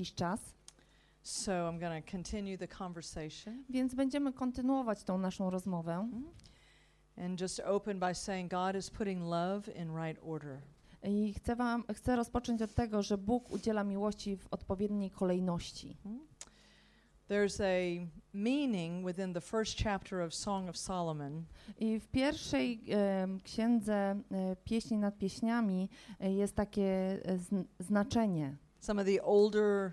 jakiś czas, So I'm going to continue the conversation więc będziemy kontynuować tą naszą rozmowę. and just open by saying God is putting love in right order. I chcę, wam, chcę rozpocząć od tego, że Bóg udziela miłości w odpowiedniej kolejności. There's a meaning within the first chapter of Song of Solomon I w pierwszej em, księdze e, Pieśni nad pieśniami e, jest takie e, zn- znaczenie. Some of the older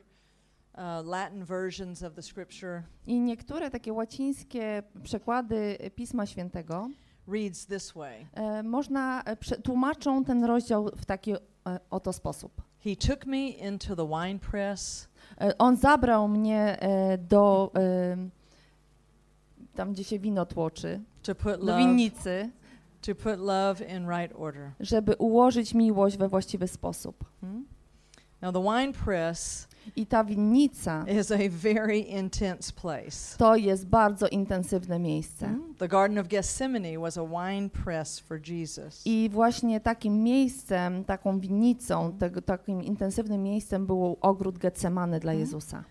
uh, Latin versions of the scripture I niektóre takie łacińskie przekłady Pisma Świętego reads this way e, można e, prze- tłumaczą ten rozdział w taki e, oto sposób. He took me into the wine press E, On zabrał mnie e, do e, tam, gdzie się wino tłoczy, to put do love winnicy, to put love in right order. żeby ułożyć miłość we właściwy sposób. Hmm? Now the wine press I ta winnica is a very intense place. to jest bardzo intensywne miejsce. Hmm? The Garden of Gethsemane was a wine press for Jesus. I właśnie takim miejscem, taką winnicą, tego, takim intensywnym miejscem był ogród Getsemany dla Mhm. Jezusa.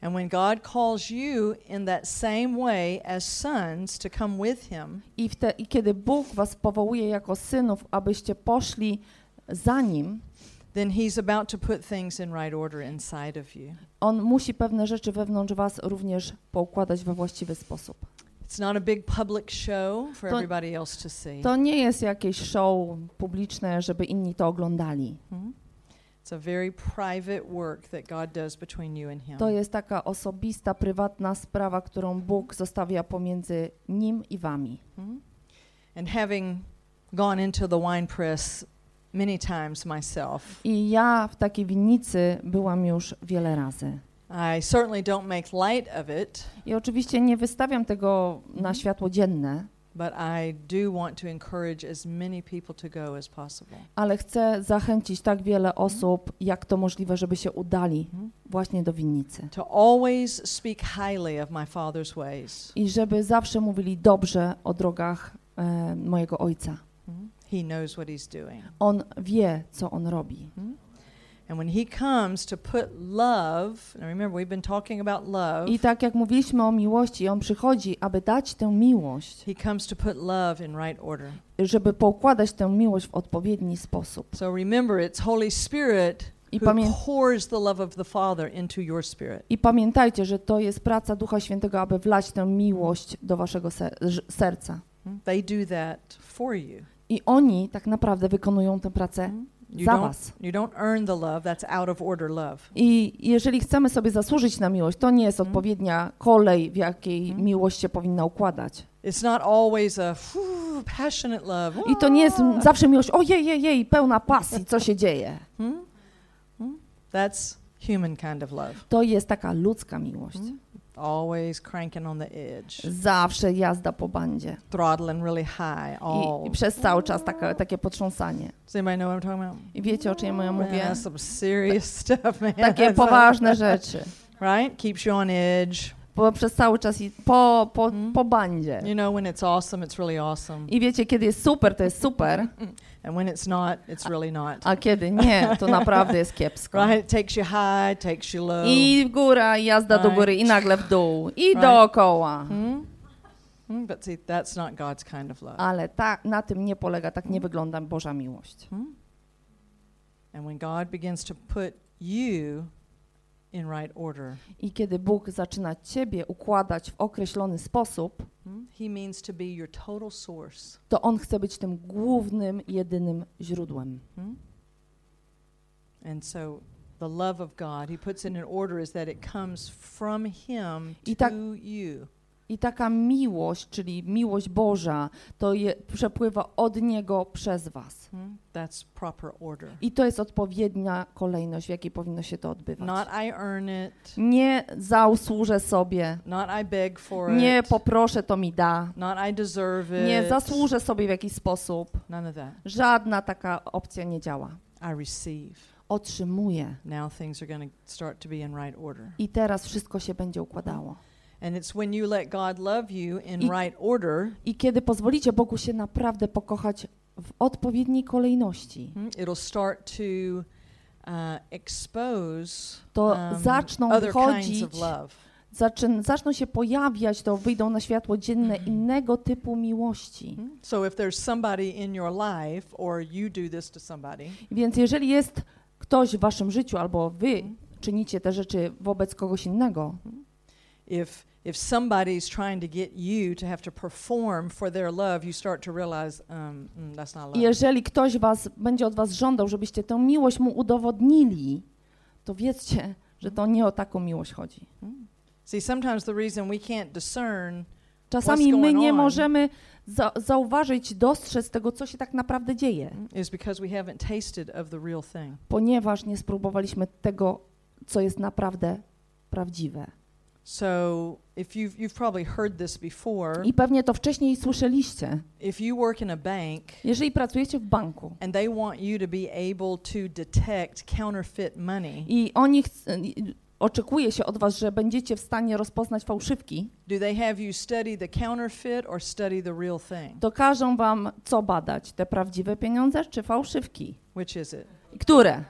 And when God calls you in that same way as sons to come with him, I, wte, I kiedy Bóg was powołuje jako synów, abyście poszli za Nim, then he's about to put things in right order inside of you. On musi pewne rzeczy wewnątrz was również poukładać we właściwy sposób. It's not a big public show for To- everybody else to see. To nie jest jakieś show publiczne, żeby inni to oglądali. Hmm? It's a very private work that God does between you and him. To jest taka osobista, prywatna sprawa, którą Bóg zostawia pomiędzy Nim i wami. Hmm? And having gone into the wine press many times myself, I ja w takiej winnicy byłam już wiele razy. I certainly don't make light of it, I oczywiście nie wystawiam tego na światło dzienne, but I do want to encourage as many people to go as possible. ale chcę zachęcić tak wiele osób, jak to możliwe, żeby się udali Mhm. właśnie do winnicy. To always speak highly of my Father's ways. I żeby zawsze mówili dobrze o drogach e, mojego Ojca. He knows what he's doing. On wie, co On robi. Hmm? And when he comes to put love, and remember we've been talking about love, I tak jak mówiliśmy o miłości, On przychodzi, aby dać tę miłość, he comes to put love in right order. żeby poukładać tę miłość w odpowiedni sposób. So remember, it's Holy Spirit I, pamię pours the love of the Father into your spirit. I pamiętajcie, że to jest praca Ducha Świętego, aby wlać tę miłość do waszego serca. Hmm? They do that for you. I oni tak naprawdę wykonują tę pracę Hmm? You za was. you don't earn the love, that's out of order love. I jeżeli chcemy sobie zasłużyć na miłość, to nie jest Mhm. odpowiednia kolej, w jakiej Mhm. miłość się powinna układać. It's not always a whew, passionate love. I to nie jest zawsze miłość, ojej, jej, jej, pełna pasji, co się dzieje. Hmm? Hmm? That's human kind of love. To jest taka ludzka miłość. Always cranking on the edge, Zawsze jazda po bandzie. throttling really high. All. I, i przez cały czas taka, takie potrząsanie. Does anybody know what I'm talking about? I wiecie, o czym ja mówię? that's some serious stuff, man. Takie poważne rzeczy. right? Keeps you on edge. Bo przez cały czas i po, po, Mhm. po bandzie. You know, when it's awesome, it's really awesome. I wiecie, kiedy jest super, to jest super, And when it's not, it's really not. a kiedy nie, to naprawdę jest kiepsko. Right? It takes you high, takes you low. I góra, i jazda do Right. góry, i nagle w dół, i Right. dookoła. Hmm, But see, that's not God's kind of love. Ale ta, na tym nie polega, tak nie wygląda Boża miłość. Hmm? And when God begins to put you in right order, I kiedy Bóg zaczyna ciebie układać w określony sposób, hmm, He means to be your total source. to On chce być tym głównym, jedynym źródłem. Hmm? And so the love of God, He puts in order, is that it comes from Him I to tak- you. I taka miłość, czyli miłość Boża, to je, przepływa od Niego przez was. Hmm? That's proper order. I to jest odpowiednia kolejność, w jakiej powinno się to odbywać. Not I earn it, Nie zasłużę sobie, not I beg for nie it, poproszę, to mi da, not I deserve it. nie zasłużę sobie w jakiś sposób. None of that. Żadna taka opcja nie działa. I receive. Otrzymuję Now things are start to be in right order. i teraz wszystko się będzie układało. And it's when you let God love you in I- right order, I kiedy pozwolicie Bogu się naprawdę pokochać w odpowiedniej kolejności, hmm, it'll start to uh, expose to um, zaczną other kinds wychodzić, of love. zaczyn, zaczną się pojawiać, to wyjdą na światło dzienne innego typu miłości. So if there's somebody in your life or you do this to somebody, Więc jeżeli jest ktoś w waszym życiu, albo wy Mhm. czynicie te rzeczy wobec kogoś innego, if if somebody's trying to get you to have to perform for their love, you start to realize um, mm, that's not love. jeżeli ktoś was będzie od was żądał, żebyście tę miłość mu udowodnili, to wiedzcie, że to nie o taką miłość chodzi. Mm. See, sometimes the reason we can't discern Czasami my nie możemy za zauważyć, dostrzec tego, co się tak naprawdę dzieje, ponieważ nie spróbowaliśmy tego, co jest naprawdę prawdziwe. So if you've you've probably heard this before, I pewnie to wcześniej słyszeliście. if you work in a bank Jeżeli pracujecie w banku and they want you to be able to detect counterfeit money, i oni oczekuje się od was, że będziecie w stanie rozpoznać fałszywki, do they have you study the counterfeit or study the real thing? to każą wam co badać? Te prawdziwe pieniądze czy fałszywki? Which is it? Które?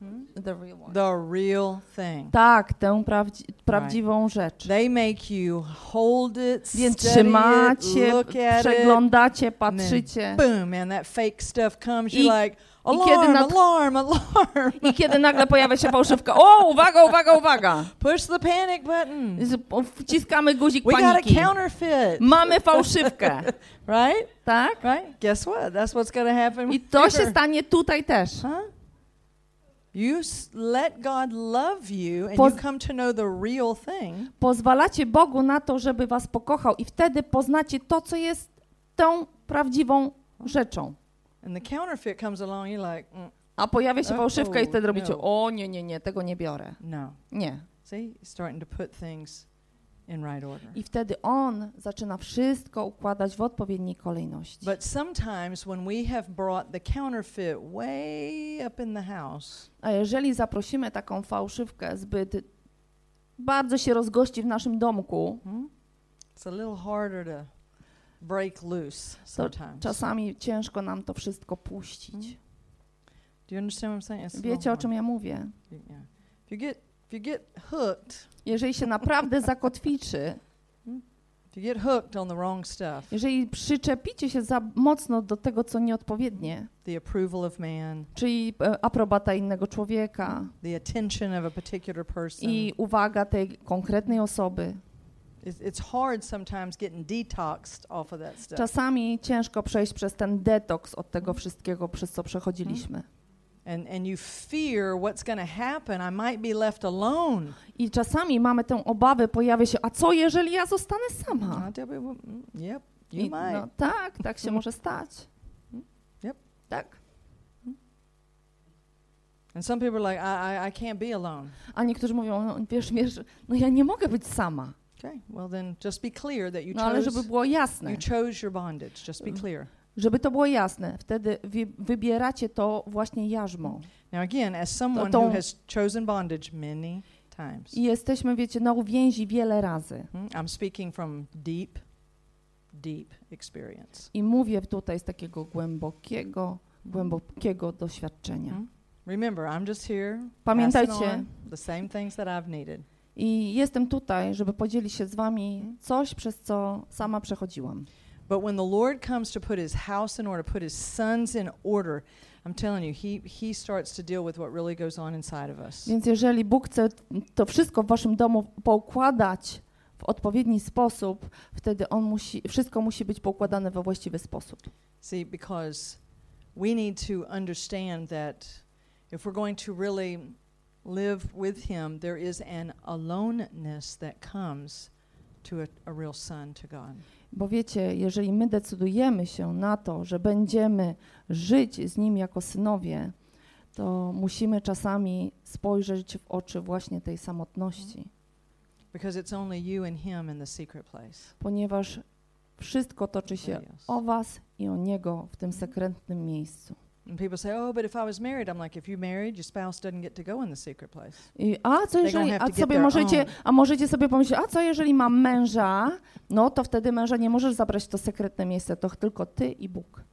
Hmm? The real one. The real thing. Tak, tę prawdzi prawdziwą rzecz. They make you hold it, Więc trzymacie, it, look at it. przeglądacie, patrzycie. Boom, man, that fake stuff comes. I- You're like, i kiedy alarm, alarm, alarm. I kiedy nagle pojawia się fałszywka, o, uwaga, uwaga, uwaga! Push the panic button. Wciskamy guzik We got a paniki. counterfeit. Mamy fałszywkę, Right? tak? Right? Guess what? That's what's to happen. I to się here. stanie tutaj też. Huh? You let God love you and Poz- you come to know the real thing. Pozwalacie Bogu na to, żeby was pokochał i wtedy poznacie to, co jest tą prawdziwą rzeczą. And the counterfeit comes along, you're like, mm, A pojawia się Oh, fałszywka i wtedy robicie, no. o nie, nie, nie, tego nie biorę. no. Nie. See, starting to put things in right order. I wtedy On zaczyna wszystko układać w odpowiedniej kolejności. But sometimes when we have brought the counterfeit way up in the house, A jeżeli zaprosimy taką fałszywkę zbyt bardzo się rozgości w naszym domku, hmm, it's a little harder to break loose sometimes. czasami ciężko nam to wszystko puścić. Do you understand what I'm saying? It's Wiecie, o czym ja mówię? Yeah. If you get if you get hooked, Jeżeli się naprawdę zakotwiczy, if you get hooked on the wrong stuff, jeżeli przyczepicie się za mocno do tego, co nieodpowiednie, the approval of man, czyli e, aprobata innego człowieka the attention of a particular person, i uwaga tej konkretnej osoby, it's, it's hard sometimes getting detoxed off of that stuff. czasami ciężko przejść przez ten detoks od tego wszystkiego, przez co przechodziliśmy. And and you fear what's going to happen. I might be left alone. I czasami mamy tę obawę, pojawia się, a co jeżeli ja zostanę sama? People, mm, yep, you I, might. no, tak, tak się może stać. Yep. Tak. And some people are like, I, I, I can't be alone. A niektórzy mówią, no, wiesz, wiesz, no ja nie mogę być sama. Okay, well then just be clear that you No ale chose żeby było jasne, you chose your bondage. Just be Mm. clear. Żeby to było jasne, wtedy wi- wybieracie to właśnie jarzmo. Now again, as someone who has chosen bondage many times, I jesteśmy, wiecie, na uwięzi wiele razy. hmm, I'm speaking from deep, deep experience. I mówię tutaj z takiego głębokiego, głębokiego doświadczenia. Hmm? Remember, I'm just here Pamiętajcie, the same things that I've needed. i jestem tutaj, żeby podzielić się z wami coś, przez co sama przechodziłam. But when the Lord comes to put his house in order, put his sons in order, I'm telling you, he, he starts to deal with what really goes on inside of us. Więc jeżeli Bóg chce to wszystko w waszym domu poukładać w odpowiedni sposób, wtedy on musi, wszystko musi być poukładane we właściwy sposób. See, because we need to understand that if we're going to really live with him, there is an aloneness that comes to a, a real son to God. Bo wiecie, jeżeli my decydujemy się na to, że będziemy żyć z Nim jako synowie, to musimy czasami spojrzeć w oczy właśnie tej samotności, place. ponieważ wszystko toczy się else. o Was i o Niego w tym sekretnym miejscu. And people say, oh, but if I was married, I'm like, if you're married, your spouse doesn't get to go in the secret place. I, a co jeżeli, a sobie możecie, own. a możecie sobie pomyśleć, a co jeżeli mam męża, no to wtedy męża nie możesz zabrać w to sekretne miejsce, to tylko Ty i Bóg.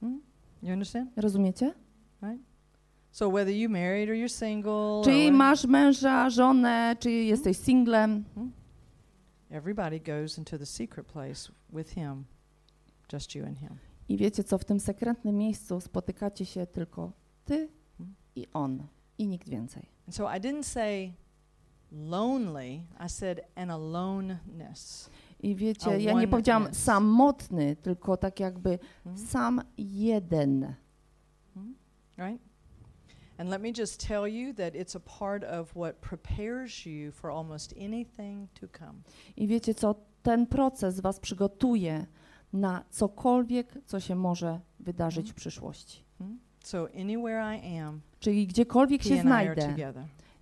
Hmm? You understand? Rozumiecie? So whether you married or you're single, Czy masz męża, żonę, czy jesteś singlem, everybody goes into the secret place with him, just you and him. I wiecie co, w tym sekretnym miejscu spotykacie się tylko ty i on, i nikt więcej. And so I didn't say lonely, I said an aloneness. I A wiecie, ja nie powiedziałam samotny, tylko tak jakby Hmm? sam jeden. Right? And let me just tell you that it's a part of what prepares you for almost anything to come. I wiecie co, ten proces was przygotuje na cokolwiek, co się może wydarzyć w przyszłości. Hmm? So anywhere I am, Czyli gdziekolwiek się znajdę,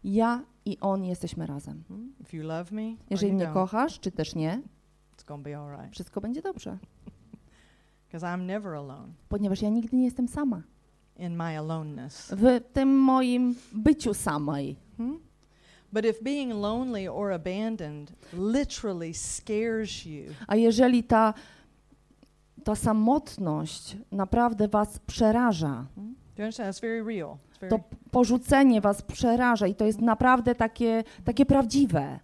ja i on jesteśmy razem. Hmm? If you love me, Jeżeli mnie kochasz, czy też nie, right. wszystko będzie dobrze, Because I'm never alone ponieważ ja nigdy nie jestem sama. in my aloneness. W tym moim byciu samej. Hmm? But if being lonely or abandoned literally scares you, A jeżeli ta, ta samotność naprawdę was przeraża, to porzucenie was przeraża i to jest naprawdę takie, takie prawdziwe.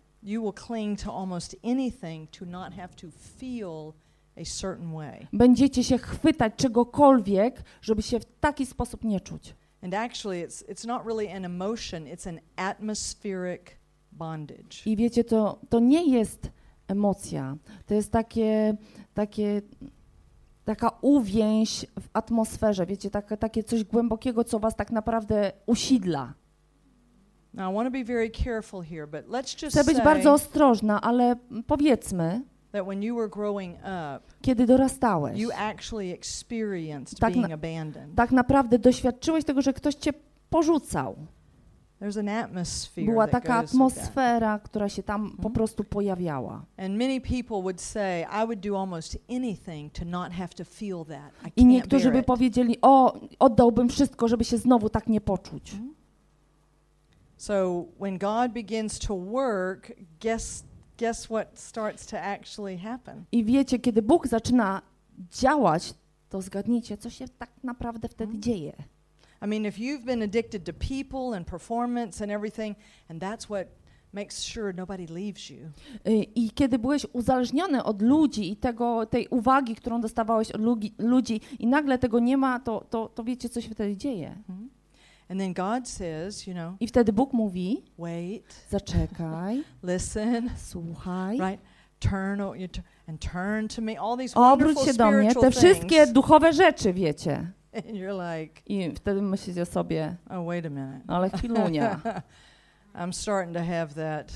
Będziecie się chwytać czegokolwiek, żeby się w taki sposób nie czuć. And actually, it's, it's not really an emotion, it's an atmospheric bondage. I wiecie, to, to nie jest emocja, to jest takie, takie, taka uwięź w atmosferze, wiecie, takie, takie coś głębokiego, co was tak naprawdę usidla. Now, I want to be very careful here, but let's just Chcę być say bardzo ostrożna, ale powiedzmy, that when you were growing up, kiedy dorastałeś, you actually experienced Tak being na- abandoned. tak naprawdę doświadczyłeś tego, że ktoś cię porzucał. There's an atmosphere Była taka atmosfera, która się tam po Mhm. prostu pojawiała. I niektórzy by powiedzieli, o, oddałbym wszystko, żeby się znowu tak nie poczuć. Mhm. So when God begins to work, guess guess what starts to actually happen? I wiecie, kiedy Bóg zaczyna działać, to zgadnijcie, co się tak naprawdę wtedy Mhm. dzieje. I mean, if you've been addicted to people and performance and everything, and that's what makes sure nobody leaves you. Y, I kiedy byłeś uzależniony od ludzi i tego, tej uwagi, którą dostawałeś od lugi, ludzi i nagle tego nie ma, to, to, to wiecie, co się wtedy dzieje. Mhm. And then God says, you know, I wtedy Bóg mówi, wait, zaczekaj, listen, słuchaj, right? Turn and turn to me. All these obróć wonderful się do mnie, te wszystkie duchowe rzeczy, wiecie. And you're like, I wtedy myślicie sobie, oh, wait a minute. ale chwilunia. I'm starting to have that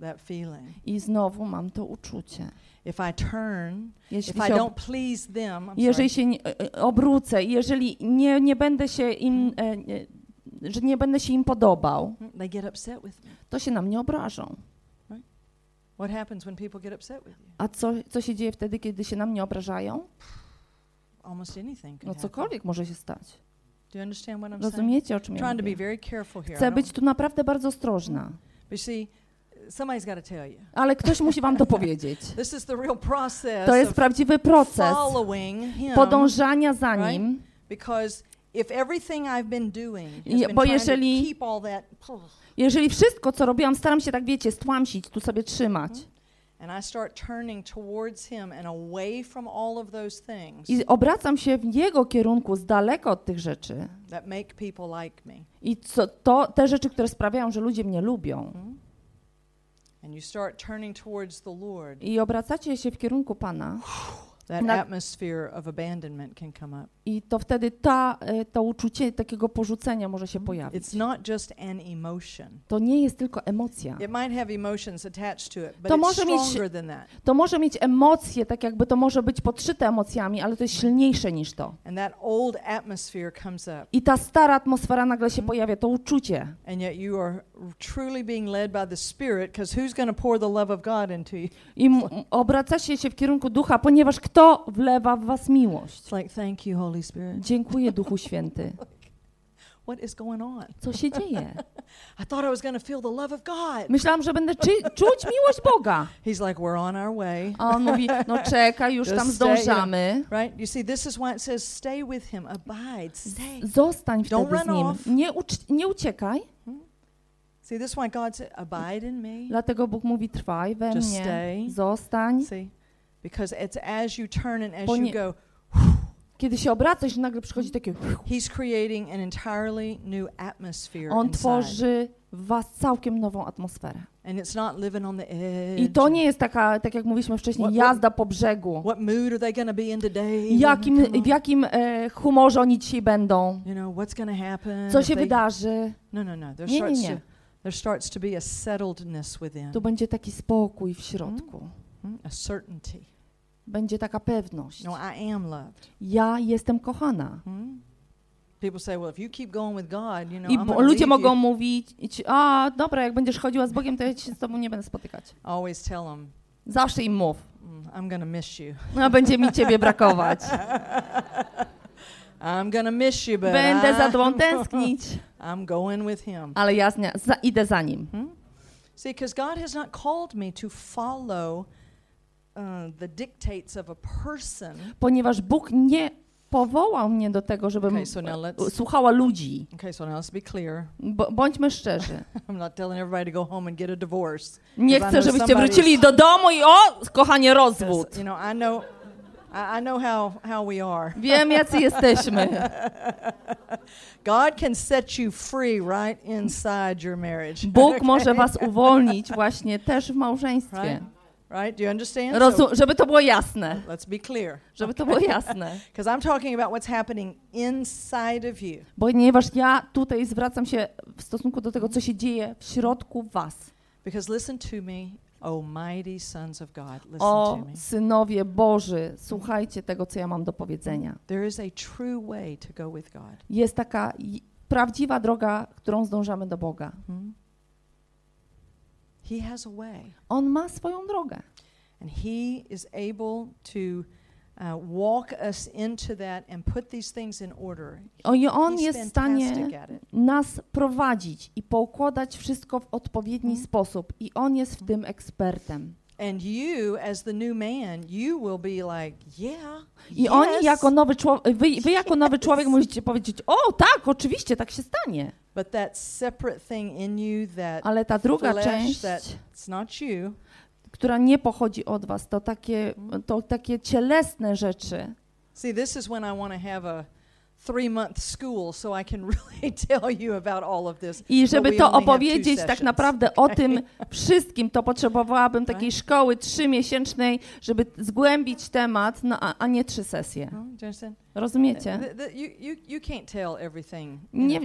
that feeling. I znowu mam to uczucie. If I turn, Jeśli, if I don't please them, I'm jeżeli sorry. się nie, e, e, obrócę, jeżeli nie, nie będę się im, e, e, że nie będę się im podobał, They get upset with me. to się na mnie obrażą. What happens when people get upset with you? A co, co się dzieje wtedy, kiedy się na mnie obrażają? Almost anything No happen. cokolwiek może się stać. Do you understand what I'm saying? Rozumiecie, o czym ja trying to be mówię? very careful here. I Chcę don't- być tu naprawdę bardzo ostrożna, But see, somebody's got to tell you. ale ktoś musi wam to powiedzieć. This is the real process To jest of prawdziwy proces following him. podążania za right? nim, Because if everything I've been doing has Je- been bo trying jeżeli- to keep all that, jeżeli wszystko, co robiłam, staram się tak, wiecie, stłamsić, tu sobie trzymać I start turning towards him and away from all of those things i obracam się w jego kierunku, z daleka od tych rzeczy. that make people like me, i co, to, te rzeczy, które sprawiają, że ludzie mnie lubią. And you start turning towards the Lord, i obracacie się w kierunku Pana that Na- atmosphere of abandonment can come up. i to wtedy ta, e, to uczucie takiego porzucenia może się It's pojawić. not just an emotion. To nie jest tylko emocja. It might have emotions attached to it, but To it's może mieć- stronger than that. To może mieć emocje, tak jakby to może być podszyte emocjami, ale to jest silniejsze niż to. And that old atmosphere comes up, I ta stara atmosfera nagle się Mhm. pojawia, to uczucie. and yet you are truly being led by the Spirit, because who's going to pour the love of God into you? I m- obracacie się w kierunku ducha, ponieważ kto wlewa w was miłość? Like, thank you, Holy Spirit. Dziękuję, Duchu Święty. what is going on? Co się dzieje? I thought I was going to feel the love of God. Myślałam, że będę czuć miłość Boga. He's like, we're on our way. A on mówi, no czekaj, już Just tam stay, zdążamy. Right? You see, this is why it says, stay with him, abide, stay. Zostań Don't wtedy z run nim. off. Nie, nie uciekaj. See, this is why God said, abide in me. Dlatego Bóg mówi, trwaj we Just mnie. stay. Zostań. See? Because it's as you turn and as you nie- go, Kiedy się obracasz, nagle przychodzi takie... He's creating an entirely new atmosphere On inside. tworzy w was całkiem nową atmosferę. And it's not living on the edge. I to nie jest taka, tak jak mówiliśmy wcześniej, What- jazda po brzegu. What mood are they to be in today? Jakim, w jakim e, humorze oni dzisiaj będą? You know, what's to happen? Co się they- wydarzy? No, no, no. There Nie, nie, starts nie. to there starts to be a settledness within. Tu będzie taki spokój w środku. Hmm? A certainty. Będzie taka pewność. No, I am loved. Ja jestem kochana. Hmm? People say, well, if you keep going with God, you know, I I'm bo, gonna ludzie mogą you. mówić, a dobra, jak będziesz chodziła z Bogiem, to ja się z tobą nie będę spotykać. Always tell them, Zawsze im mów. mm, I'm to miss you. No, będzie mi ciebie brakować. I'm to miss you, but Będę za I- tobą tęsknić, I'm going with Him. ale ja znia- za, idę za nim. Hmm? See, because God has not called me to follow the dictates of a person. Ponieważ Bóg nie powołał mnie do tego, żebym Okay, so now let's- słuchała ludzi. Okay, so now let's be clear. Bądźmy szczerzy. I'm not telling everybody to go home and get a divorce. Nie chcę, żebyście wrócili do domu i o, kochanie, rozwód. You know, I know, I, I know how how we are. Wiem, jacy jesteśmy. God can set you free right inside your marriage. Bóg może was uwolnić właśnie też w małżeństwie. Right? Right? Do you understand? Rozu- żeby to było jasne. Let's be clear. Żeby to było jasne. Because I'm talking about what's happening inside of you. Ponieważ ja tutaj zwracam się w stosunku do tego, co się dzieje w środku was. Because listen to me, oh mighty sons of God, listen O synowie Boży, słuchajcie tego, co ja mam do powiedzenia. There is a true way to go with God. Jest taka prawdziwa droga, którą zdążamy do Boga. Hmm? He has a way, On ma swoją drogę. and He is able to uh, walk us into that and put these things in order. I On jest w stanie nas prowadzić i poukładać wszystko w odpowiedni Mhm. sposób. I On jest w tym ekspertem. And you, as the new man, you will be like, yeah. I yes. oni jako nowy człowiek, wy, wy jako nowy człowiek musicie powiedzieć, o tak, oczywiście, tak się stanie. But that separate thing in you, that Ale ta druga flesh, część, you, która nie pochodzi od was, to takie, to takie cielesne rzeczy. See, this is when I want to have a I can really tell you about all of this. I but żeby to opowiedzieć tak naprawdę o tym wszystkim, to potrzebowałabym takiej Right. szkoły trzymiesięcznej, żeby zgłębić temat, no, a, a nie trzy sesje. Understand? Rozumiecie? Nie-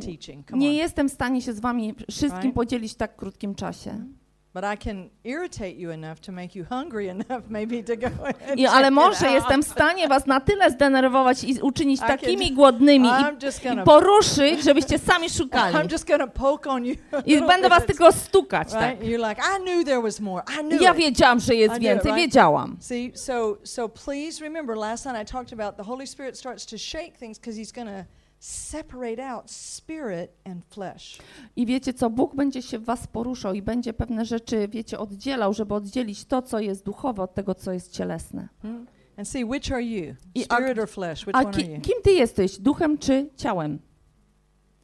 Nie jestem w stanie się z wami wszystkim podzielić w tak krótkim czasie. But I can irritate you enough to make you hungry enough maybe to go and I, ale może jestem w stanie was na tyle zdenerwować i uczynić I can- takimi głodnymi i, just i gonna poruszyć, żebyście sami szukali. I'm just gonna poke on you. I będę was tylko stukać, tak. Right? You're like, I knew there was more. I knew Ja wiedziałam, że jest knew więcej, right? wiedziałam. See, so so please remember last night I talked about the Holy Spirit starts to shake things because he's to separate out spirit and flesh. I wiecie co, Bóg będzie się w was poruszał i będzie pewne rzeczy, wiecie, oddzielał, żeby oddzielić to, co jest duchowe od tego, co jest cielesne. Hmm? And see which are you? Spirit or flesh? Which A one are ki, you? kim ty jesteś? Duchem czy ciałem?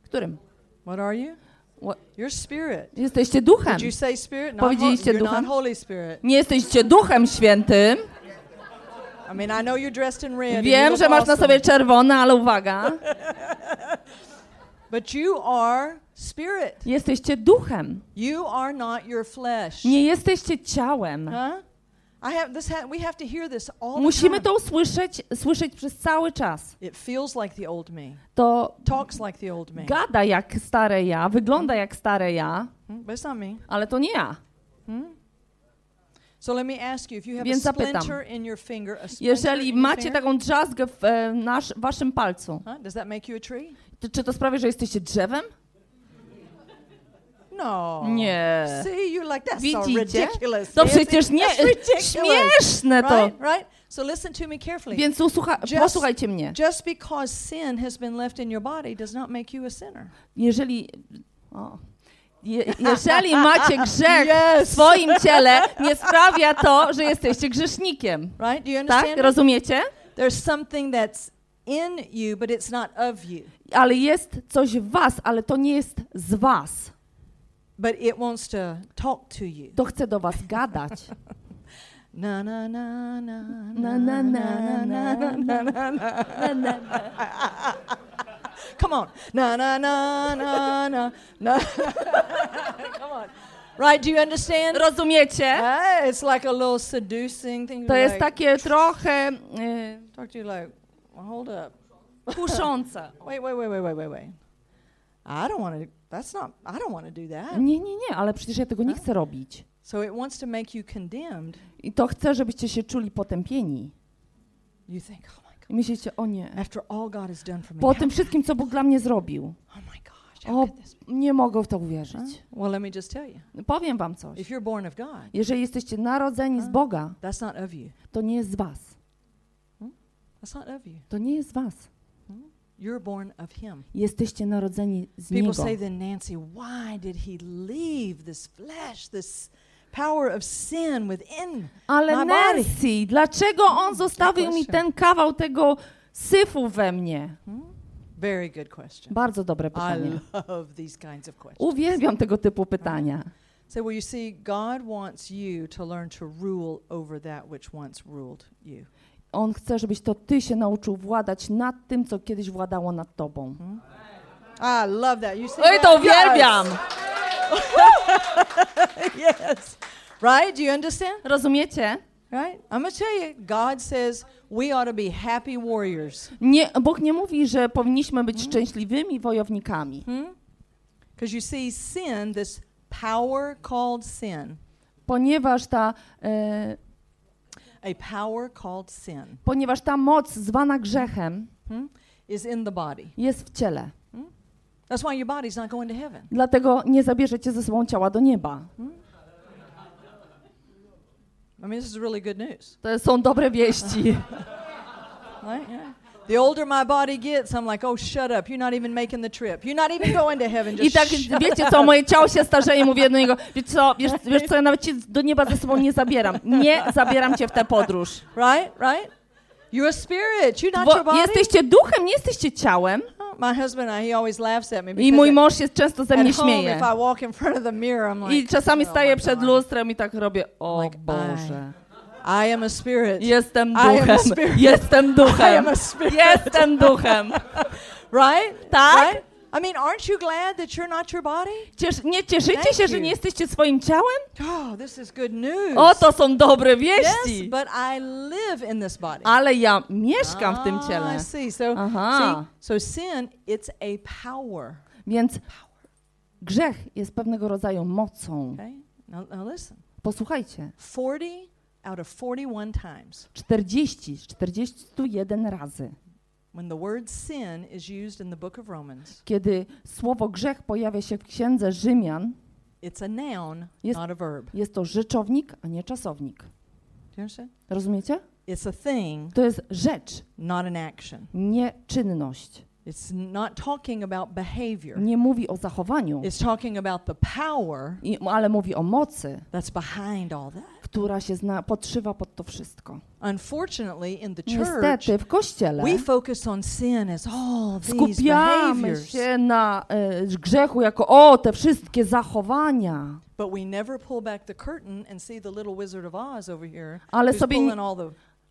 Którym? What are you? What- You're spirit. Jesteście duchem. Did you say spirit? Powiedzieliście duchem? not Holy Spirit. Nie jesteście duchem świętym. I mean, I know you're dressed in red. Wiem, że masz na sobie czerwone, ale uwaga. But you are spirit. Jesteście duchem. You are not your flesh. Nie jesteście ciałem. Huh? I have this. Ha- we have to hear this all the Musimy to usłyszeć, słyszeć przez cały czas. It feels like the old me. To Talks like the old me. gada jak stare ja, wygląda jak stare ja, Hmm? But it's not me. ale to nie ja. Hmm? So let me ask you, if you have Więc zapytam. Jeżeli in your macie finger, taką drzazgę w e, nasz, waszym palcu, huh? does that make you a tree? to, czy to sprawia, że jesteście drzewem? No. Nie. See, you're like that's so Widzicie? ridiculous. To przecież nie śmieszne to. Right, right. So listen to me carefully. Więc usłucha, Just- posłuchajcie mnie. Just because sin has been left in your body does not make you a sinner. Jeżeli, o, je, jeżeli macie grzech w Yes. swoim ciele, nie sprawia to, że jesteście grzesznikiem. Right? Tak? Rozumiecie? There's something that's in you, but it's not of you. Ale jest coś w was, ale to nie jest z was. But it wants to talk to you. To chce do was gadać. Na na na na Na, na, na, na, na, na na. Come on. Na na na na na na. Come on. Right, do you understand? Rozumiecie? Ah, it's like a little seducing thing. To You're jest like, takie trochę y, talk to you like, well, hold up. kuszące. Wait, wait, wait, wait, wait, wait, wait. I don't want to. That's not. I don't want to do that. Nie, nie, nie, ale przecież ja tego nie chcę robić. So it wants to make you condemned. I to chcę, żebyście się czuli potępieni. You think, oh. I myślicie, o nie, After all God has done for me. po tym wszystkim, co Bóg dla mnie zrobił, oh my gosh. O, nie mogę w to uwierzyć. Well, let me just tell you. Powiem wam coś. If you're born of God, Jeżeli jesteście narodzeni z Boga, that's not of you. to nie jest z was. That's not of you. To nie jest z was. You're born of Him. Jesteście narodzeni z People Niego. say then, Nancy, why did He leave this flesh, this power of sin within? Ale my body. Nancy, dlaczego On zostawił mi ten kawał tego syfu we mnie? Hmm? Very good question. Bardzo dobre I pytanie. love these kinds of questions. Uwielbiam tego typu pytania. So, well, you see, God wants you to learn to rule over that which once ruled you. On chce, żebyś to ty się nauczył władać nad tym, co kiedyś władało nad tobą. I love that. You see Oj, to uwielbiam! Yes. Right? Do you understand? Rozumiecie? Right? I'm to tell you, God says we ought to be happy warriors. Nie, Bóg nie mówi, że powinniśmy być szczęśliwymi wojownikami. Because you see, sin, this power called sin, Ponieważ ta, e, a power called sin, ponieważ ta moc zwana grzechem hmm, is in the body. jest w ciele. That's why your body's not going to heaven. Dlatego nie zabierzecie ze sobą ciała do nieba. I mean, this is really good news. To są dobre wieści. Right? Yeah. The older my body gets, I'm like, oh, shut up. You're not even making the trip. You're not even going to heaven. I Just tak, shut wiecie co, moje ciało się starzeje, mówię do niego, wiesz co, wiesz, wiesz co, ja nawet cię do nieba ze sobą nie zabieram. Nie zabieram cię w tę podróż. Right? Right? You're a spirit. You're not your Bo body. jesteście duchem, nie jesteście ciałem. My husband, uh, he always laughs at me I mój mąż się często ze mnie śmieje. I I czasami oh staję przed lustrem i tak robię, o Boże. I am a spirit. Jestem I duchem, spirit. jestem I duchem, jestem duchem. Right? Tak? Right? I mean, aren't you glad that you're not your body? Ciesz, nie cieszycie Thank się, że you. nie jesteście swoim ciałem? Oh, this is good news. O, to są dobre yes, wieści. but I live in this body. Ale ja mieszkam w tym Ah, ciele. I see. So, Aha. see, so sin, it's a power. Więc grzech jest pewnego rodzaju mocą. Okay? Now, now listen. Posłuchajcie, 40 out of 41 times 40 z 41 razy, Romans, kiedy słowo grzech pojawia się w księdze Rzymian, it's a noun, Jest- not a verb. jest to rzeczownik, a nie czasownik. Rozumiecie? It's a thing, To jest rzecz, not an action. nie czynność. It's not talking about behavior. Nie mówi o zachowaniu, It's talking about the power i- ale mówi o mocy, that's behind all that. Która się zna, podszywa pod to wszystko. Unfortunately, in the church, Niestety w kościele we focus on sin as all these skupiamy behaviors, się na e, grzechu jako o te wszystkie zachowania, but we never pull back the curtain and see the little Wizard of Oz over here ale sobie,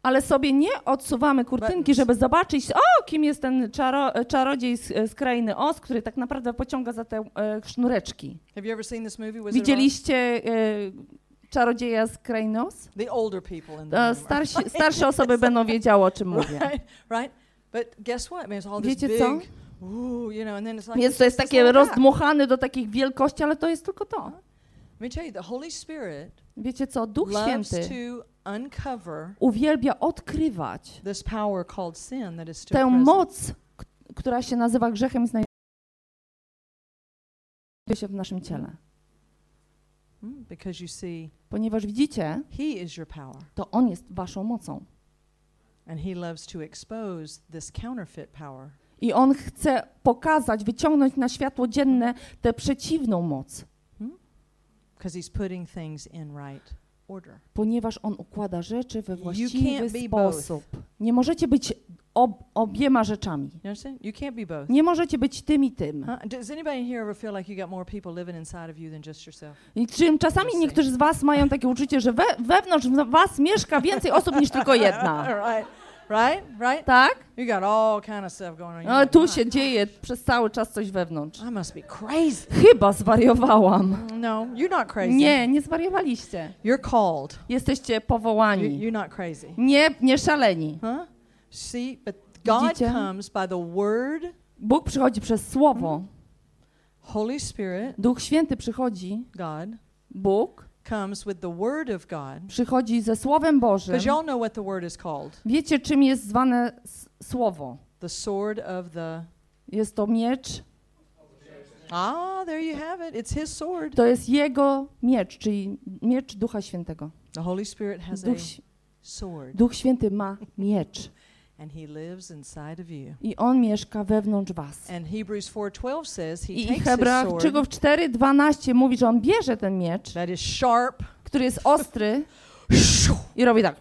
ale sobie nie odsuwamy kurtynki, żeby zobaczyć, o kim jest ten czaro, czarodziej z, z krainy Oz, który tak naprawdę pociąga za te e, sznureczki. Widzieliście e, czarodzieja z krainy Oz? The older people in the E, room, starsi, right? starsze osoby będą wiedziały, o czym mówię. right, right. But guess what? I mean, it's all this Wiecie big, co? ooh, you know, and then it's like Więc to jest takie rozdmuchane do takich wielkości, ale to jest tylko to. Wiecie co, Duch Święty uwielbia odkrywać tę moc, która się nazywa grzechem i znajduje się w naszym ciele. Hmm? Because you see, Ponieważ widzicie, He is your power. to On jest waszą mocą. And He loves to expose this counterfeit power. I On chce pokazać, wyciągnąć na światło dzienne tę przeciwną moc, Because He's putting things in right order. ponieważ On układa rzeczy we właściwy sposób. Nie możecie być ob, obiema rzeczami. You understand? You can't be both. Nie możecie być tym i tym. Huh? Does anybody here ever feel like you got more people living inside of you than just yourself? I czym czasami Just niektórzy z was mają takie uczucie, że we, wewnątrz was mieszka więcej osób niż tylko jedna. right, right, right. Tak? You got all kind of stuff going on. You're Ale like, tu "My się dzieje przez cały czas coś wewnątrz. I must be crazy. Chyba zwariowałam. No, you're not crazy. Nie, nie zwariowaliście. You're called. Jesteście You- powołani. You're not crazy. Nie, nie szaleni. Huh? See, but God Widzicie? comes by the Word, Bóg przychodzi przez Słowo. Holy Spirit, Duch Święty przychodzi, God, Bóg comes with the Word of God. przychodzi ze Słowem Bożym. Because y'all know what the Word is called Wiecie, czym jest zwane s- Słowo? the sword of the. Jest to miecz, Ah, there you have it. It's His sword. to jest Jego miecz, czyli miecz Ducha Świętego. The Holy Spirit has a Duch, Ś- sword, Duch Święty ma miecz and He lives inside of you. i On mieszka wewnątrz was. And Hebrews 4:12 says He I takes Hebrajczyków sword 4:12 mówi, że On bierze ten miecz, that is sharp, który jest ostry i robi tak.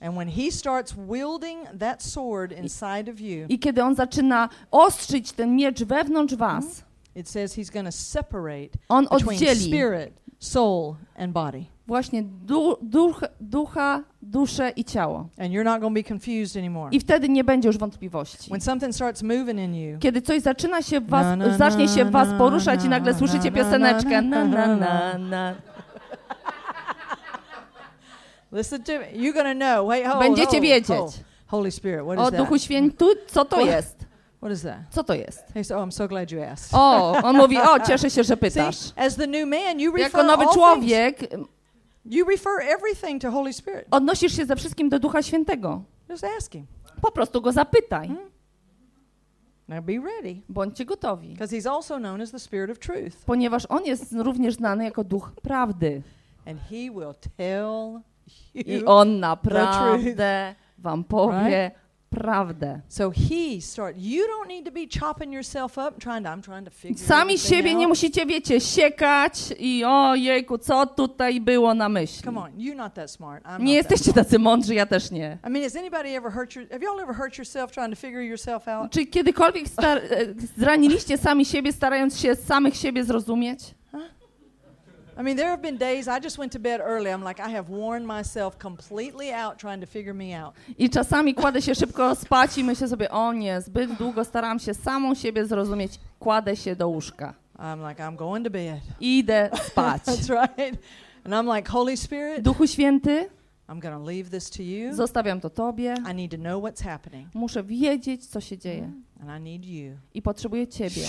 and when He starts wielding that sword inside of you, I kiedy On zaczyna ostrzyć ten miecz wewnątrz was, it says He's going to separate On between oddzieli spirit, soul, and body. Właśnie du, duch, ducha, duszę i ciało. And you're not going to be confused anymore. I wtedy nie będzie już wątpliwości. When something starts moving in you, Kiedy coś zaczyna się w Na, was, na, zacznie się w was na, poruszać i na, nagle na, słyszycie pioseneczkę. na, Na, na, na, listen to me. You're to know. Wait, hold, Będziecie hold, wiedzieć. hold. Holy Spirit, what O is Duchu that? Święty, co to What? jest? What is that? Co to jest? He said, "Oh, I'm so glad you asked." O, on mówi, o, cieszę się, że pytasz. See, as the new man, you refer Jako nowy all człowiek things, you refer everything to Holy Spirit. odnosisz się ze wszystkim do Ducha Świętego. Just ask Him. Po prostu go zapytaj. Now be ready, Bądźcie gotowi. because He's also known as the Spirit of Truth, Ponieważ on jest również znany jako Duch Prawdy. and He will tell I you. on naprawdę wam powie prawdę. So He start. You don't need to be chopping yourself up, trying to. I'm trying to figure. Sami siebie nie out. musicie, wiecie, siekać i o jejku, co tutaj było na myśli. Come on, you're not that smart. I'm Nie not jesteście tacy mądrzy, ja też nie. I mean, has anybody ever hurt your? Have y'all ever hurt yourself trying to figure yourself out? Czy kiedykolwiek e, zraniliście sami siebie, starając się samych siebie zrozumieć? I mean, there have been days I just went to bed early. I'm like, I have worn myself completely out trying to figure me out. I czasami kładę się szybko spać i myślę sobie, o nie, zbyt długo starałam się samą siebie zrozumieć. Kładę się do łóżka. I'm like, I'm going to bed. Idę spać. That's right. And I'm like, Holy Spirit, Duchu Święty, I'm to leave this to you. zostawiam to Tobie. I need to know what's happening, Muszę wiedzieć, co się dzieje. and I need you. I potrzebuję Ciebie,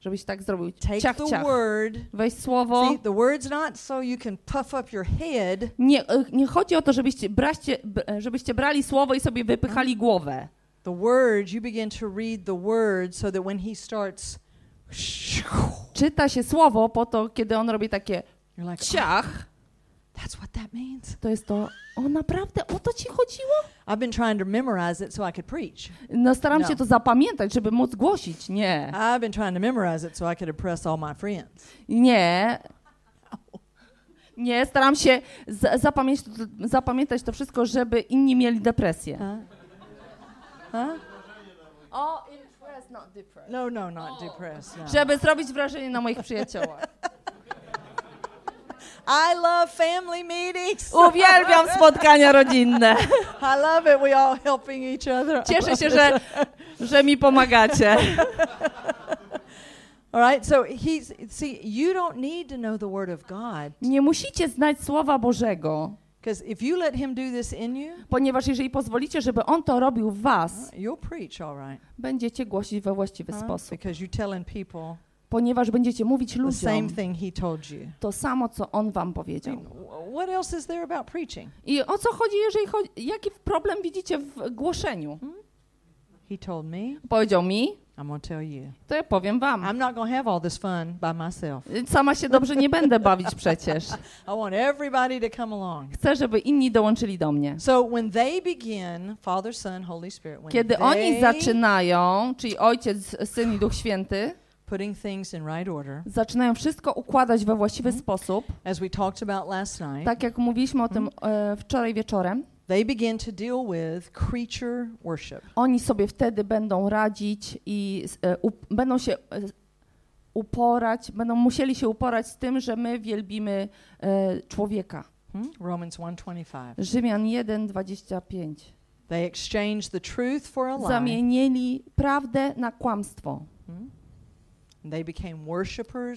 żebyś tak zrobił. Take Ciach, the ciach. word. Weź słowo. See, the word's not so you can puff up your head. Nie, e, nie chodzi o to, żebyście, braście, e, żebyście brali słowo i sobie wypychali głowę. The word, you begin to read the word so that when he starts, Czyta się słowo po to, kiedy on robi takie like, ciach, that's what that means. to jest to, o naprawdę, o to ci chodziło? I've been trying to memorize it so I could preach. No staram No. się to zapamiętać, żeby móc głosić. Nie, I've been trying to memorize it so I could impress all my friends. nie. Nie, staram się zapamiętać, zapamiętać to wszystko, żeby inni mieli depresję. Huh? Huh? O, impress, not depress. No, no, not depressed. No. Żeby zrobić wrażenie na moich przyjaciołach. I love family meetings. Uwielbiam spotkania rodzinne. I love it. We all helping each other. Cieszę się, że, że mi pomagacie. All right. So he's see. You don't need to know the word of God Nie musicie znać Słowa Bożego, because if you let Him do this in you, ponieważ jeżeli pozwolicie, żeby On to robił w was, you'll preach all right. będziecie głosić we właściwy sposób. Because you're telling people Ponieważ będziecie mówić the same ludziom thing He told you. to samo, co On wam powiedział. what else is there about preaching? I o co chodzi, jeżeli chodzi, jaki problem widzicie w głoszeniu? He told me Powiedział mi, I'm to tell you. to ja powiem wam. I'm not to have all this fun by myself. Sama się dobrze nie będę bawić przecież. I want everybody to come along. Chcę, żeby inni dołączyli do mnie. So when they begin, Father, Son, Holy Spirit, when Kiedy they oni zaczynają, czyli Ojciec, Syn i Duch Święty, putting things in right order, zaczynają wszystko układać we właściwy Mhm. sposób, as we talked about last night, tak jak mówiliśmy o tym e, wczoraj wieczorem, they begin to deal with creature worship. oni sobie wtedy będą radzić i e, u, będą się e, uporać, będą musieli się uporać z tym, że my wielbimy e, człowieka. Hmm? Romans 1:25. Rzymian 1:25. They exchange the truth for a lie. Zamienili prawdę na kłamstwo Hmm? And they became worshipers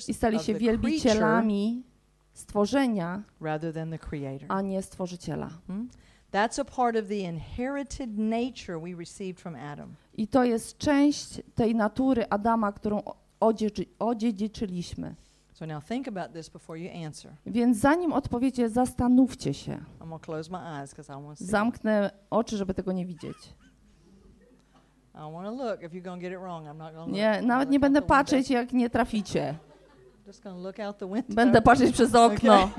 i stali się wielbicielami stworzenia, rather than the creator. a nie stworzyciela. Hmm? That's a part of the inherited nature we received from Adam. I to jest część tej natury Adama, którą o- odziedzi- odziedziczyliśmy. So now think about this before you answer. Więc zanim odpowiecie, zastanówcie się. I'm close my eyes I see. Zamknę oczy, żeby tego nie widzieć. Nie, nawet nie będę patrzeć, jak nie traficie. Będę patrzeć przez okno.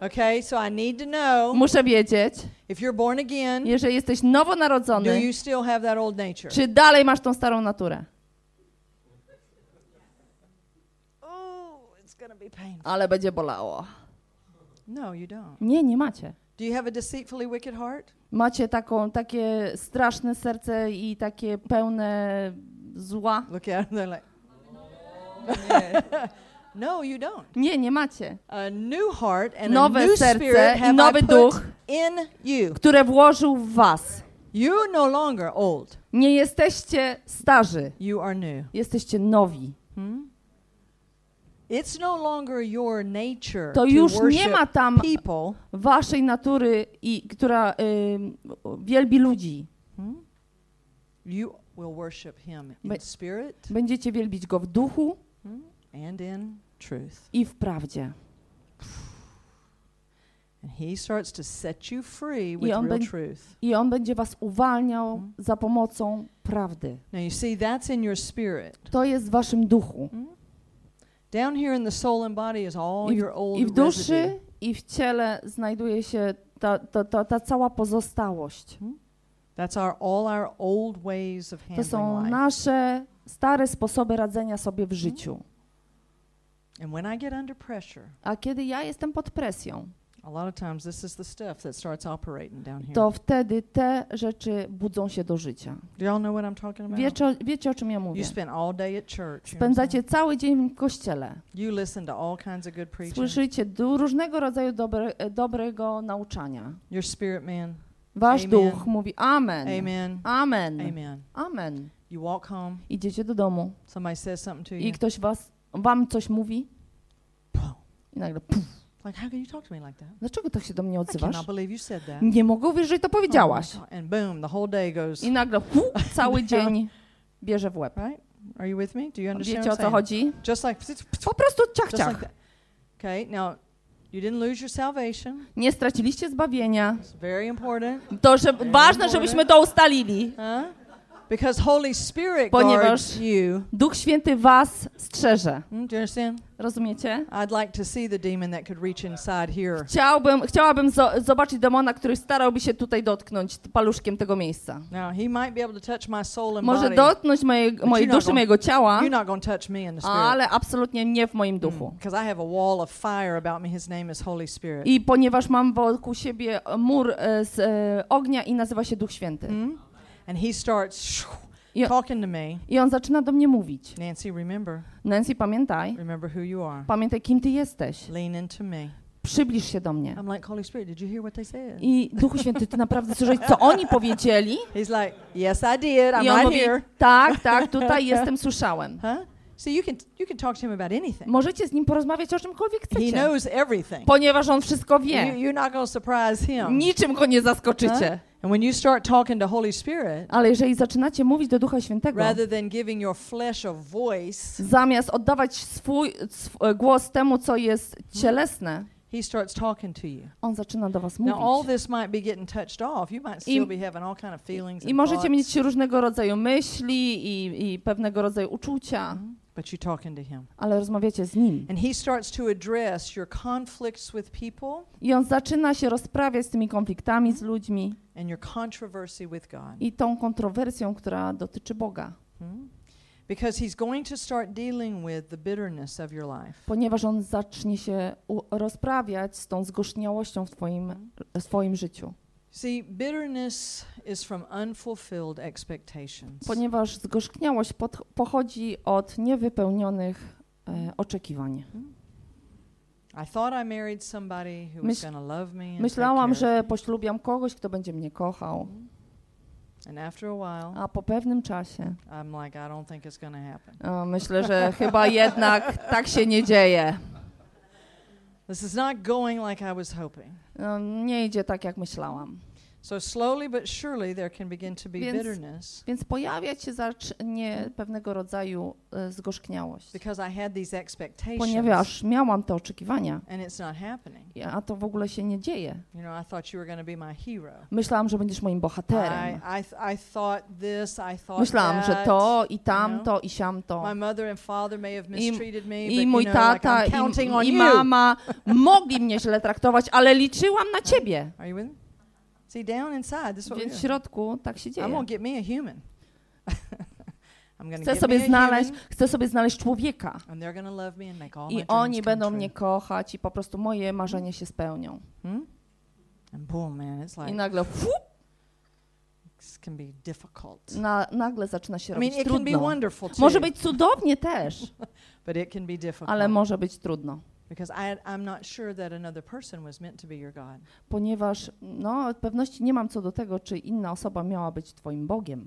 Okay. so I need to know Muszę wiedzieć, if you're born again, jeżeli jesteś do nowonarodzony, you still have that old nature? czy dalej masz tą starą naturę. Oh, it's to be painful. Ale będzie bolało. No, you don't. Nie, nie macie. Do you have a deceitfully wicked heart? Macie taką, takie straszne serce i takie pełne zła. Look at them, they're like, no, you don't. Nie, nie macie. A new heart and a Nowe new serce spirit i nowy duch, in you. które włożył w was. You're no longer old. Nie jesteście starzy, You are new. jesteście nowi. Hmm? It's no longer your nature To to już nie ma tam people. waszej natury, i, która ym, wielbi ludzi. Hmm? You will worship him in Be- spirit Będziecie wielbić go w duchu hmm, and in truth. i w prawdzie. And he starts to set you free I with on truth. I on będzie was uwalniał Mhm. za pomocą prawdy. Now you see, that's in your spirit. To jest w waszym duchu. Hmm? Down here in the soul and body is all I your w, old I w duszy, residue. i w ciele znajduje się ta, ta, ta, ta cała pozostałość. That's our all our old ways of To handling są life. nasze stare sposoby radzenia sobie w życiu. And when I get under pressure, A kiedy ja jestem pod presją, a lot of times this is the stuff that starts operating down here. to wtedy te rzeczy budzą się do życia. Do y'all know what I'm talking about? Wiecie, wiecie o czym ja mówię? You spend all day at church. you know what I'm Spędzacie cały dzień w kościele. saying? You listen to all kinds of good preaching. Słyszycie du- różnego rodzaju dobre, e, dobrego nauczania. Wasz Amen. duch mówi amen. Amen. Amen. Amen. Amen. You walk home, Idziecie do domu somebody says something to i ktoś was, wam coś mówi i nagle puf, Like, how can you talk to me like that? dlaczego tak się do mnie I odzywasz? cannot believe you said that. Nie mogę uwierzyć, że to powiedziałaś. Oh and boom, the whole day goes. I nagle fu, cały dzień bierze w łeb. Right? Are you with me? Do you understand Wiecie o what I'm co saying? chodzi? Just like, Po prostu ciach, just like ciach. that. Okay, now you didn't lose your salvation. Nie straciliście zbawienia. It's very important. To, że ważne, żebyśmy to ustalili. Huh? Because Holy Spirit Ponieważ- guards you. Duch Święty was strzeże. Do you understand? Rozumiecie? I'd like to see the demon that could reach inside here. Chciałbym, chciałabym zo- zobaczyć demona, który starałby się tutaj dotknąć paluszkiem tego miejsca. Now he might be able to touch my soul and Może body. dotknąć mojej, mojej duszy, gonna- mojego ciała, You're not going to touch me in the spirit. ale absolutnie nie w moim duchu. Because I have a wall of fire about me. His name is Holy Spirit. I ponieważ mam wokół siebie mur e, z e, ognia i nazywa się Duch Święty. Hmm? And he starts I, talking to me. I on zaczyna do mnie mówić. Nancy, remember, Nancy, pamiętaj, remember who you are. pamiętaj, kim ty jesteś. Lean into me. Przybliż się do mnie. I'm like, Holy Spirit, did you hear what they said? I Duchu Święty, ty naprawdę słyszałeś, co oni powiedzieli? He's like, yes, I did. I'm I on right mówi, here. tak, tak, tutaj jestem, słyszałem. Huh? See, you can you can talk to him about anything. Możecie z nim porozmawiać o czymkolwiek He chcecie, knows everything. ponieważ on wszystko You, wie. you're not surprise him. Niczym go nie zaskoczycie. And when you start talking to Holy Spirit, Ale jeżeli zaczynacie mówić do Ducha Świętego, rather than giving your flesh a voice, zamiast oddawać swój sw- głos temu, co jest cielesne, he starts talking to you. On zaczyna do was Now, all mówić. this might be getting touched off. You might still be having all kind of feelings I możecie mieć różnego rodzaju myśli i, i pewnego rodzaju uczucia, Mhm. But you're talking to him. ale rozmawiacie z nim. And he starts to address your conflicts with people I on zaczyna się rozprawiać z tymi konfliktami z ludźmi and your controversy with God. i tą kontrowersją, która dotyczy Boga. Hmm? Because he's going to start dealing with the bitterness of your life. Ponieważ on zacznie się rozprawiać z tą zgorzniałością w twoim, w twoim życiu. See, bitterness is from unfulfilled expectations. Ponieważ zgorzkniałość pod, pochodzi od niewypełnionych e, oczekiwań. Was Myśl- Myślałam, że poślubiam kogoś, kto będzie mnie kochał, after a po pewnym czasie myślę, że chyba jednak tak się nie dzieje. This is not going like I was hoping. E, Nie idzie tak, jak myślałam. So slowly but surely there can begin to be Więc- bitterness Więc pojawiać się zacznie pewnego rodzaju e, zgorzkniałość. because I had these expectations Ponieważ miałam te oczekiwania, and it's not happening. a to w ogóle się nie dzieje. You know, I thought you were going to be my hero. Myślałam, że będziesz moim I, bohaterem. I, th- I thought this, I thought Myślałam, że that. to i tamto i siamto. My mother and father may have I- mistreated me, I but mój you know, like tata, I'm counting on i, i you. mama mogli mnie źle traktować, ale liczyłam na ciebie. Are you with me? See, down inside, this is what Więc w środku tak się I'm dzieje. gonna get me a human. I'm gonna Chcę sobie znaleźć, human, chcę sobie znaleźć człowieka. I oni będą mnie kochać i po prostu moje marzenia się spełnią. Hmm? Boom, man, it's I like nagle, this can be difficult. na, nagle zaczyna się I mean, robić be trudno. Może być cudownie też, ale może być trudno. Because I, I'm not sure that another person was meant to be your God. Ponieważ no, pewności nie mam co do tego, czy inna osoba miała być Twoim Bogiem.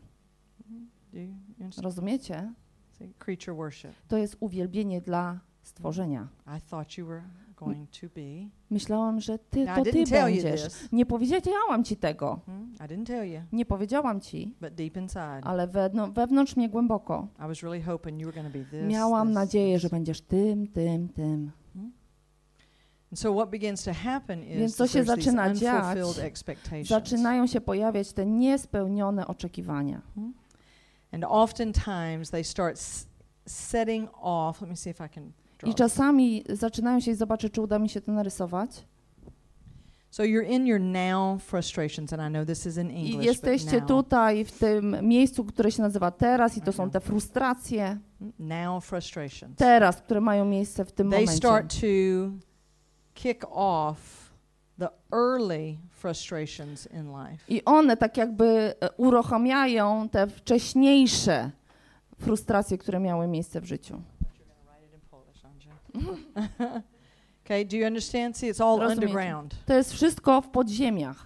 Do you understand? Rozumiecie? See, creature worship. To jest uwielbienie dla stworzenia. I thought you were going to be. Myślałam, że ty, Now, to I ty didn't tell you będziesz. this. Nie powiedziałam ci tego. Hmm? I didn't tell you, Nie powiedziałam ci, but deep inside, ale wewnątrz, wewnątrz mnie głęboko I was really hoping you were going to be this. miałam this, nadzieję, że będziesz tym, tym, tym. And so what begins to happen is Więc co się zaczyna dziać? Zaczynają się pojawiać te niespełnione oczekiwania. I. I czasami zaczynają się, i zobaczę, czy uda mi się to narysować. So you're in your now frustrations, and I know this is in I English, jesteście but now, tutaj w tym miejscu, które się nazywa teraz i to są Mhm. te frustracje now frustrations. teraz, które mają miejsce w tym They momencie. start to kick off the early frustrations in life. I one tak jakby e, uruchamiają te wcześniejsze frustracje, które miały miejsce w życiu. Okay, do you understand? See, it's all Rozumiecie. underground. To jest wszystko w podziemiach.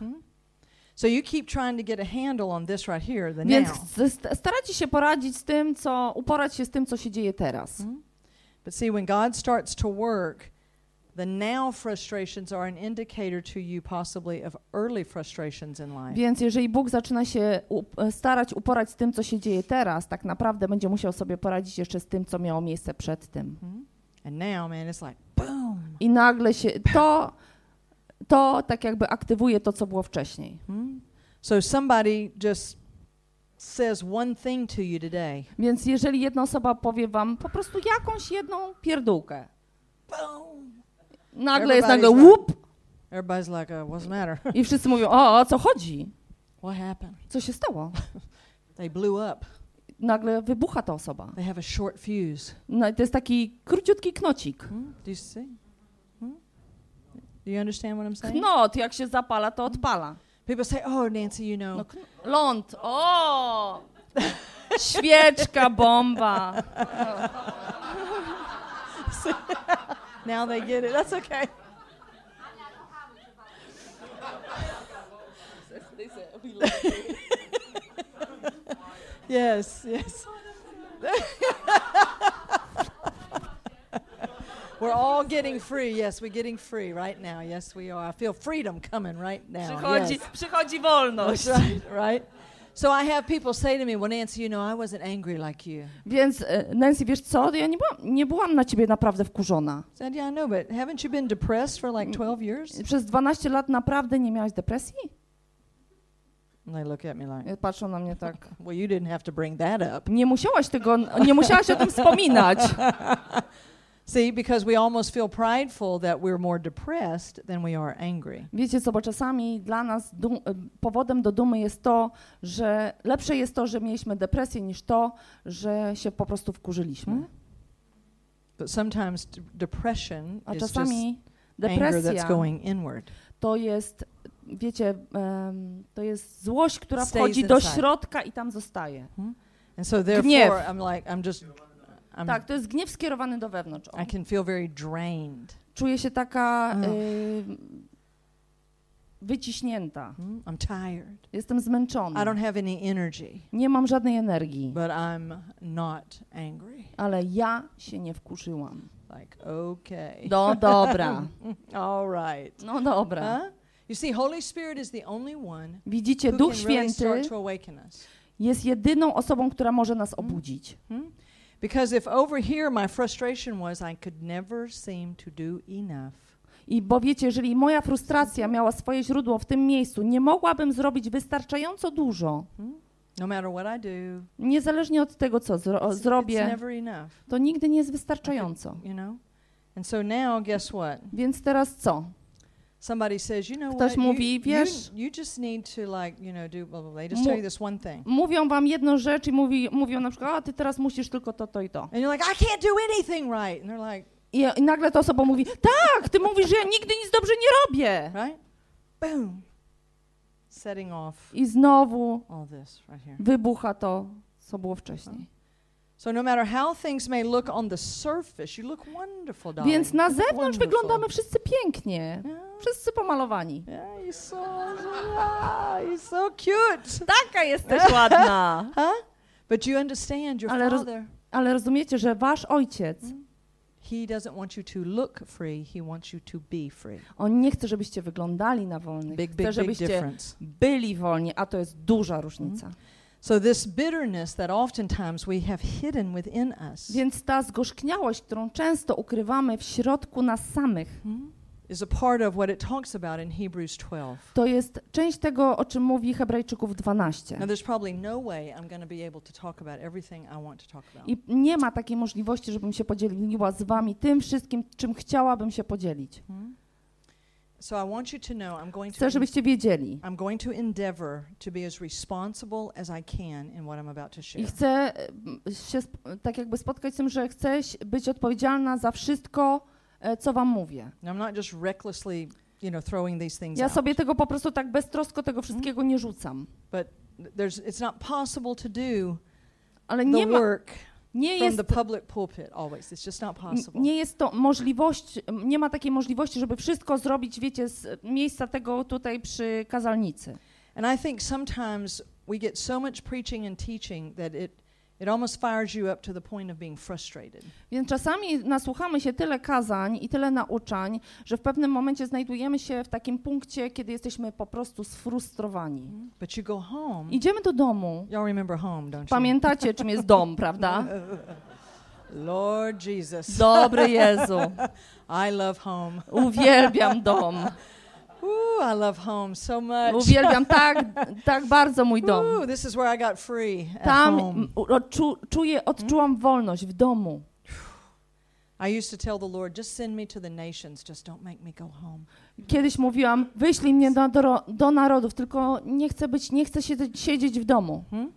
So you keep trying to get a handle on this right here, the Więc now. st- st- staracie się poradzić z tym, co, uporać się z tym, co się dzieje teraz. Mhm. But see, when God starts to work, the now frustrations are an indicator to you possibly of early frustrations in life. Więc jeżeli Bóg zaczyna się e, starać uporać z tym, co się dzieje teraz, tak naprawdę będzie musiał sobie poradzić jeszcze z tym, co miało miejsce przed tym. Mhm. And now, man, it's like boom. I nagle się to, to tak jakby aktywuje to, co było wcześniej. Hmm? So somebody just says one thing to you today. Więc jeżeli jedna osoba powie wam po prostu jakąś jedną pierdółkę. Nagle jest nagle łup Everybody's like, uh, what's the matter? i wszyscy mówią, o, o co chodzi? what happened? Co się stało? They blew up. Nagle wybucha ta osoba. They have a short fuse. No to jest taki króciutki knocik. Hmm? Do you see? Hmm? Do you understand what I'm saying? Knot, jak się zapala, to odpala. People say, oh, Nancy, you know. No, ląd, o! Świeczka, bomba. Now they get it. That's okay. yes, yes. we're all getting free. Yes, we're getting free right now. Yes, we are. I feel freedom coming right now. Przychodzi, Yes. przychodzi wolność. That's right, right? So I have people say to me, "Well, Nancy, you know, I wasn't angry like you." Więc e, Nancy, wiesz co, ja nie byłam, nie byłam na ciebie naprawdę wkurzona. Said, "Yeah, I know, but haven't you been depressed for like 12 years?" Przez 12 lat naprawdę nie miałaś depresji? And they look at me like, E, Patrzą na mnie tak. "Well, you didn't have to bring that up." Nie musiałaś tego, nie musiałaś o tym wspominać. See, because we almost feel prideful that we're more depressed than we are angry. Wiecie co, bo czasami dla nas dum, e, powodem do dumy jest to, że lepsze jest to, że mieliśmy depresję, niż to, że się po prostu wkurzyliśmy. Hmm? But sometimes depression A czasami anger that's depresja going inward. to jest, wiecie, em, to jest złość, która wchodzi do środka i tam zostaje. And so therefore, Gniew. I'm like, I'm just, I'm, Tak, to jest gniew skierowany do wewnątrz. O, I can feel very drained. Czuję się taka Ugh. y, wyciśnięta. Hmm? I'm tired. Jestem I zmęczona. don't have any energy, Nie mam żadnej energii, but I'm not angry. ale ja się nie wkurzyłam. Like, okay. No dobra, All right. no dobra. Huh? You see, Holy Spirit is the only one Widzicie, Duch really Święty us. jest jedyną osobą, która może nas obudzić. Hmm? Because if over here my frustration was I could never seem to do enough. I bo wiecie, jeżeli moja frustracja miała swoje źródło w tym miejscu, nie mogłabym zrobić wystarczająco dużo, Hmm? No matter what I do, niezależnie od tego, co zro- it's, it's zrobię, never enough. to nigdy nie jest wystarczająco. You know? And so now, guess what? Więc teraz co? Somebody says, you know Ktoś what? mówi, you, wiesz- you, you just need to like, you know, do blah, blah, blah. They just Mu- tell you this one thing. Mówią wam jedną rzecz i mówi, mówią na przykład, a ty teraz musisz tylko to, to i to. And you're like, I can't do anything right. And they're like, I, I nagle ta osoba mówi, tak, ty mówisz, że ja nigdy nic dobrze nie robię. right? Boom. Setting off I znowu all this right here. wybucha to, co było wcześniej. So no matter how things may look on the surface, you look wonderful, darling. Więc na zewnątrz wonderful. wyglądamy wszyscy pięknie. Yeah, Wszyscy pomalowani. yeah, you're so, ah, you're so cute. Taka jesteś ładna. Huh? But you understand your Ale roz- father. Ale rozumiecie, że wasz ojciec, He doesn't want you to look free. He wants you to be free. on nie chce, żebyście wyglądali na wolnych. Big, Chce, big żebyście difference. byli wolni, a to jest duża różnica. So this bitterness that oftentimes we have hidden within us Więc ta zgorzkniałość, którą często ukrywamy w środku nas samych, hmm, is a part of what it talks about in Hebrews 12. to jest część tego, o czym mówi Hebrajczyków 12. Now there's probably no way I'm going to be able to talk about everything I want to talk about. I nie ma takiej możliwości, żebym się podzieliła z wami tym wszystkim, czym chciałabym się podzielić. Hmm? So I want you to know I'm going to Chcę, żebyście wiedzieli. I'm going to endeavor to be as responsible as I can in what I'm about to I share. chcę em, się tak jakby spotkać z tym, że chcę być odpowiedzialna za wszystko, e, co wam mówię. I'm not just recklessly, you know, throwing these things Ja out. sobie tego po prostu tak beztrosko tego wszystkiego nie rzucam. But there's, it's not possible to do Ale the nie ma, work nie from jest, the public pulpit always. It's just not possible. nie jest to możliwość, nie ma takiej możliwości, żeby wszystko zrobić, wiecie, z miejsca tego tutaj przy kazalnicy. And I think sometimes we get so much preaching and teaching that it, it almost fires you up to the point of being frustrated. Więc czasami nasłuchamy się tyle kazań i tyle nauczań, że w pewnym momencie znajdujemy się w takim punkcie, kiedy jesteśmy po prostu sfrustrowani. But you go home. Idziemy do domu. Y'all remember home, don't you? Pamiętacie, czym jest dom, prawda? Lord Jesus. Dobry Jezu, I love home. uwielbiam dom. Ooh, I love home so much. Uwielbiam tak, tak bardzo mój dom. Ooh, this is where I got free at Tam home. odczu, czuję, odczułam wolność w domu. I used to tell the Lord, just send me to the nations, just don't make me go home. Kiedyś mówiłam, wyślij mnie do, do, do narodów, tylko nie chcę być, nie chcę siedzieć, siedzieć w domu. Hmm?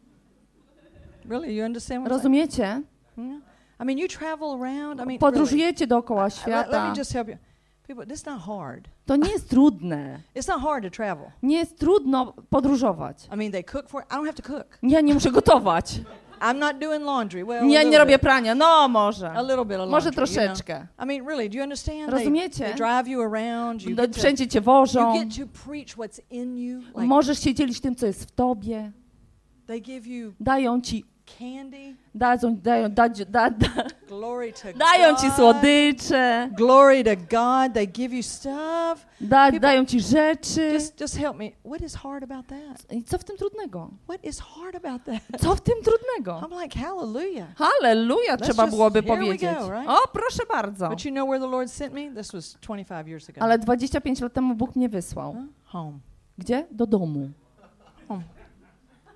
Really, you understand what? Rozumiecie? Hmm? I mean, you travel around. I mean, really. Podróżujecie dookoła Let, let świata. me just help you. To nie jest trudne. It's not hard to travel. Nie jest trudno podróżować. I mean, they cook for. I don't have to cook. Ja nie muszę gotować. I'm not doing laundry. Well, Ja nie robię bit. prania. No może. A little bit of Może laundry, you know? troszeczkę. I mean, really, do you understand? They, Rozumiecie? they drive you around. You No, get, to, Wszędzie cię you wożą. get to preach what's in you. Like Możesz się dzielić tym, co jest w tobie. they give you Dają ci candy. Dadzą, dają, da, da, da, Glory to dają ci słodycze, Glory to God. They give you stuff. da, People- dają ci rzeczy. Just, just help me. What is hard about that? I co w tym trudnego? What is hard about that? Co w tym trudnego? I'm like, hallelujah. Halleluja, Let's trzeba just- byłoby powiedzieć. go, right? O, proszę bardzo. But you know where the Lord sent me? This was 25 years ago. Ale 25 lat temu Bóg mnie wysłał. Huh? Home. Gdzie? Do domu.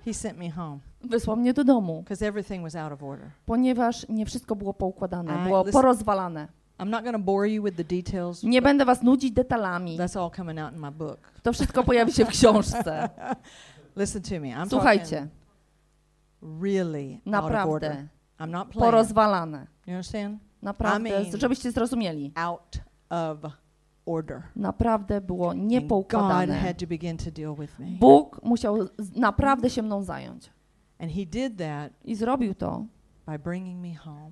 He sent me home Wysłał mnie do domu, because everything was out of order. ponieważ nie wszystko było poukładane, I- było porozwalane. I'm not going to bore you with the details. Nie będę was nudzić detalami. That's all coming out in my book. To wszystko pojawi się w książce. Listen to me. I'm Słuchajcie, really out of order. naprawdę I'm not playing. porozwalane. You understand? Naprawdę, I mean- żebyście zrozumieli. Out of order. Naprawdę było niepoukładane. Bóg musiał naprawdę się mną zająć. And He did that I zrobił to by bringing me home.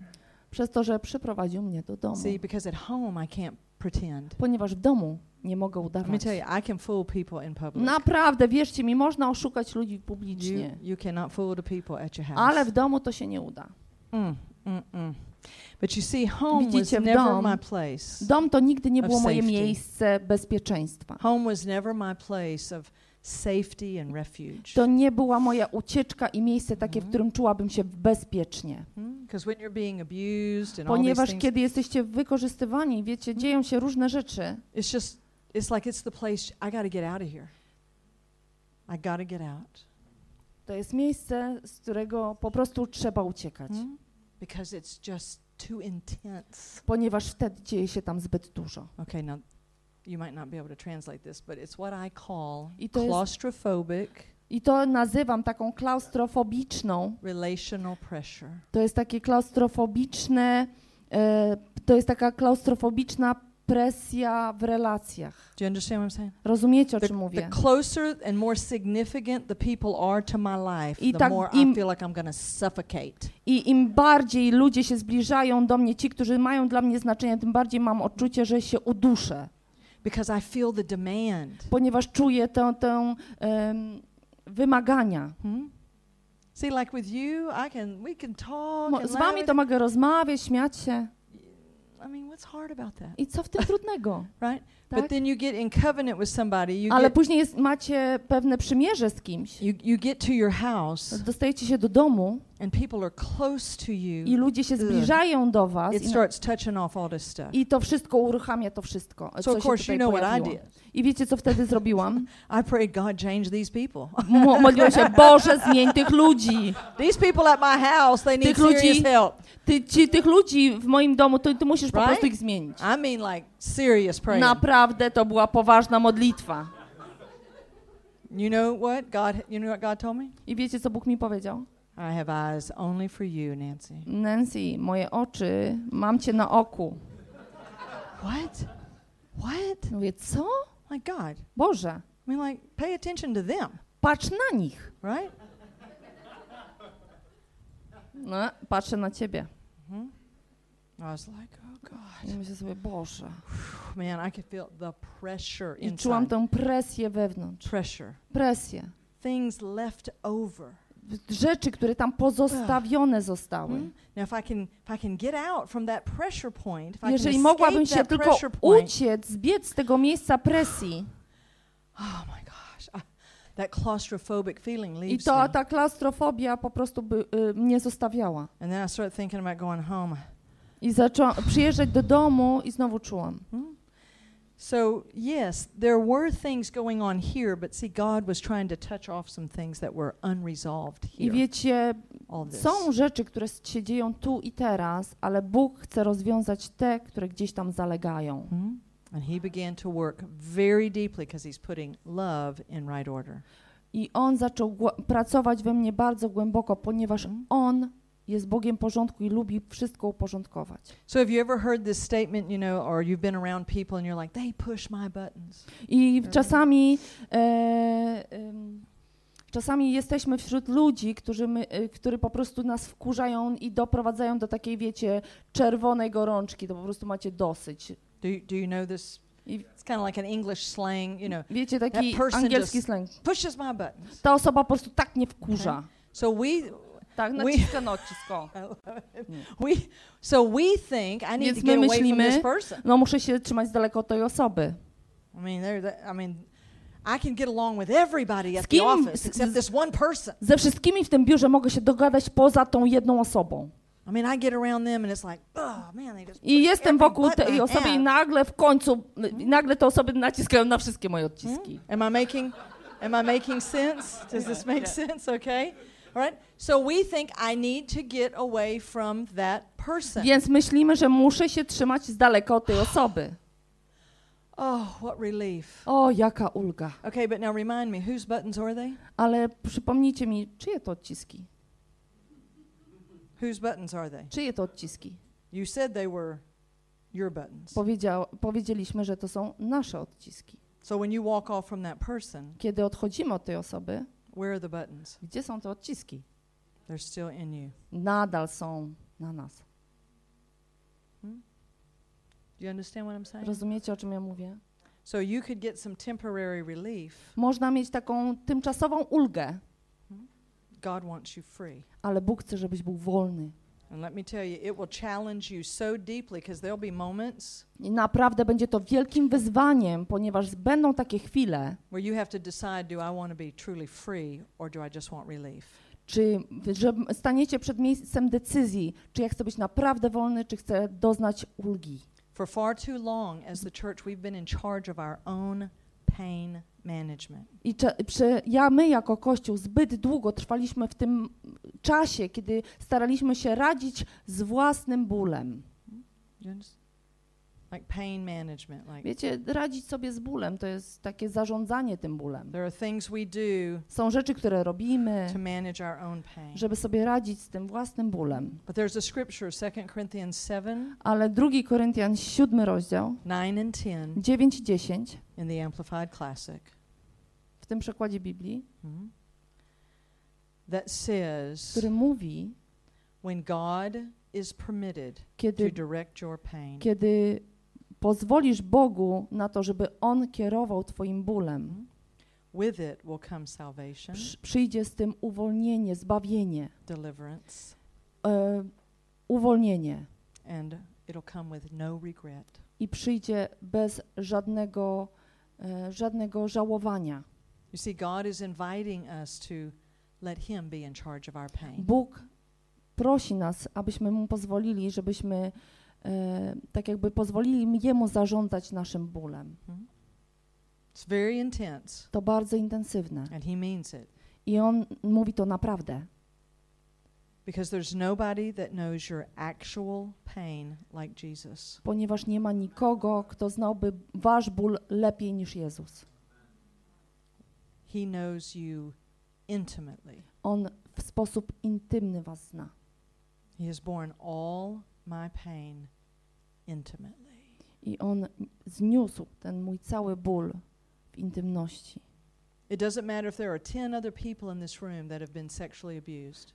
przez to, że przyprowadził mnie do domu. See, because at home I can't pretend. Ponieważ w domu nie mogę Let me udawać. tell you, I can fool people in public. Naprawdę, wierzcie mi, można oszukać ludzi You, publicznie. you cannot fool the people at your house. Ale w domu to się nie uda. Mm, mm, mm. But you see, home was Widzicie, w never dom- my place. Dom to nigdy nie Of było moje safety. miejsce bezpieczeństwa. Home was never my place of safety and refuge. To nie była moja ucieczka i miejsce takie, w Mhm. którym czułabym się bezpiecznie. Because when you're being abused and all these Ponieważ things, kiedy jesteście wykorzystywani, wiecie, dzieją się różne rzeczy, it's just, it's like it's the place I got to get out of here. I got to get out. to jest miejsce, z którego po prostu trzeba uciekać. Because it's just too intense. Ponieważ wtedy dzieje się tam zbyt dużo. Okay, now you might not be able to translate this, but it's what I call I jest- claustrophobic I to nazywam taką klaustrofobiczną relational pressure. To jest takie klaustrofobiczne, e, to jest taka klaustrofobiczna presja w relacjach. Do you understand what I'm saying? Rozumiecie, o The, czym the mówię? closer and more significant the people are to my life, I the tak more im- I feel like I'm to suffocate. I im bardziej ludzie się zbliżają do mnie, ci, którzy mają dla mnie znaczenie, tym bardziej mam odczucie, że się uduszę, Because I feel the demand. ponieważ czuję tę, tę em, wymagania. Hmm? See, like with you, I can we can talk. Mo- Z wami to mogę rozmawiać, śmiać się. I mean, what's hard about that, I co w tym trudnego? right? Tak? But then you get in covenant with somebody. You Ale get później jest, macie pewne przymierze z kimś. you, you get to your house, Dostajecie się do domu and people are close to you. i ludzie się zbliżają do was It i, starts touching off all this stuff. i to wszystko uruchamia to wszystko, So of course, you know what I pojawiło. did. I wiecie, co wtedy zrobiłam? I prayed God change these people. Mo- Modliłam się, Boże, zmień tych ludzi. these people at my house, they need Tych serious ludzi- help. Ty, ci, tych ludzi w moim domu, to ty musisz po Right? prostu ich zmienić. I mean, like serious praying. Naprawdę to była poważna modlitwa. You know what God? You know what God told me? I wiecie, co Bóg mi powiedział? I have eyes only for you, Nancy. Nancy, moje oczy, mam cię na oku. What? What? Mówię, co? My God. Boże, I mean, like, pay attention to them, patrz na nich. right? No, patrzę na ciebie. hmm I was like, God. I myślę sobie, Boże. Man, I could feel the pressure I czułam inside. tę presję wewnątrz. Pressure. Presję. Things left over. Rzeczy, które tam pozostawione zostały. Hmm? Now, if I can, if I can get out from that pressure point, if I Jeżeli can mogłabym się tylko point, uciec, zbiec z tego miejsca presji oh my gosh, I, that claustrophobic feeling i leaves to me. ta klaustrofobia po prostu by, y, mnie zostawiała. And then I started thinking about going home. I zaczęłam przyjeżdżać do domu i znowu czułam. Hmm? So, yes, there were things going on here, but see, God was trying to touch off some things that were unresolved I here. wiecie, All this. są rzeczy, które się dzieją tu i teraz, ale Bóg chce rozwiązać te, które gdzieś tam zalegają. Hmm? And He began to work very deeply because He's putting love in right order. I On zaczął pracować we mnie bardzo głęboko, ponieważ Mhm. On jest Bogiem porządku i lubi wszystko uporządkować. So, have you ever heard this statement, you know, or you've been around people and you're like, they push my buttons? I czasami, e, czasami jesteśmy wśród ludzi, którzy, my, y, którzy po prostu nas wkurzają i doprowadzają do takiej, wiecie, czerwonej gorączki, to po prostu macie dosyć. Do you, do you know this? It's kind of like an English slang, you know, wiecie, taki angielski slang. pushes my buttons. Ta osoba po prostu tak nie wkurza. So we, Tak, We- naciska na odcisk. o. I love it. Nie. We, so we think I need Więc to my get away from myślimy- this person. No muszę się trzymać z daleko od tej osoby. I mean, they're the, I mean, I can get along with everybody at kim- the office except this one person. Ze wszystkimi w tym biurze mogę się dogadać poza tą jedną osobą. I mean, I get around them and it's like, oh man, they just I jestem every wokół button tej I osoby i have. nagle w końcu, i nagle te osoby naciskają na wszystkie moje odciski. Am I making am I making sense? Does this make sense? Okay. All right. So we think I need to get away from that person. Więc myślimy, że muszę się trzymać z daleka od tej osoby. Oh, what relief. O, jaka ulga. Okay, but now remind me, whose buttons are they? Ale przypomnijcie mi, czyje to odciski? Whose buttons are they? Czyje to odciski? You said they were your buttons. Powiedział, powiedzieliśmy, że to są nasze odciski. So when you walk off from that person, Kiedy odchodzimy od tej osoby, where are the buttons? gdzie są te odciski? They're still in you. Nadal są na nas. Do you understand what I'm saying? Rozumiecie, o czym ja mówię? So you could get some temporary relief. Można mieć taką tymczasową ulgę, God wants you free. ale Bóg chce, żebyś był wolny. And let me tell you, it will challenge you so deeply because there'll be moments I naprawdę będzie to wielkim wyzwaniem, ponieważ będą takie chwile, where you have to decide do I want to be truly free or do I just want relief? czy że staniecie przed miejscem decyzji, czy ja chcę być naprawdę wolny, czy chcę doznać ulgi. For far too long, as the church, we've been in charge of our own pain. I przy, ja, my jako Kościół zbyt długo trwaliśmy w tym czasie, kiedy staraliśmy się radzić z własnym bólem. Like pain management. Like Wiecie, radzić sobie z bólem to jest takie zarządzanie tym bólem. there are things we do Są rzeczy, które robimy, to manage our own pain. żeby sobie radzić z tym własnym bólem. But there's a scripture, 2 Corinthians 7, Ale 2 Koryntian 7 rozdział, 9 and 10 9 i 10 in the Amplified Classic. w tym przekładzie Biblii, Mhm. That says który mówi, when God is permitted to kiedy, direct your pain, kiedy pozwolisz Bogu na to, żeby On kierował Twoim bólem, with it will come salvation, przy, przyjdzie z tym uwolnienie, zbawienie, deliverance, e, uwolnienie and it'll come with no regret. i przyjdzie bez żadnego, e, żadnego żałowania. You see, God is inviting us to let Him be in charge of our pain. Bóg prosi nas, abyśmy Mu pozwolili, żebyśmy tak jakby pozwolili Jemu zarządzać naszym bólem. Mhm. It's very intense, To bardzo intensywne. and He means it. I On mówi to naprawdę, Because there's nobody that knows your actual pain like Jesus. ponieważ nie ma nikogo, kto znałby wasz ból lepiej niż Jezus. He knows you intimately. On w sposób intymny was zna. He has borne all my pain intimately. I On zniósł ten mój cały ból w intymności.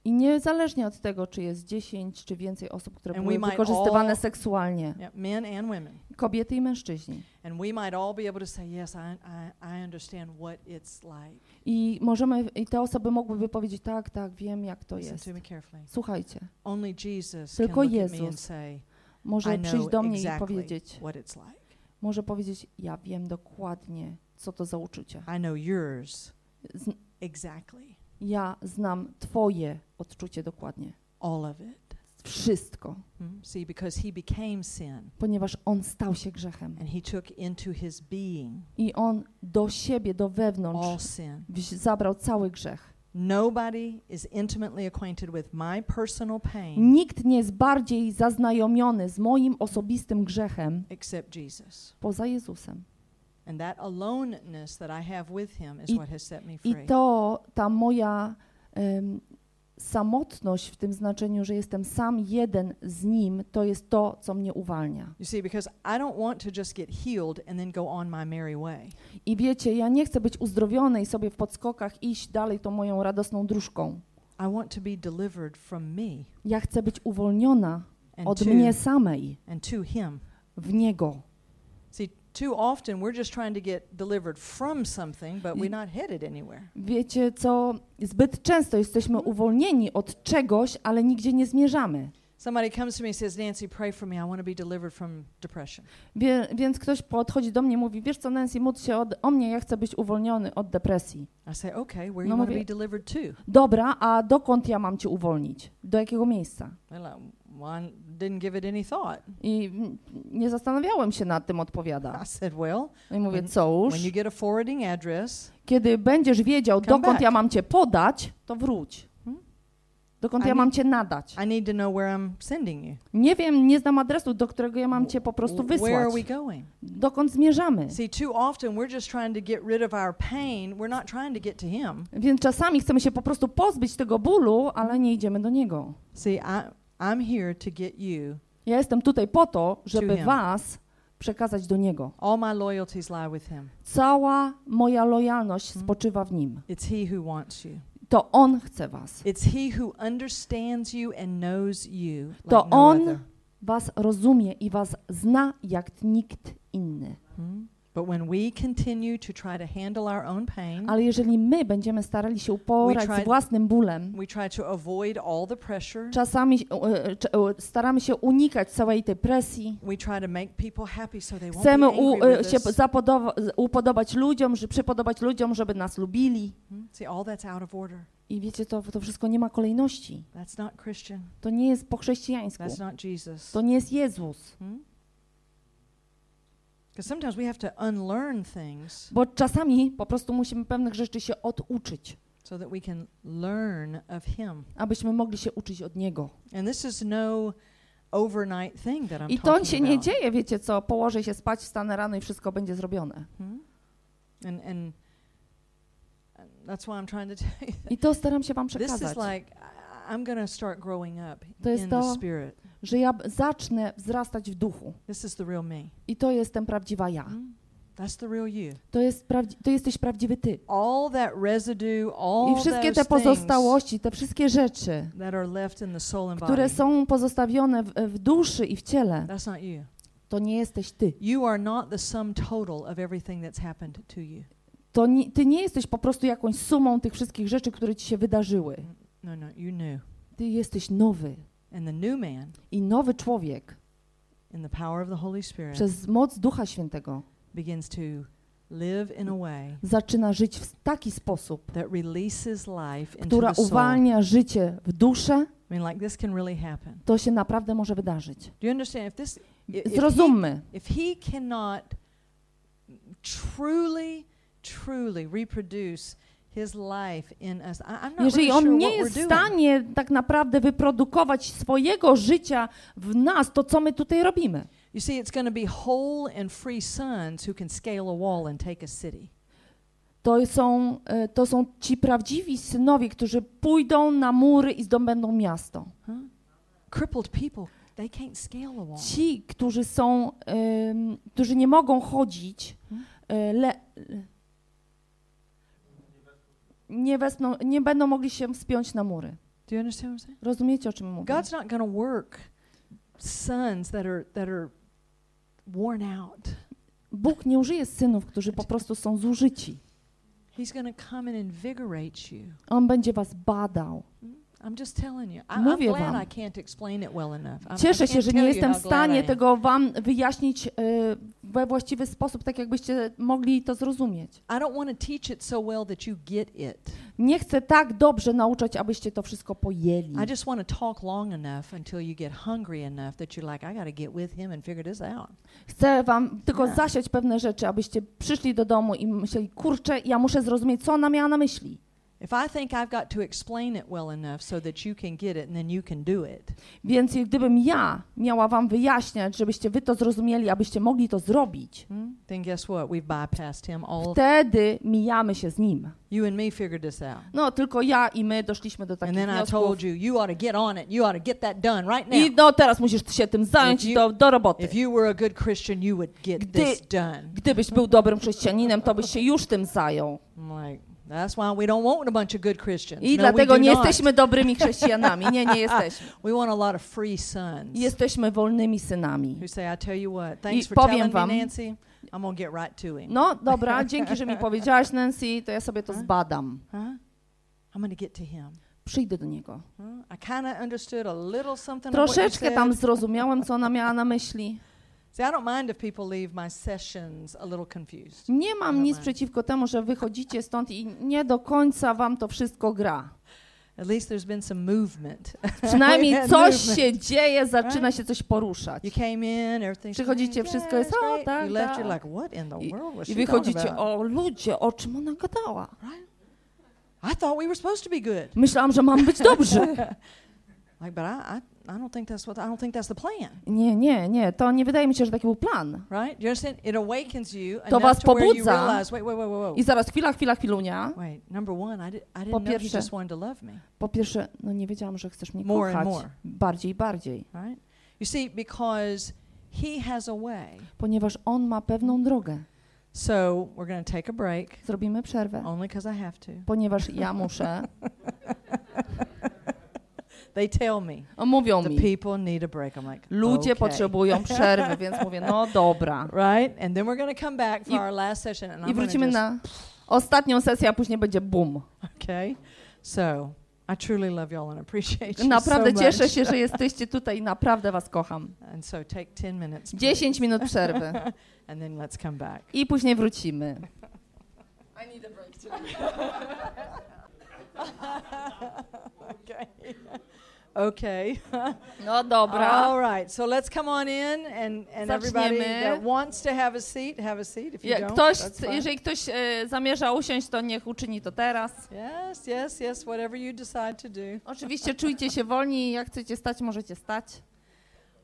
I niezależnie od tego, czy jest 10 czy więcej osób, które And były wykorzystywane all- seksualnie, Yeah, men and women. kobiety i mężczyźni. And we might all be able to say, yes, I, I, I understand what it's like. I możemy, i te osoby mogłyby powiedzieć, tak, tak, wiem jak to jest. Słuchajcie, Only Jesus Tylko Jezus say, może I przyjść do mnie i exactly powiedzieć, what it's like. może powiedzieć, ja wiem dokładnie, co to za uczucie. I know yours Z, exactly. ja znam twoje odczucie dokładnie. All of it. Wszystko. Hmm? See, because he became sin Ponieważ On stał się grzechem. and he took into his being I On do siebie, do all wewnątrz sin. wzi- zabrał cały grzech. Nobody is intimately acquainted with my personal pain Nikt nie jest bardziej zaznajomiony z moim osobistym grzechem except Jesus. poza Jezusem. I have with him is I- what has set me I free. to ta moja em, samotność w tym znaczeniu, że jestem sam jeden z Nim, to jest to, co mnie uwalnia. You see, because I don't want to just get healed and then go on my merry way. I wiecie, ja nie chcę być uzdrowiony i sobie w podskokach iść dalej tą moją radosną dróżką. I want to be delivered from me Ja chcę być uwolniona od to, mnie samej, and to him. w Niego. Too often we're just trying to get delivered from something, but we're not headed anywhere. Wiecie co, zbyt często jesteśmy uwolnieni od czegoś, ale nigdzie nie zmierzamy. Somebody comes to me and says, Nancy, pray for me. I want to be delivered from depression. Wie, więc ktoś podchodzi do mnie i mówi, wiesz co Nancy, módl się od, o mnie, ja chcę być uwolniony od depresji. I say, okay, where No you want to mówię- be delivered to? Dobra, a dokąd ja mam cię uwolnić? Do jakiego miejsca? They're like, well, I didn't give it any thought. I nie zastanawiałem się nad tym, odpowiada. I said, well, i mówię, When- cóż, when you get a forwarding address, kiedy będziesz wiedział, dokąd back. ja mam cię podać, to wróć. Hmm? Dokąd I ja need- mam cię nadać. I need to know where I'm sending you. Nie wiem, nie znam adresu, do którego ja mam cię po prostu Where are we wysłać. going? Dokąd zmierzamy? See, too often we're just trying to get rid of our pain. We're not trying to get to Him. Więc czasami chcemy się po prostu pozbyć tego bólu, ale nie idziemy do niego. See, I, I'm here to get you. Ja jestem tutaj po to, żeby him. was przekazać do niego. All my loyalties lie with Him. Cała moja lojalność Hmm. spoczywa w nim. It's He who wants you. To on chce was. It's He who understands you and knows you like To no on other. Was rozumie i was zna jak nikt inny. Hmm? But when we continue to try to handle our own pain, Ale jeżeli my będziemy starali się uporać tried- z własnym bólem, we try to avoid all the pressure. czasami e, staramy się unikać całej tej presji, We try to make people happy so they chcemy u, e, się upodobać ludziom, że przypodobać ludziom, żeby nas lubili. Hmm? See, all that's out of order. I wiecie, to, to wszystko nie ma kolejności. That's not Christian. To nie jest po chrześcijańsku. That's not Jesus. To nie jest Jezus. Because sometimes we have to unlearn things Bo czasami po prostu musimy pewnych rzeczy się oduczyć, so that we can learn of Him. abyśmy mogli się uczyć od Niego. And this is no overnight thing that I'm I to talking się nie about. dzieje, wiecie co, położę się spać, wstanę rano i wszystko będzie zrobione. Hmm? And and that's why I'm trying to tell you. I to staram się wam This is przekazać, like I- I'm going to start growing up To jest in to- the spirit. Że ja zacznę wzrastać w duchu. This is the real me. I to jestem prawdziwa ja. Hmm? That's the real you. To, jest prawdzi- to jesteś prawdziwy ty. All that residue, all I wszystkie te pozostałości, te wszystkie rzeczy, that are left in the soul and które body. są pozostawione w, w duszy i w ciele, That's not you. to nie jesteś ty. You are not the sum total of everything that's happened to you. To nie, ty nie jesteś po prostu jakąś sumą tych wszystkich rzeczy, które ci się wydarzyły. No, no, you knew. Ty jesteś nowy. And the new man, I nowy człowiek in the power of the Holy Spirit, przez moc Ducha Świętego begins to live in a way zaczyna żyć w taki sposób, that releases life into która the soul. uwalnia życie w duszę, I mean, like this can really happen. to się naprawdę może wydarzyć. Do you understand? If this, if he, Zrozummy, if he cannot truly, truly reproduce jeżeli on nie jest w stanie tak naprawdę wyprodukować swojego życia w nas, to co my tutaj robimy? You see, it's going to be whole and free sons who can scale a wall and take a city. To są, e, to są ci prawdziwi synowie, którzy pójdą na mury i zdobędą miasto. Huh? Crippled people, they can't scale a wall. Ci, którzy są, em, którzy nie mogą chodzić, Hmm? e, le, nie, wespną, nie będą mogli się wspiąć na mury. Do you understand what I'm saying? Rozumiecie, o czym mówię? God's not to work sons that are that are worn out. Bóg nie użyje synów, którzy po prostu są zużyci. He's to come and invigorate you. On będzie was badał. I'm just telling you. I, I'm Mówię wam. I can't explain it well enough. I'm, Cieszę się, że nie jestem w stanie tego wam wyjaśnić e, we właściwy sposób, tak jakbyście mogli to zrozumieć. Nie chcę tak dobrze nauczać, abyście to wszystko pojęli. I just want to talk long enough until you get hungry enough that you're like, I got to get with him and figure this out. Chcę wam tylko zasiać pewne rzeczy, abyście przyszli do domu i myśleli, kurczę, ja muszę zrozumieć, co ona miała na myśli. If I think I've got to explain it well enough so that you can get it and then you can do it, Więc gdybym ja miała wam wyjaśniać, żebyście wy to zrozumieli, abyście mogli to zrobić, hmm, then guess what? We've bypassed him all. wtedy mijamy się z nim. You and me figured this out. No, tylko ja i my doszliśmy do And takich then I wniosków. told you, you ought to get on it. You ought to get that done right now. I no, teraz musisz się tym zająć i you- do, do roboty. If you were a good Christian, you would get Gdy- this done. Gdybyś był dobrym chrześcijaninem, to byś się już tym zajął. I'm like, that's why we don't want a bunch of good Christians. I no, dlatego nie not. jesteśmy dobrymi chrześcijanami. Nie, nie jesteśmy. We want a lot of free sons Jesteśmy wolnymi synami. who say, I tell you what, thanks I for powiem telling wam- me, Nancy. I'm to get right to him. No dobra, dzięki, że mi powiedziałaś, Nancy, to ja sobie to Huh? zbadam. Huh? I'm to get to him. Przyjdę do niego. Huh? I kind of understood a little something Troszeczkę tam zrozumiałem, co ona miała na myśli. See, I don't mind if people leave my sessions a little confused. Nie mam nic przeciwko temu, że wychodzicie stąd i nie do końca wam to wszystko gra. At least there's been some movement. Przynajmniej coś się dzieje, zaczyna się coś poruszać. You came in, Przychodzicie, wszystko jest, o, tak, You left, tak. you're like, what in the I- world was I wychodzicie, o ludzie, o czym ona gadała. I thought we were supposed to be good. Myślałam, że mam być dobrzy. Like, but I, I, I don't think that's what I don't think that's the plan, Nie, nie, nie, to nie wydaje mi się, że taki był plan. right? You understand? It awakens you To was pobudza. realize, wait, wait, wait. I zaraz chwila, chwila, chwilunia. Wait, number one, I, did, I didn't Po know you pierwsze- just wanted to love me, Po pierwsze, no nie wiedziałam, że chcesz mnie More and kochać. more. Bardziej i bardziej. right? You see, because He has a way. Ponieważ on ma pewną drogę. So we're going to take a break, Zrobimy przerwę. only because I have to. Ponieważ ja muszę. They tell me O, mówią the mi. people need a break. I'm like, Ludzie okay. potrzebują przerwy, więc mówię, no dobra. Right? And then we're to come back for I- our last session, and I wrócimy just na ostatnią sesję, a później będzie boom. okay. So I truly love y'all and appreciate you Naprawdę so cieszę much. się, że jesteście tutaj i naprawdę was kocham. And so take 10 minutes. please. 10 minut przerwy and then let's come back. i później wrócimy. I need a break too. okay. Okay. No dobra. All right. So let's come on in and, and everybody that wants to have a seat, have a seat. If you Je, don't, ktoś, jeżeli ktoś e, zamierza usiąść, to niech uczyni to teraz. Yes, yes, yes, whatever you decide to do. Oczywiście czujcie się wolni, jak chcecie stać, możecie stać. All right. So as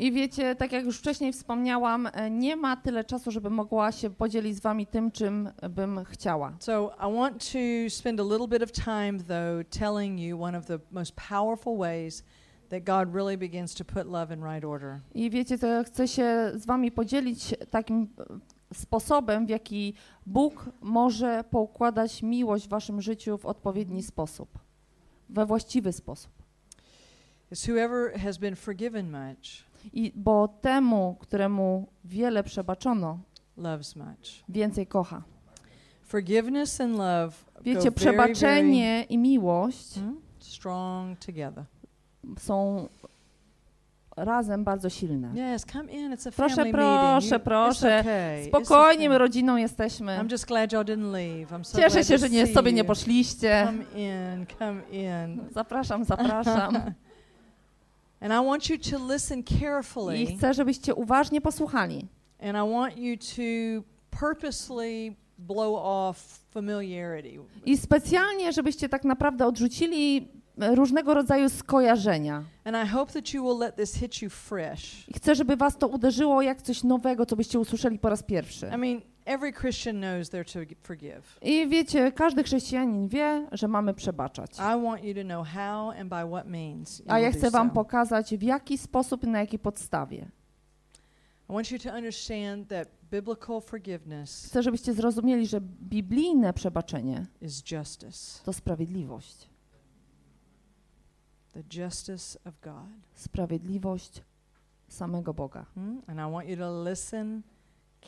I wiecie, tak jak już wcześniej wspomniałam, e, nie ma tyle czasu, żeby mogła się podzielić z wami tym, czym bym chciała. So I want to spend a little bit of time, though, telling you one of the most powerful ways that God really begins to put love in right order. I wiecie, to ja chcę się z wami podzielić takim e, sposobem, w jaki Bóg może poukładać miłość w waszym życiu w odpowiedni sposób, we właściwy sposób. Much I bo temu, któremu wiele przebaczono, więcej kocha. Forgiveness and love Wiecie, very, przebaczenie i miłość hmm, strong together. są razem bardzo silne. Yes, come in. It's a Proszę, family proszę, meeting. Proszę. Okay. Spokojnie, okay. rodziną jesteśmy. I'm just glad y'all didn't leave. I'm so Cieszę się, że nie, sobie nie poszliście. Come in, come in. Zapraszam, zapraszam. And I want you to listen carefully. I chcę, żebyście uważnie posłuchali. And I want you to purposely blow off familiarity. I specjalnie, żebyście tak naprawdę odrzucili różnego rodzaju skojarzenia. I chcę, żeby was to uderzyło jak coś nowego, co byście usłyszeli po raz pierwszy. I mean, every Christian knows they're to forgive. I wiecie, każdy chrześcijanin wie, że mamy przebaczać. I want you to know how and by what means. you A ja chcę wam pokazać, w jaki sposób i na jakiej podstawie. I want you to understand that biblical forgiveness Chcę, żebyście zrozumieli, że biblijne przebaczenie is justice, to sprawiedliwość. The justice of God. Sprawiedliwość samego Boga. Hmm? And I want you to listen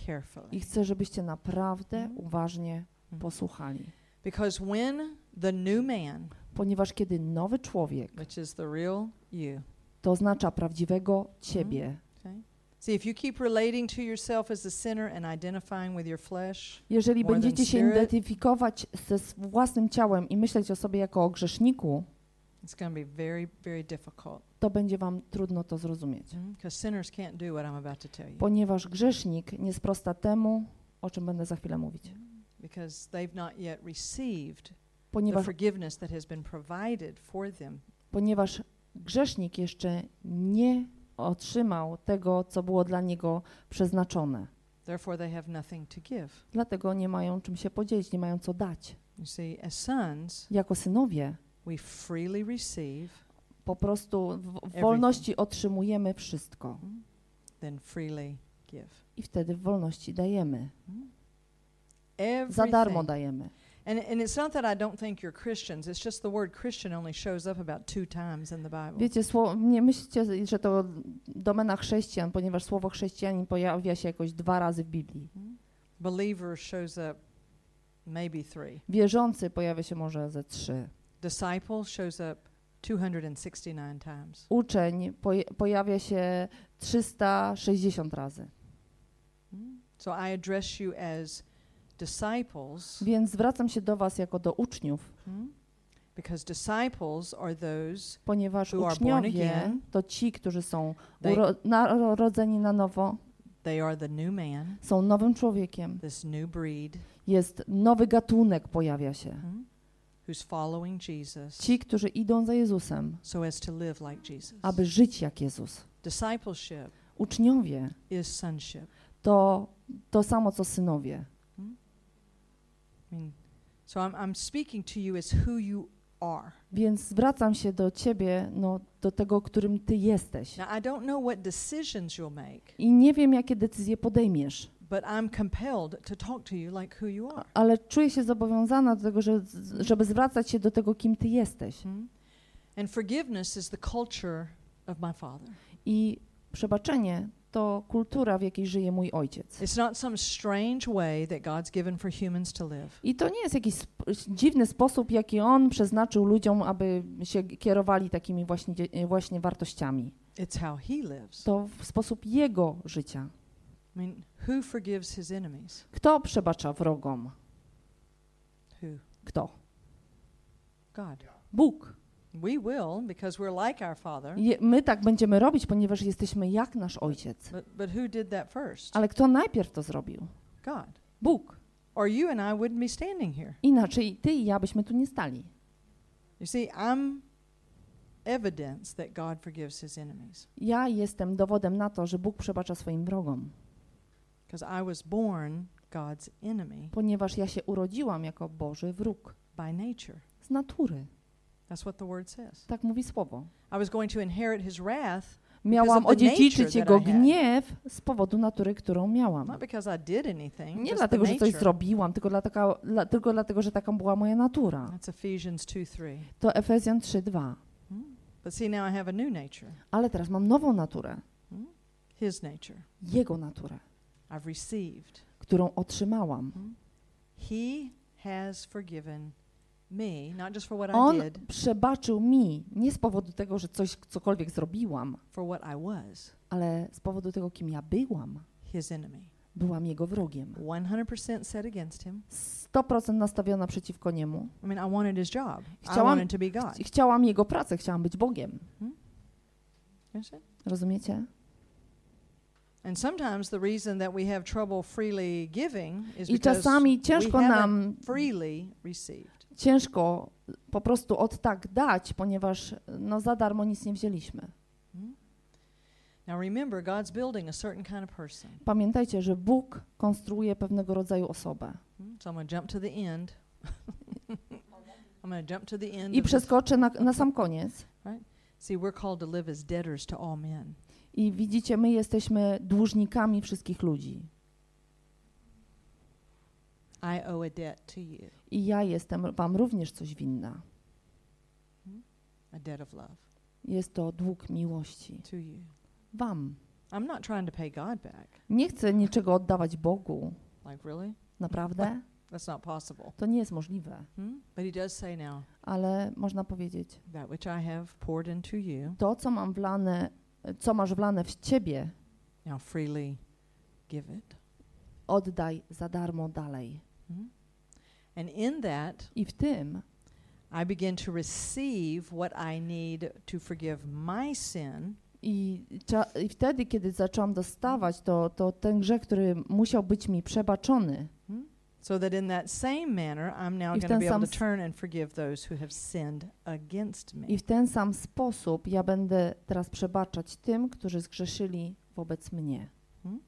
carefully. I chcę, żebyście naprawdę Mhm. uważnie Mhm. posłuchali. Because when the new man, Ponieważ kiedy nowy człowiek, which is the real you, to oznacza prawdziwego ciebie. okay? See, if you keep relating to yourself as a sinner and identifying with your flesh, Jeżeli będziecie się identyfikować ze własnym ciałem i myśleć o sobie jako o grzeszniku, it's going to be very, very difficult. to będzie wam trudno to zrozumieć. Because sinners can't do what I'm about to tell you. Ponieważ grzesznik nie sprosta temu, o czym będę za chwilę mówić. Because they've not yet received the Ponieważ, forgiveness that has been provided for them. ponieważ grzesznik jeszcze nie otrzymał tego, co było dla niego przeznaczone. Therefore, they have nothing to give. Dlatego nie mają czym się podzielić, nie mają co dać. You see, as sons, Jako synowie we freely receive, po prostu w, wolności otrzymujemy wszystko then freely give. i wtedy w wolności dajemy. Everything, Za darmo dajemy. And, and it's not that I don't think you're Christians. It's just the word Christian only shows up about two times in the Bible. Wiecie, nie myślcie, że to domena chrześcijan, ponieważ słowo chrześcijanin pojawia się jakoś dwa razy w Biblii. Believer shows up maybe three. Wierzący pojawia się może ze trzy. Disciple shows up 269 times. Uczeń poje- pojawia się 360 razy. Hmm? So I address you as disciples Więc zwracam się do was jako do uczniów, hmm? because disciples are those ponieważ Who are born uczniowie again. to ci, którzy są They- uro- narodzeni na nowo, they are the new man, są nowym człowiekiem. this new breed Jest nowy gatunek pojawia się. hmm? Who's following Jesus Ci, którzy idą za Jezusem, so as to live like Jesus. aby żyć jak Jezus. Discipleship Uczniowie is sonship. to to samo co synowie. I mean, so I'm, I'm speaking to you as who you are. Więc zwracam się do ciebie, no, do tego, którym ty jesteś. Now, I don't know what decisions you'll make, I nie wiem, jakie decyzje podejmiesz, but I'm compelled to talk to you like who you are. ale czuję się zobowiązana do tego, że, żeby zwracać się do tego, kim ty jesteś. Hmm? And forgiveness is the culture of my father. I przebaczenie to kultura, w jakiej żyje mój ojciec. It's not some strange way that God's given for humans to live. I to nie jest jakiś dziwny sposób, jaki on przeznaczył ludziom, aby się kierowali takimi właśnie, dzie- właśnie wartościami. It's how he lives. To w sposób jego życia. I mean, who forgives his enemies? Kto przebacza wrogom? Who? Kto? God. Bóg. We will because we're like our father. Je, my tak będziemy robić, ponieważ jesteśmy jak nasz ojciec. But, but who did that first? Ale kto najpierw to zrobił? God. Bóg. Or you and I wouldn't be standing here. Inaczej ty i ja byśmy tu nie stali. You see, I'm evidence that God forgives his enemies Ja jestem dowodem na to, że Bóg przebacza swoim wrogom, because I was born God's enemy ponieważ ja się urodziłam jako Boży wróg by nature. z natury. That's what the word says. Tak mówi słowo. I was going to inherit his wrath Miałam odziedziczyć jego gniew z powodu natury, którą miałam. not because I did anything, Nie dlatego, że coś zrobiłam, tylko dlatego, dla, tylko dlatego, że taką była moja natura. That's Ephesians 2 3. To Efezjan 3:2. Hmm? But see, now I have a new nature, Ale teraz mam nową naturę, hmm? his nature. jego naturę, I've received. którą otrzymałam. Hmm? He has forgiven me, not just for what On I did, przebaczył mi nie z powodu tego, że coś cokolwiek zrobiłam, for what I was, ale z powodu tego, kim ja byłam. his enemy. Byłam jego wrogiem. 100% set against him. 100% nastawiona przeciwko niemu. I mean, I wanted his job. I Chciałam- wanted to be God. Chciałam jego pracę, chciałam być Bogiem. See? Rozumiecie? And sometimes the reason that we have trouble freely giving is I czasami ciężko nam freely received. ciężko po prostu od tak dać, ponieważ no, za darmo nic nie wzięliśmy. Now remember, God's building a certain kind of person. Pamiętajcie, że Bóg konstruuje pewnego rodzaju osobę. So I'm going to jump to the end. I'm going to jump to the end. I przeskoczę na, na sam koniec. See, we're called to live as debtors to all men. I widzicie, my jesteśmy dłużnikami wszystkich ludzi. I owe a debt to you, I ja jestem wam również coś winna. a debt of love Jest to dług miłości. to you. Wam. I'm not trying to pay God back. Nie chcę niczego oddawać Bogu. Like, really? Naprawdę? That's not possible. To nie jest możliwe. Hmm? But He does say now, Ale można powiedzieć, that which I have poured into you, to, co mam wlane, co masz wlane w ciebie, now freely give it. oddaj za darmo dalej. Hmm? And in that, I w tym I begin to receive what I need to forgive my sin I, I wtedy, kiedy zaczęłam dostawać, to, to ten grzech, który musiał być mi przebaczony, Hmm? So that in that same manner, I'm now going to be able to turn and forgive those who have sinned against me. i w ten sam sposób ja będę teraz przebaczać tym, którzy zgrzeszyli wobec mnie. Hmm?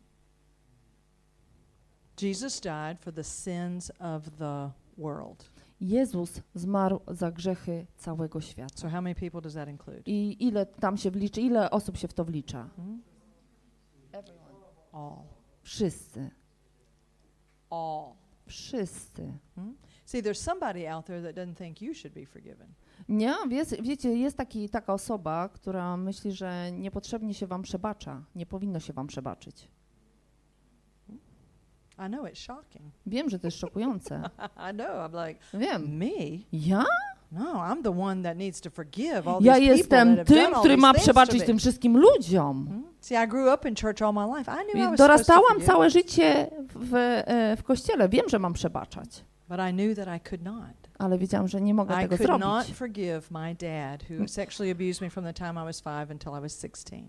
Jesus died for the sins of the world. Jezus zmarł za grzechy całego świata. So how many people does that include? I ile tam się wliczy, ile osób się w to wlicza? Hmm? All. Wszyscy. All. Wszyscy. Hmm? See, there's somebody out there that doesn't think you should be forgiven. Nie, wiecie, wiecie, jest taki, taka osoba, która myśli, że niepotrzebnie się wam przebacza, nie powinno się wam przebaczyć. I know it's shocking. Wiem, że to jest szokujące. I know. I'm like, Wiem. me? Ja? Ja jestem tym, który ma przebaczyć tym wszystkim ludziom. Hmm? Dorastałam całe życie w, e, w kościele. Wiem, że mam przebaczać, ale wiedziałam, że nie mogę tego zrobić. forgive my dad, who sexually abused me from the time I was five until I was 16.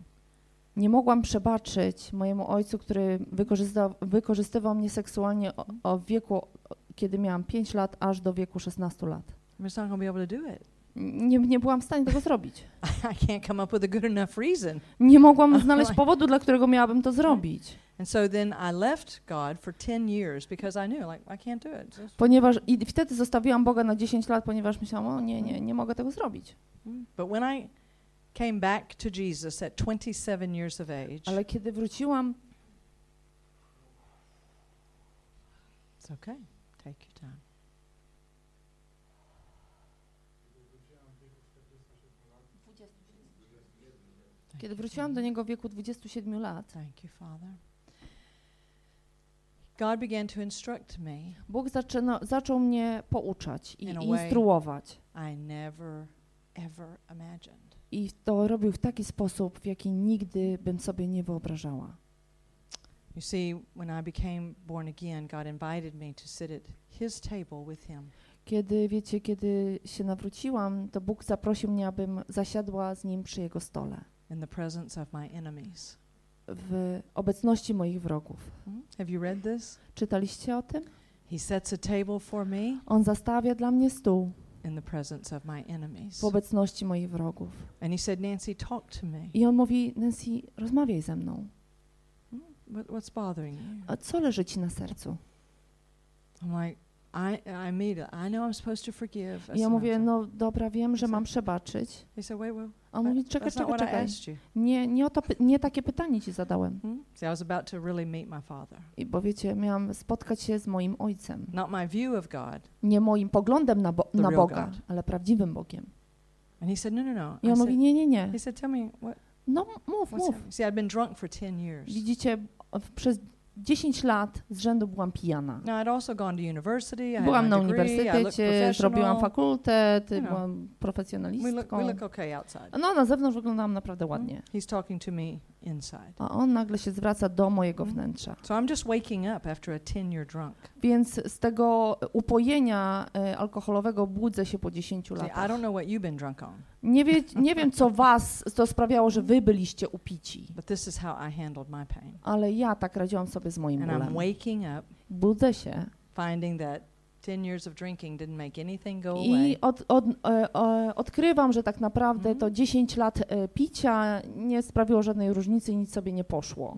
Nie mogłam przebaczyć mojemu ojcu, który wykorzystywał mnie seksualnie o, o wieku, kiedy miałam 5 lat, aż do wieku 16 lat. I'm just not going to be able to do it. Nie, nie byłam w stanie tego zrobić. I can't come up with a good enough reason. Nie mogłam znaleźć powodu, dla którego miałabym to zrobić. And so then I left God for 10 years because I knew, like, I can't do it. Just- Ponieważ i wtedy zostawiłam Boga na 10 lat, ponieważ myślałam, o nie, nie, nie mogę tego zrobić. Mm. But when I came back to Jesus at 27 years of age, Ale kiedy wróciłam, it's okay. Take your time. Kiedy wróciłam do niego w wieku 27 lat, Thank you, Father. God began to instruct me. Bóg zaczyna, zaczął mnie pouczać i In a way. instruować. I never, ever imagined. I to robił w taki sposób, w jaki nigdy bym sobie nie wyobrażała. You see, when I became born again, God invited me to sit at His table with Him. Kiedy, wiecie, kiedy się nawróciłam, to Bóg zaprosił mnie, abym zasiadła z Nim przy Jego stole, in the presence of my enemies. w obecności moich wrogów. Hmm? Have you read this? Czytaliście o tym? He sets a table for me On zastawia dla mnie stół in the presence of my enemies. w obecności moich wrogów. And he said, Nancy, talk to me. I on mówi, Nancy, rozmawiaj ze mną. Hmm? What, what's bothering you? A co leży ci na sercu? I'm like, I, I immediately, I know I'm supposed to forgive. I ja mówię, no dobra, wiem, że mam przebaczyć. He said, wait, wait. On mówi, czekaj, czekaj, I czekaj. Nie, nie, o to, nie takie pytanie ci zadałem. Hmm? See, I was about to really meet my father. I bo wiecie, miałam spotkać się z moim ojcem. Not my view of God. Nie moim poglądem na, bo, na Boga, God. ale prawdziwym Bogiem. And he said, no, no, no. I I on mówi, said, nie, nie, nie. he said, tell me, what, No mów, mów. See, I'd been drunk for 10 years. Widzicie, przez 10 lat z rzędu byłam pijana. Had Byłam na uniwersytecie, zrobiłam fakultet, You know. byłam We look, profesjonalistką. we look okay. No, na zewnątrz wyglądałam naprawdę Hmm? ładnie. He's talking to me inside. A on nagle się zwraca do mojego Mhm. wnętrza. So I'm just waking up after a 10 year drunk. Więc z tego upojenia e, alkoholowego budzę się po 10 See, I don't latach. know what you've been drunk on, Nie, wie, nie wiem, co was to sprawiało, że wy byliście upici, but this is how I handled my pain. ale ja tak radziłam sobie z moim And I'm bólem. waking up Budzę się finding that 10 years of drinking didn't make anything go i away. od, od, e, odkrywam, że tak naprawdę Mhm. to 10 lat e, picia nie sprawiło żadnej różnicy i nic sobie nie poszło.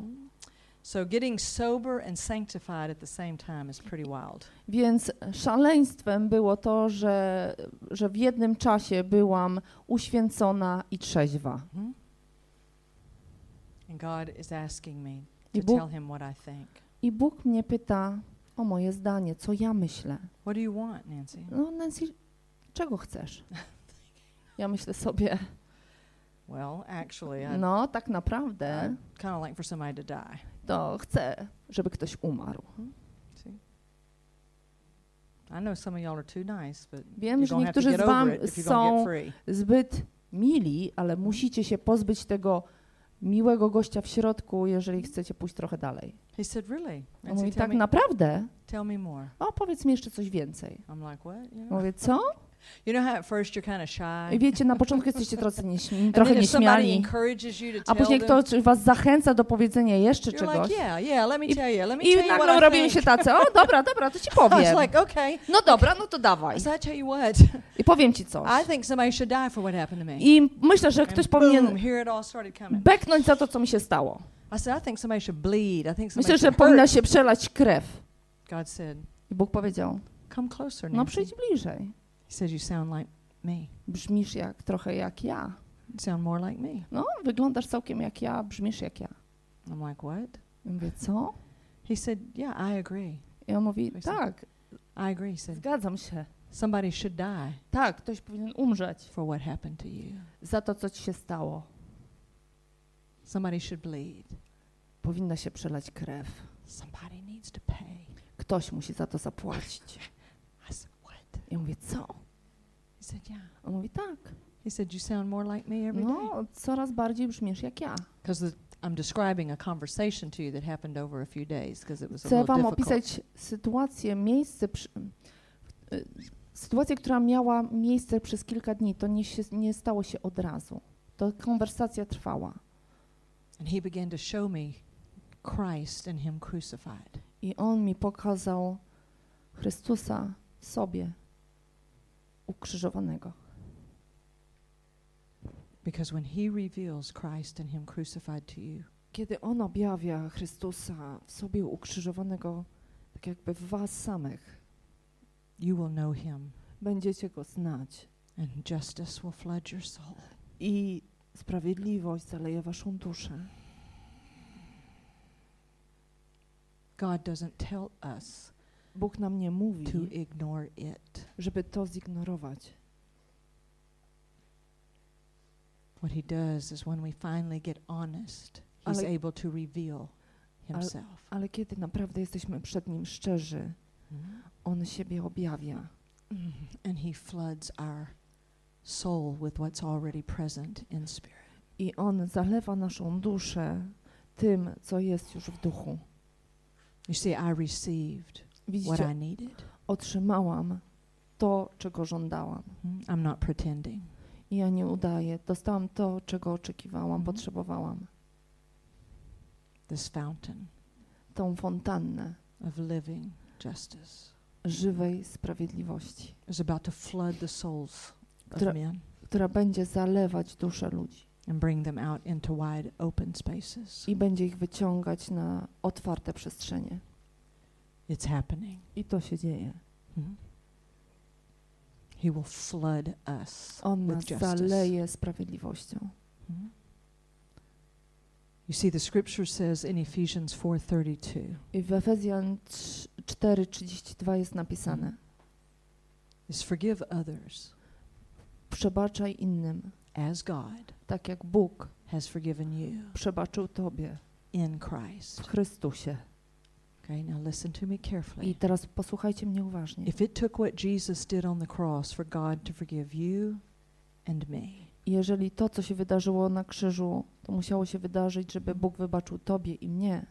So getting sober and sanctified at the same time is pretty wild. Więc szaleństwem było to, że, że w jednym czasie byłam uświęcona i trzeźwa. And God is asking me I to Bóg, tell him what I think. I Bóg mnie pyta o moje zdanie, co ja myślę. What do you want, Nancy? No Nancy, czego chcesz? Ja myślę sobie, Well, actually, I no tak naprawdę kind of like for somebody to die. to chcę, żeby ktoś umarł. See? I know some of y'all are too nice, but Wiem, że niektórzy z wam są zbyt mili, ale musicie się pozbyć tego miłego gościa w środku, jeżeli chcecie pójść trochę dalej. He said, "Really?" On mówi, tak naprawdę? tell me more. O, powiedz mi jeszcze coś więcej. I'm like, "What?" You know? Mówię, co? Wiecie, na początku jesteście trochę, nieśmi- trochę nieśmiali, a później ktoś was zachęca do powiedzenia jeszcze czegoś. like, "Yeah, yeah, let me I- I nagle robimy think." się tacy, o dobra, dobra, to ci powiem. No dobra, no to dawaj. I powiem ci coś. I think somebody should die for what happened to me. I myślę, że ktoś powinien beknąć za to, co mi się stało. Myślę, że powinna się przelać krew. I Bóg powiedział, "Come closer, no Nancy." przyjdź bliżej. He said, "You sound like me. Brzmisz jak, trochę jak ja. You sound more like me." No, wyglądasz całkiem jak ja, brzmisz jak ja. I'm like, "What?" I mówię, co? He said, "Yeah, I agree." I on mówi, Myślę. tak, I agree. He said, zgadzam się. somebody should die Tak, ktoś powinien umrzeć for what happened to you. za to, co ci się stało. Somebody should bleed. Powinna się przelać krew. Somebody needs to pay. Ktoś musi za to zapłacić. I mówię, co? He said, yeah. On mówi, tak. He said, you sound more like me every day. No, coraz bardziej brzmisz jak ja. Because I'm describing a conversation to you that happened over a few days because it was a Chcę little wam difficult. opisać sytuację, miejsce, przy, y, sytuację, która miała miejsce przez kilka dni. To nie, się, nie stało się od razu. To konwersacja trwała. And he began to show me Christ and him crucified. I on mi pokazał Chrystusa sobie ukrzyżowanego. Because when he reveals Christ and him crucified to you, Kiedy on objawia Chrystusa w sobie ukrzyżowanego, tak jakby w was samych, you will know him będziecie go znać. and justice will flood your soul. I sprawiedliwość zaleje waszą duszę. God doesn't tell us Bóg nam nie to ignore it. żeby to zignorować. What he does is when we finally get honest, he's Ale- able to reveal himself. Ale kiedy naprawdę jesteśmy przed Nim szczerzy, Mhm. On siebie objawia. And he floods our soul with what's already present in spirit. I On zalewa naszą duszę tym, co jest już w duchu. You see, I received what I Widzicie, needed. otrzymałam to, czego żądałam. Mhm. I'm not pretending. I ja nie udaję. Dostałam to, czego oczekiwałam, Mhm. potrzebowałam. This fountain Tą fontannę of living justice żywej sprawiedliwości, is about to flood the souls of Która- men która będzie zalewać duszę ludzi and bring them out into wide open spaces. i będzie ich wyciągać na otwarte przestrzenie. It's happening. I to się dzieje. Mhm. He will flood us On nas with justice. zaleje sprawiedliwością. Mhm. You see, the scripture says in Ephesians 4:32, I w Efezjan 4:32 jest napisane: is forgive others Przebaczaj innym, as God tak jak Bóg has forgiven you przebaczył tobie in w Christ. Chrystusie. Okay, now listen to me carefully. I teraz posłuchajcie mnie uważnie. If it took what Jesus did on the cross for God to forgive you and me, Jeżeli to, co się wydarzyło na krzyżu, to musiało się wydarzyć, żeby Bóg wybaczył tobie i mnie,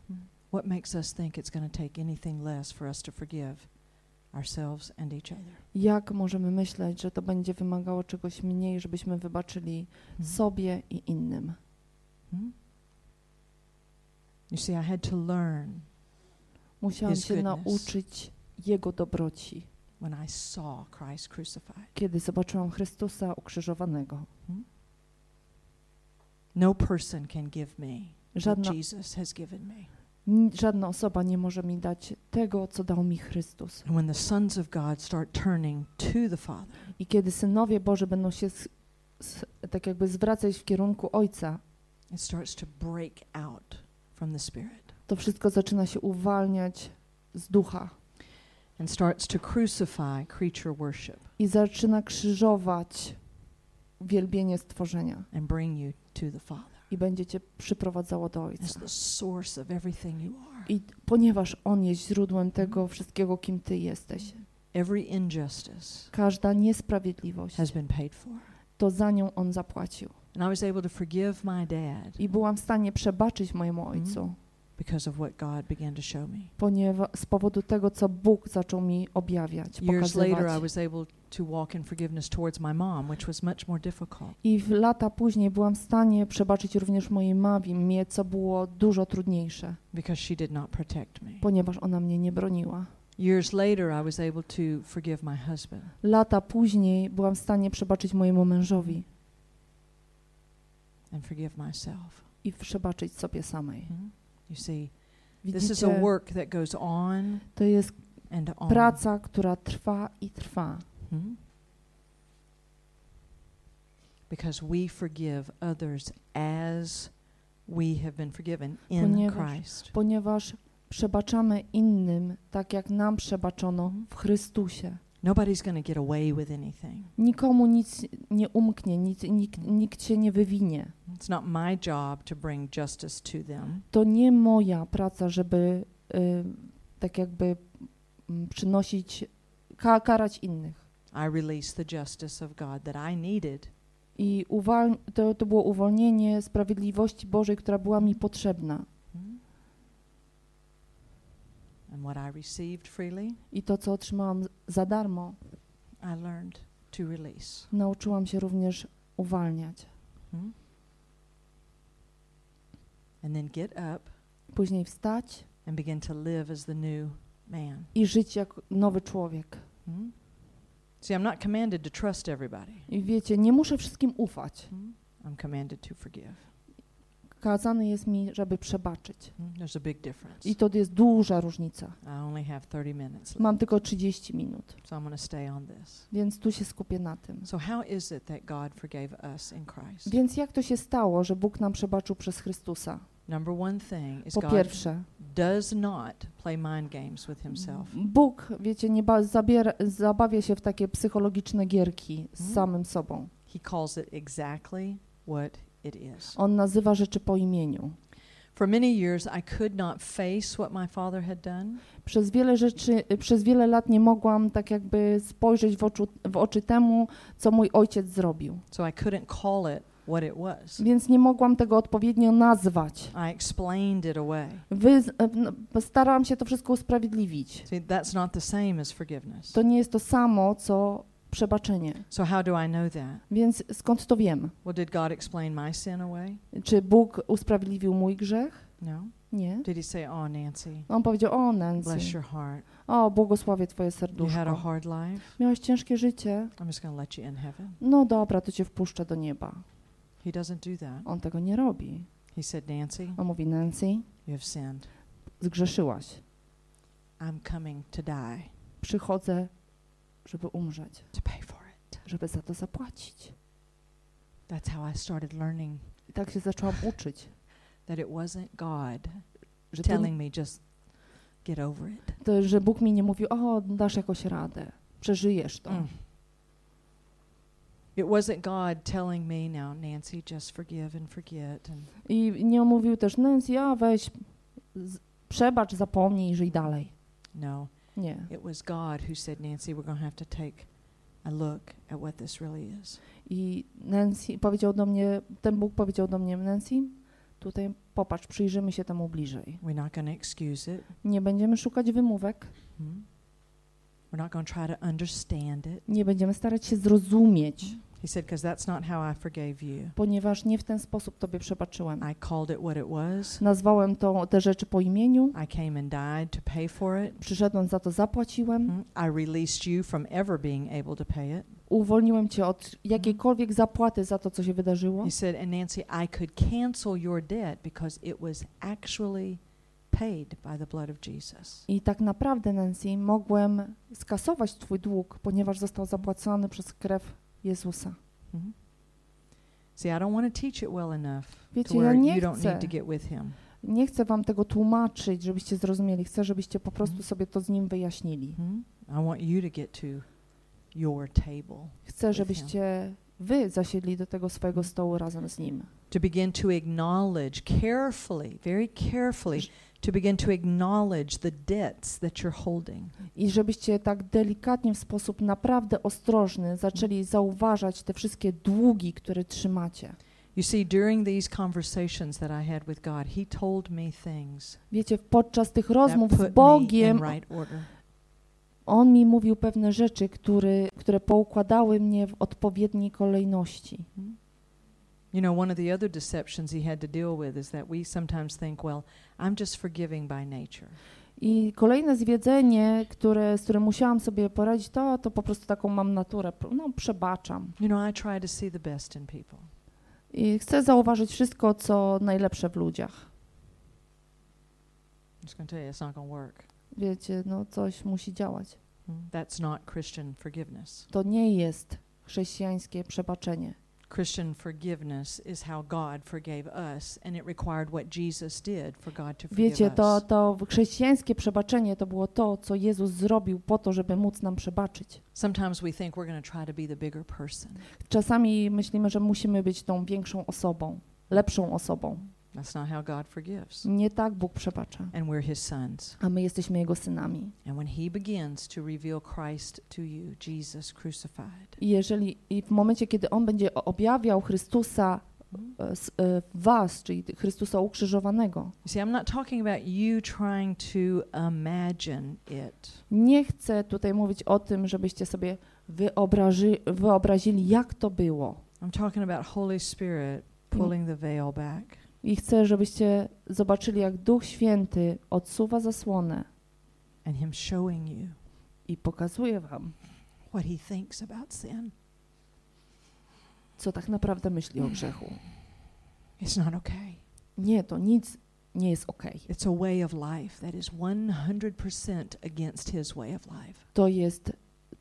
what makes us think it's going to take anything less for us to forgive ourselves and each other? jak możemy myśleć, że to będzie wymagało czegoś mniej, żebyśmy wybaczyli sobie i innym? Hmm? You see, I had to learn Musiałam His się goodness. nauczyć Jego dobroci, when I saw Christ crucified. kiedy zobaczyłam Chrystusa ukrzyżowanego. Hmm? No person can give me what Żadna, Jesus has given me. żadna osoba nie może mi dać tego, co dał mi Chrystus. And when the sons of God start turning to the Father, I kiedy synowie Boży będą się z, z, tak jakby zwracać w kierunku Ojca, it starts to break out from the Spirit to wszystko zaczyna się uwalniać z ducha and starts to crucify creature worship i zaczyna krzyżować wielbienie stworzenia and bring you to the Father i będzie cię przyprowadzało do Ojca. the source of everything you are. I ponieważ On jest źródłem tego wszystkiego, kim Ty jesteś, Every injustice każda niesprawiedliwość, has been paid for. to za nią On zapłacił. And I was able to forgive my dad I byłam w stanie przebaczyć mojemu Ojcu, because of ponieważ z powodu tego, co Bóg zaczął mi objawiać, Years later, I pokazywać. was able to walk in forgiveness towards my mom, which was much more difficult. I w lata później byłam w stanie przebaczyć również mojej mamie, co było dużo trudniejsze, because she did not protect me. ponieważ ona mnie nie broniła. Years later, I was able to forgive my husband Lata później byłam w stanie przebaczyć mojemu mężowi and forgive myself. i przebaczyć sobie samej. Mhm. You see, this is a work that goes on to jest and on. praca, która trwa i trwa, Mhm. Because we forgive others as we have been forgiven in Ponieważ- Christ. ponieważ przebaczamy innym tak, jak nam przebaczono w Chrystusie. Nobody's going to get away with anything. Nikomu nic nie umknie, nic, nikt, nikt się nie wywinie. It's not my job to bring justice to them. To nie moja praca, żeby y, tak jakby mm, przynosić, ka karać innych. I release the justice of God that I needed I to, to było uwolnienie sprawiedliwości Bożej, która była mi potrzebna. And what I received freely, I to, co otrzymałam za darmo, I learned to release. nauczyłam się również uwalniać. Hmm? And then get up Później wstać and begin to live as the new man. i żyć jak nowy człowiek. Hmm? See, I'm not commanded to trust everybody. I wiecie, nie muszę wszystkim ufać. Hmm? I'm commanded to forgive. Kazany jest mi, żeby przebaczyć. There's a big difference. I to jest duża różnica. I only have 30 minutes left, Mam tylko 30 minut, so I'm going to stay on this. więc tu się skupię na tym. So, how is it that God forgave us in Christ? Więc jak to się stało, że Bóg nam przebaczył przez Chrystusa? Number one thing is Po God pierwsze, does not play mind games with himself. Bóg, wiecie, nie zabiera, zabawia się w takie psychologiczne gierki z Mhm. samym sobą. He calls it exactly what it is. On nazywa rzeczy po imieniu. For many years, I could not face what my father had done. Przez wiele rzeczy, przez wiele lat nie mogłam tak jakby spojrzeć w, oczu, w oczy temu, co mój ojciec zrobił. So I couldn't call it what it was. Więc nie mogłam tego odpowiednio nazwać. I explained it away. Wy, no, starałam się to wszystko usprawiedliwić. See, that's not the same as forgiveness. To nie jest to samo, co przebaczenie. So how do I know that? Więc skąd to wiem? Well, did God explain my sin away? Czy Bóg usprawiedliwił mój grzech? No. Nie. Did he say, "Oh, Nancy, On powiedział, o bless Nancy, your heart. o błogosławię twoje You had a serduszko. hard life. Miałeś ciężkie życie? I'm just going to let you in heaven." No dobra, to cię wpuszczę do nieba. He doesn't do that. On tego nie robi. He said, "Nancy, On mówi, Nancy, you have sinned. zgrzeszyłaś. I'm coming to die Przychodzę, żeby umrzeć, to pay for it." żeby za to zapłacić. That's how I started learning I tak się zaczęłam uczyć, that it wasn't God że, telling me just get over it. to, że Bóg mi nie mówił, o, dasz jakoś radę, przeżyjesz to. Mm. It wasn't God telling me now, Nancy, just forgive and forget. And I nie mówił też, Nancy, a weź, z, przebacz, zapomnij żyj dalej. no, Nie. it was God who said, Nancy, we're going to have to take a look at what this really is. I Nancy powiedział do mnie, ten Bóg powiedział do mnie, Nancy, tutaj popatrz, przyjrzymy się temu bliżej. We're not going to excuse it. Nie będziemy szukać wymówek, Hmm? We're not going to try to understand it. nie będziemy starać się zrozumieć, He said, because that's not how I forgave you. ponieważ nie w ten sposób Tobie przebaczyłem. I called it what it was. Nazwałem to, te rzeczy po imieniu, I came and died to pay for it. przyszedłem, za to zapłaciłem, Hmm? I released you from ever being able to pay it. uwolniłem Cię od jakiejkolwiek zapłaty za to, co się wydarzyło. He said, and Nancy, I could cancel your debt because it was actually paid by the blood of Jesus. I tak naprawdę, Nancy, mogłem skasować Twój dług, ponieważ został zapłacony przez krew Jezusa. Mhm. See, I don't want to teach it well enough to Wiecie, ja where nie you don't chcę, need to get with him. nie chcę Wam tego tłumaczyć, żebyście zrozumieli. Chcę, żebyście po prostu Mhm. sobie to z Nim wyjaśnili. Hmm? I want you to get to your table, Chcę, żebyście Wy zasiedli do tego swojego stołu razem z Nim. to begin to acknowledge carefully, very carefully, to begin to acknowledge the debts that you're holding. I żebyście tak delikatnie, w sposób naprawdę ostrożny zaczęli zauważać te wszystkie długi, które trzymacie. You see, during these conversations that I had with God, He told me things Wiecie, podczas tych rozmów z Bogiem, right. On mi mówił pewne rzeczy, które, które poukładały mnie w odpowiedniej kolejności. Hmm? You know, one of the other deceptions he had to deal with is that we sometimes think, well, I'm just forgiving by nature. I kolejne zwiedzenie, które, z którym musiałam sobie poradzić, to, to po prostu taką mam naturę, no przebaczam. You know, I try to see the best in people. I chcę zauważyć wszystko, co najlepsze w ludziach. I'm just tell you, it's not to work. Wiecie, no coś musi działać. Hmm? That's not Christian forgiveness. To nie jest chrześcijańskie przebaczenie. Christian forgiveness is how God forgave us, and it required what Jesus did for God to forgive Wiecie, to, to chrześcijańskie przebaczenie to było to, co Jezus zrobił po to, żeby móc nam przebaczyć. Sometimes we think we're going to try to be the bigger person. Czasami myślimy, że musimy być tą większą osobą, lepszą osobą. That's not how God forgives. Nie tak Bóg przebacza, And we're His sons. a my jesteśmy Jego synami. And when He begins to reveal Christ to you, Jesus crucified, I jeżeli i w momencie, kiedy On będzie objawiał Chrystusa e, e, w was, czyli Chrystusa ukrzyżowanego, see, I'm not talking about you trying to imagine it. nie chcę tutaj mówić o tym, żebyście sobie wyobraży, wyobrazili, jak to było. I'm talking about Holy Spirit pulling the veil back. I chcę, żebyście zobaczyli, jak Duch Święty odsuwa zasłonę and Him showing you i pokazuje wam, what He thinks about sin. co tak naprawdę myśli o grzechu. It's not okay. Nie, to nic nie jest okej. It's a way of life that is 100% against His way of life. To jest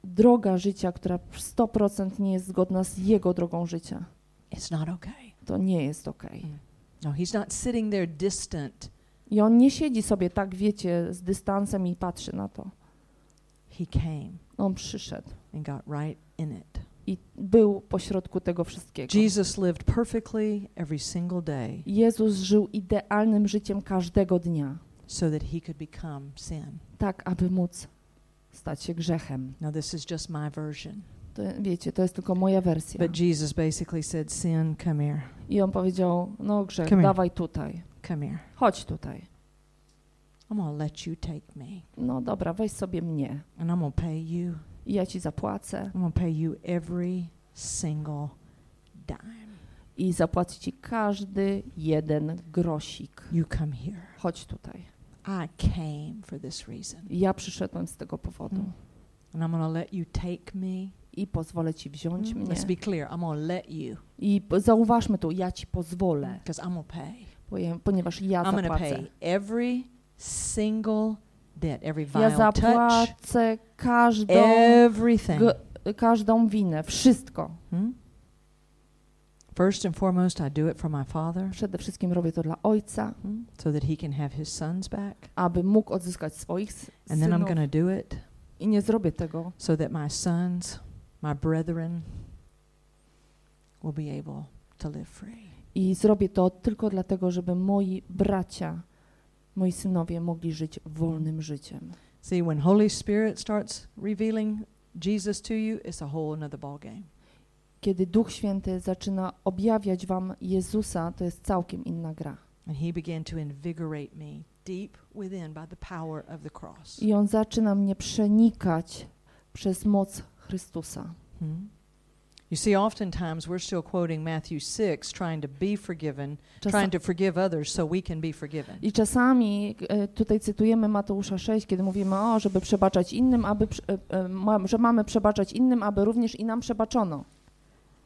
droga życia, która w 100% nie jest zgodna z Jego drogą życia. It's not okay. To nie jest okej. No, He's not sitting there distant. I On nie siedzi sobie tak, wiecie, z dystansem i patrzy na to. He came On przyszedł and got right in it. i był pośrodku tego wszystkiego. Jesus lived perfectly every single day Jezus żył idealnym życiem każdego dnia, so that He could become sin. tak aby móc stać się grzechem. Now, this is just my version. To, wiecie, to jest tylko moja wersja. But Jesus basically said, Sin, come here. I on powiedział, no grzech, Come here. dawaj tutaj, Come here. chodź tutaj. I'm to let you take me, No dobra, weź sobie mnie and I'm to pay you i ja ci zapłacę I'm to pay you every single dime. i zapłacę ci każdy jeden grosik. You come here. Chodź tutaj. I came for this reason. Ja przyszedłem z tego powodu. And I'm to let you take me. I pozwolę ci wziąć Mm, mnie. Let's be clear. I'm to let you I zauważmy tu, ja ci pozwolę, because I'm to pay. ponieważ ja I'm to zapłacę. pay every single debt, every Ja vile touch, zapłacę każdą, everything. każdą winę, wszystko. Hmm? First and foremost, I do it for my Father Przede wszystkim robię to dla Ojca, hmm, so that He can have His sons back. aby mógł odzyskać swoich s- And then I'm synów. to do it I nie zrobię tego, so that my sons, my brethren, will be able to live free. I zrobię to tylko dlatego, żeby moi bracia, moi synowie mogli żyć wolnym życiem. See, when Holy Spirit starts revealing Jesus to you, it's a whole another ball game. Kiedy Duch Święty zaczyna objawiać wam Jezusa, to jest całkiem inna gra. And He began to invigorate me deep within by the power of the cross. I On zaczyna mnie przenikać przez moc Chrystusa. Hmm? You see, oftentimes we're still quoting Matthew 6, trying to be forgiven, trying to forgive others so we can be forgiven. I czasami e, tutaj cytujemy Mateusza 6, kiedy mówimy o, żeby przebaczać innym, aby, e, e, ma, że mamy przebaczać innym, aby również i nam przebaczono.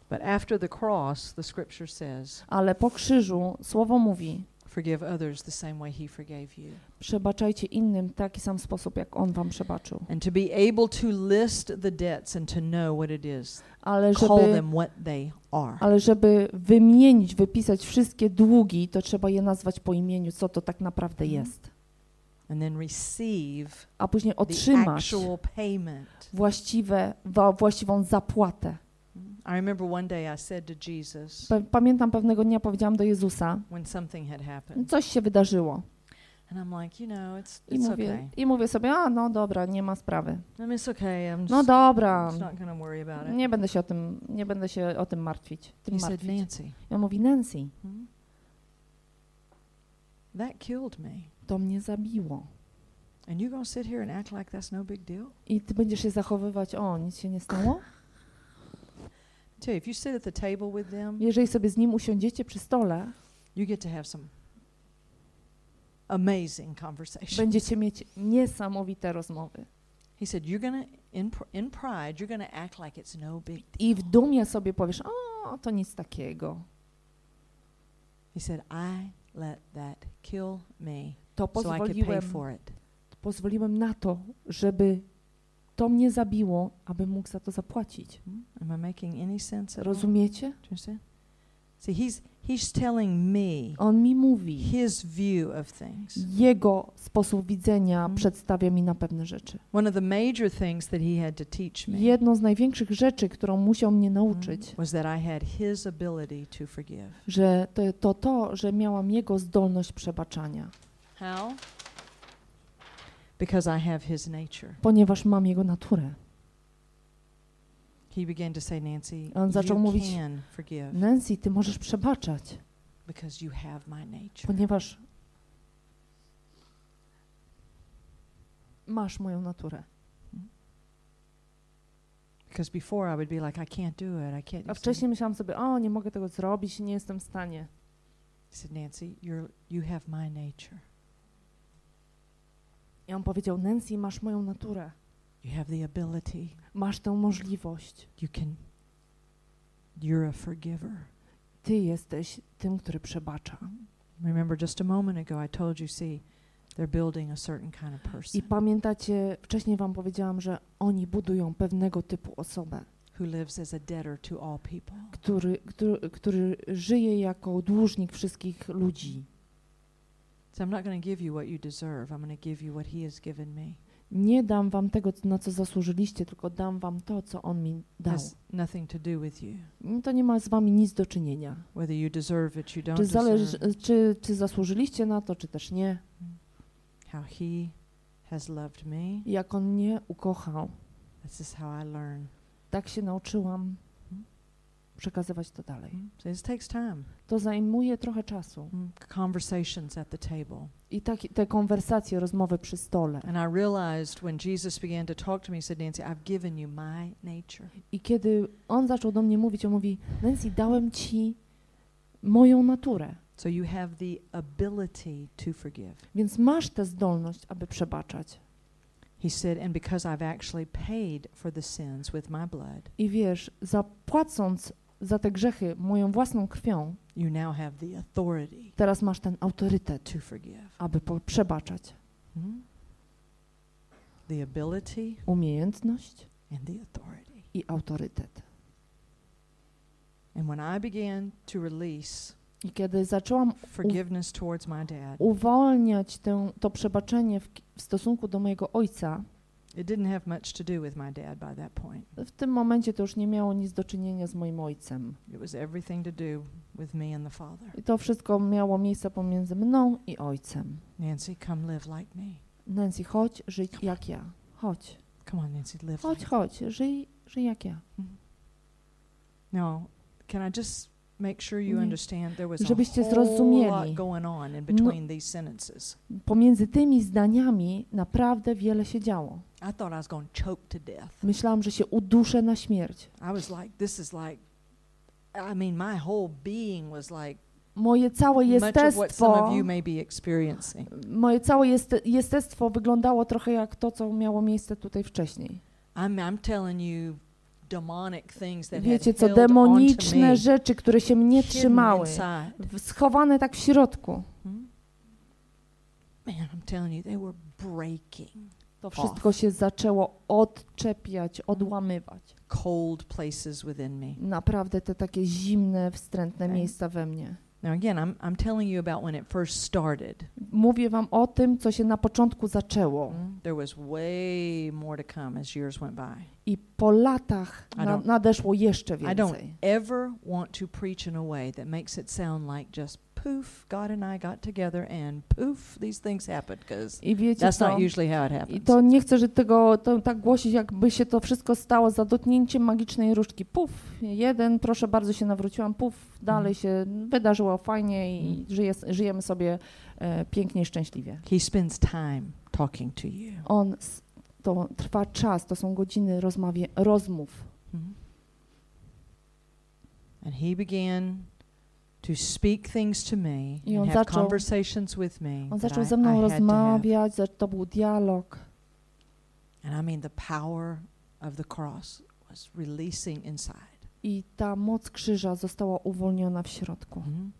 But after the cross, the scripture says, Ale po krzyżu słowo mówi, forgive others the same way He forgave you. przebaczajcie innym w taki sam sposób, jak On wam przebaczył. And to be able to list the debts and to know what it is, Ale call żeby, them what they are. ale żeby wymienić, wypisać wszystkie długi, to trzeba je nazwać po imieniu, co to tak naprawdę Mhm. jest. And then receive A później otrzymać właściwe, właściwą zapłatę. I remember one day I said to Jesus Pa- Pamiętam pewnego dnia powiedziałam do Jezusa, when something had happened, coś się wydarzyło. and I'm like, you know, it's I mówię, okay. I mówię sobie, a no dobra, nie ma sprawy. It's okay. I'm just, No dobra, not to worry about it. nie będę się o tym, nie będę się o tym martwić. Tym He said, martwić. Nancy, I on mówi, Nancy, hmm? that killed me. to mnie zabiło. And you're going to sit here and act like that's no big deal? I ty będziesz się zachowywać, o, nic się nie stało? Tell you, if you sit at the table with them, Jeżeli sobie z nim usiądziecie przy stole, you get to have some amazing conversations. będziecie mieć niesamowite rozmowy. He said, you're to, in, in pride, you're to act like it's no big deal. I w dumie sobie powiesz, o, to nic takiego. He said, I let that kill me To so I could pay for it. pozwoliłem na to, żeby to mnie zabiło, aby mógł za to zapłacić. Hmm? Am I making any sense? Rozumiecie? See, he's he's telling me On mi mówi, his view of things. jego sposób widzenia Mhm. przedstawia mi na pewne rzeczy. One of the major things that he had to teach me Jedną z największych rzeczy, którą musiał mnie mm, nauczyć, was that I had his ability to forgive. że to, to to, że miałam jego zdolność przebaczania, How? Because I have his nature. ponieważ mam jego naturę. He began to say, Nancy, On zaczął you mówić, can forgive Nancy, ty możesz przebaczać, because you have my nature. ponieważ masz moją naturę. Because before I would be like, I can't do it. I can't. A wcześniej something. myślałam sobie, o, nie mogę tego zrobić, nie jestem w stanie. He said, Nancy, you're you have my nature. I on powiedział, Nancy, masz moją naturę, You have the ability. masz tę możliwość. You can. You're a forgiver. Ty jesteś tym, który przebacza. Remember, just a moment ago, I told you, see, they're building a certain kind of I person pamiętacie, wcześniej wam powiedziałam, że oni budują pewnego typu osobę, who lives as a debtor to all people. który, który, który żyje jako dłużnik wszystkich ludzi. So I'm not going to give you what you deserve. I'm going to give you what He has given me. Nie dam wam tego, na co zasłużyliście, tylko dam wam to, co on mi dał. Has nothing to do with you. To nie ma z wami nic do czynienia. Whether you deserve it, you don't Czy, zależy, czy, czy zasłużyliście na to, czy też nie. How He has loved me. Jak on mnie ukochał, This is how I learn. tak się nauczyłam przekazywać to dalej. So this takes time. To zajmuje trochę czasu. Mm, Conversations at the table. I tak, te konwersacje, rozmowy przy stole. And I realized when Jesus began to talk to me, he said, Nancy, I've given you my nature. I kiedy on zaczął do mnie mówić, on mówi, Nancy, dałem ci moją naturę, So you have the ability to forgive. więc masz tę zdolność, aby przebaczać. He said, and because I've actually paid for the sins with my blood, I wiesz, zapłacąc za te grzechy moją własną krwią, you now have the authority teraz masz ten autorytet, to forgive. aby po- przebaczać. Hmm? The ability Umiejętność and the authority. i autorytet. And when I began to release I kiedy zaczęłam forgiveness towards my dad, uwalniać tę, to przebaczenie w, w stosunku do mojego ojca, it didn't have much to do with my dad by that point. w tym momencie to już nie miało nic do czynienia z moim ojcem. It was everything to do with me and the Father. I to wszystko miało miejsce pomiędzy mną i ojcem. Nancy, come live like me. Nancy, chodź, żyj jak ja. Chodź, Come on, Nancy, live chodź, like chodź, żyj, żyj jak ja. Now, can I just make sure you Nie. understand there was a Żebyście zrozumieli. lot going on in between these sentences. Pomiędzy tymi zdaniami naprawdę wiele się działo. I thought I was going to choke to death. Myślałam, że się uduszę na śmierć. I was like, this is like, I mean, my whole being was like Moje całe much of what some jestestwo, of you may be experiencing. moje całe jest, jestestwo wyglądało trochę jak to, co miało miejsce tutaj wcześniej. I'm, I'm telling you Wiecie co, demoniczne rzeczy, które się mnie trzymały, schowane tak w środku. Hmm? To wszystko się zaczęło odczepiać, odłamywać. Naprawdę te takie zimne, wstrętne miejsca we mnie. Now again, I'm I'm telling you about when it first started. Mówię wam o tym, co się na początku zaczęło. Mm, There was way more to come as years went by. I po latach na, nadeszło jeszcze I don't więcej. ever want to preach in a way that makes it sound like just poof, God and I got together and poof, these things happened because I that's co? not usually how it I happens. to nie chcę, że tego to tak głosić, jakby się to wszystko stało za dotknięciem magicznej różdżki. Puf, jeden, proszę bardzo, się nawróciłam, puf, dalej Mhm. się wydarzyło fajnie i Mhm. żyje, żyjemy sobie e, pięknie i szczęśliwie. He spends time talking to you. On, to trwa czas, to są godziny rozmawie, rozmów. Mhm. And he began to speak things to me I and on have zaczął- conversations with me. On zaczął I- ze I mną to have. rozmawiać, za- to był dialog. And I mean, the power of the cross was releasing inside. I ta moc krzyża została uwolniona w środku. Mhm.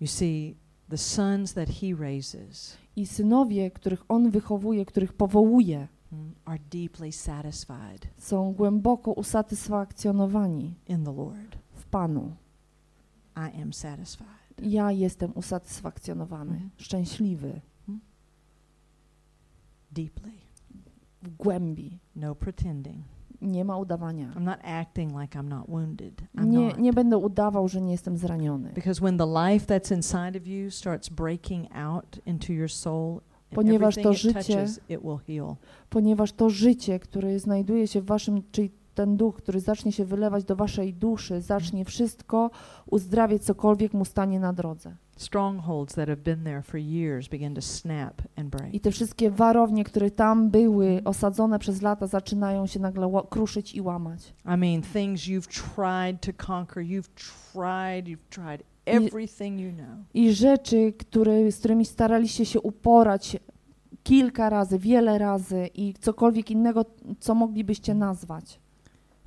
You see, the sons that he raises I synowie, których on wychowuje, których powołuje, mm, are deeply satisfied są głęboko usatysfakcjonowani in the Lord. w Panu. I am satisfied. Ja jestem usatysfakcjonowany, Mhm. szczęśliwy Deeply. w głębi. No pretending. Nie ma udawania. I'm not acting like I'm not wounded. I'm Nie, not. nie będę udawał, że nie jestem zraniony. Because when the life that's inside of you starts breaking out into your soul, Ponieważ to życie-. Ponieważ to życie, które znajduje się w waszym, czyli ten duch, który zacznie się wylewać do waszej duszy, zacznie wszystko uzdrawiać, cokolwiek mu stanie na drodze. Strongholds that have been there for years begin to snap and break. I te wszystkie warownie, które tam były osadzone przez lata, zaczynają się nagle kruszyć i łamać. I mean, things you've tried to conquer, you've tried, you've tried everything you know. I rzeczy, które, z którymi staraliście się uporać kilka razy, wiele razy i cokolwiek innego, co moglibyście nazwać.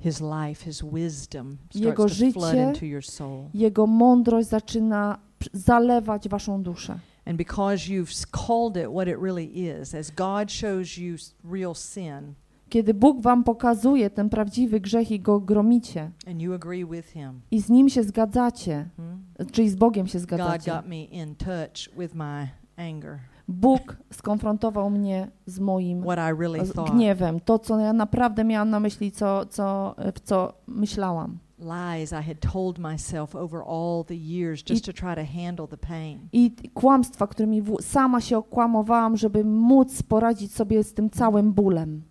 His life, His wisdom Jego starts to flood życie- into your soul. Jego mądrość zaczyna zalewać waszą duszę. And because you've called it what it really is, as God shows you real sin Kiedy Bóg wam pokazuje ten prawdziwy grzech i go gromicie and you agree with Him, i z nim się zgadzacie, hmm, czyli z Bogiem się God zgadzacie. got me in touch with my anger, Bóg skonfrontował mnie z moim I really gniewem, to co ja naprawdę miałam na myśli, co, co, w co myślałam. lies I had told myself over all the years just to try to handle the pain. I kłamstwa, którymi sama się okłamowałam, żeby móc poradzić sobie z tym całym bólem.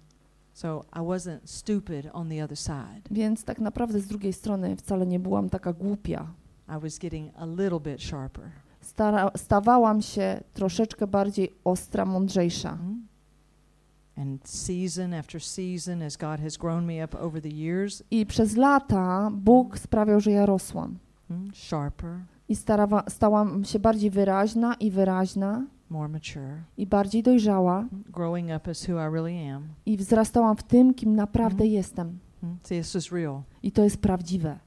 So I wasn't stupid on the other side. Więc tak naprawdę z drugiej strony wcale nie byłam taka głupia. I was getting a little bit sharper. Stara, stawałam się troszeczkę bardziej ostra, mądrzejsza. Mhm. I przez lata Bóg sprawiał, że ja rosłam. sharper, I starawa, stałam się bardziej wyraźna i wyraźna more mature, i bardziej dojrzała growing up as who I really am. i wzrastałam w tym, kim naprawdę Mhm. jestem. See, this is real. I to jest prawdziwe.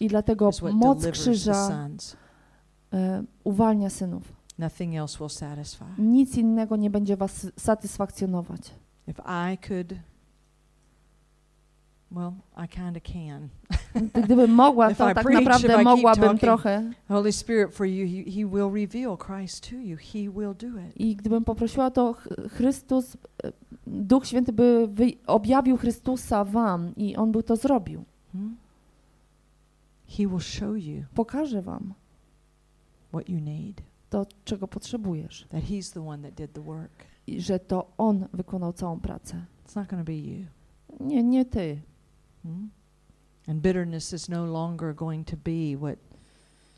I dlatego moc krzyża e, uwalnia synów. Nothing else will satisfy. Nic innego nie będzie was satysfakcjonować. If I could, well, I can. Gdybym mogła, to tak naprawdę mogłabym trochę. Holy Spirit, for you, he, he will reveal Christ to you. He will do it. I gdybym poprosiła, to Ch- Chrystus, e, Duch Święty by objawił Chrystusa wam i On by to zrobił. Hmm? He will show you Pokaże wam what you need. to, czego potrzebujesz. That He's the one that did the work. I że to On wykonał całą pracę. It's not to be you. Nie, nie ty. Hmm? And bitterness is no longer going to be what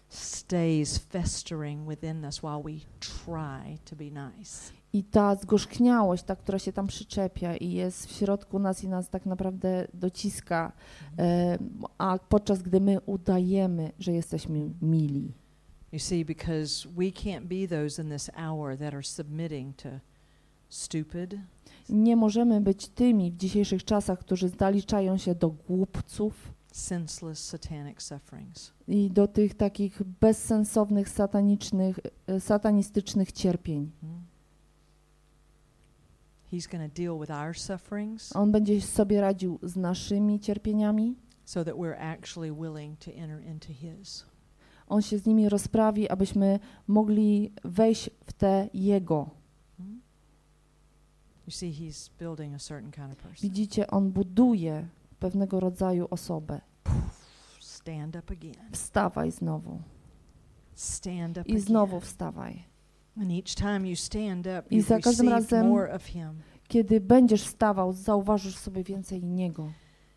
stays festering within us while we try to be nice. I ta zgorzkniałość, ta, która się tam przyczepia i jest w środku nas i nas tak naprawdę dociska, e, a podczas gdy my udajemy, że jesteśmy mili. You see, because we can't be those in this hour that are submitting to stupid, Nie możemy być tymi w dzisiejszych czasach, którzy zaliczają się do głupców senseless satanic sufferings. i do tych takich bezsensownych, satanicznych, e, satanistycznych cierpień. Hmm? He's going to deal with our sufferings On będzie sobie radził z naszymi cierpieniami, so that we're actually willing to enter into His. On się z nimi rozprawi, abyśmy mogli wejść w te Jego. Hmm? You see, He's building a certain kind of person. Widzicie, On buduje pewnego rodzaju osobę. Stand up again. Wstawaj znowu. Stand up I znowu again. wstawaj. I za każdym razem- more of Him. Kiedy będziesz wstawał, zauważysz sobie więcej Niego.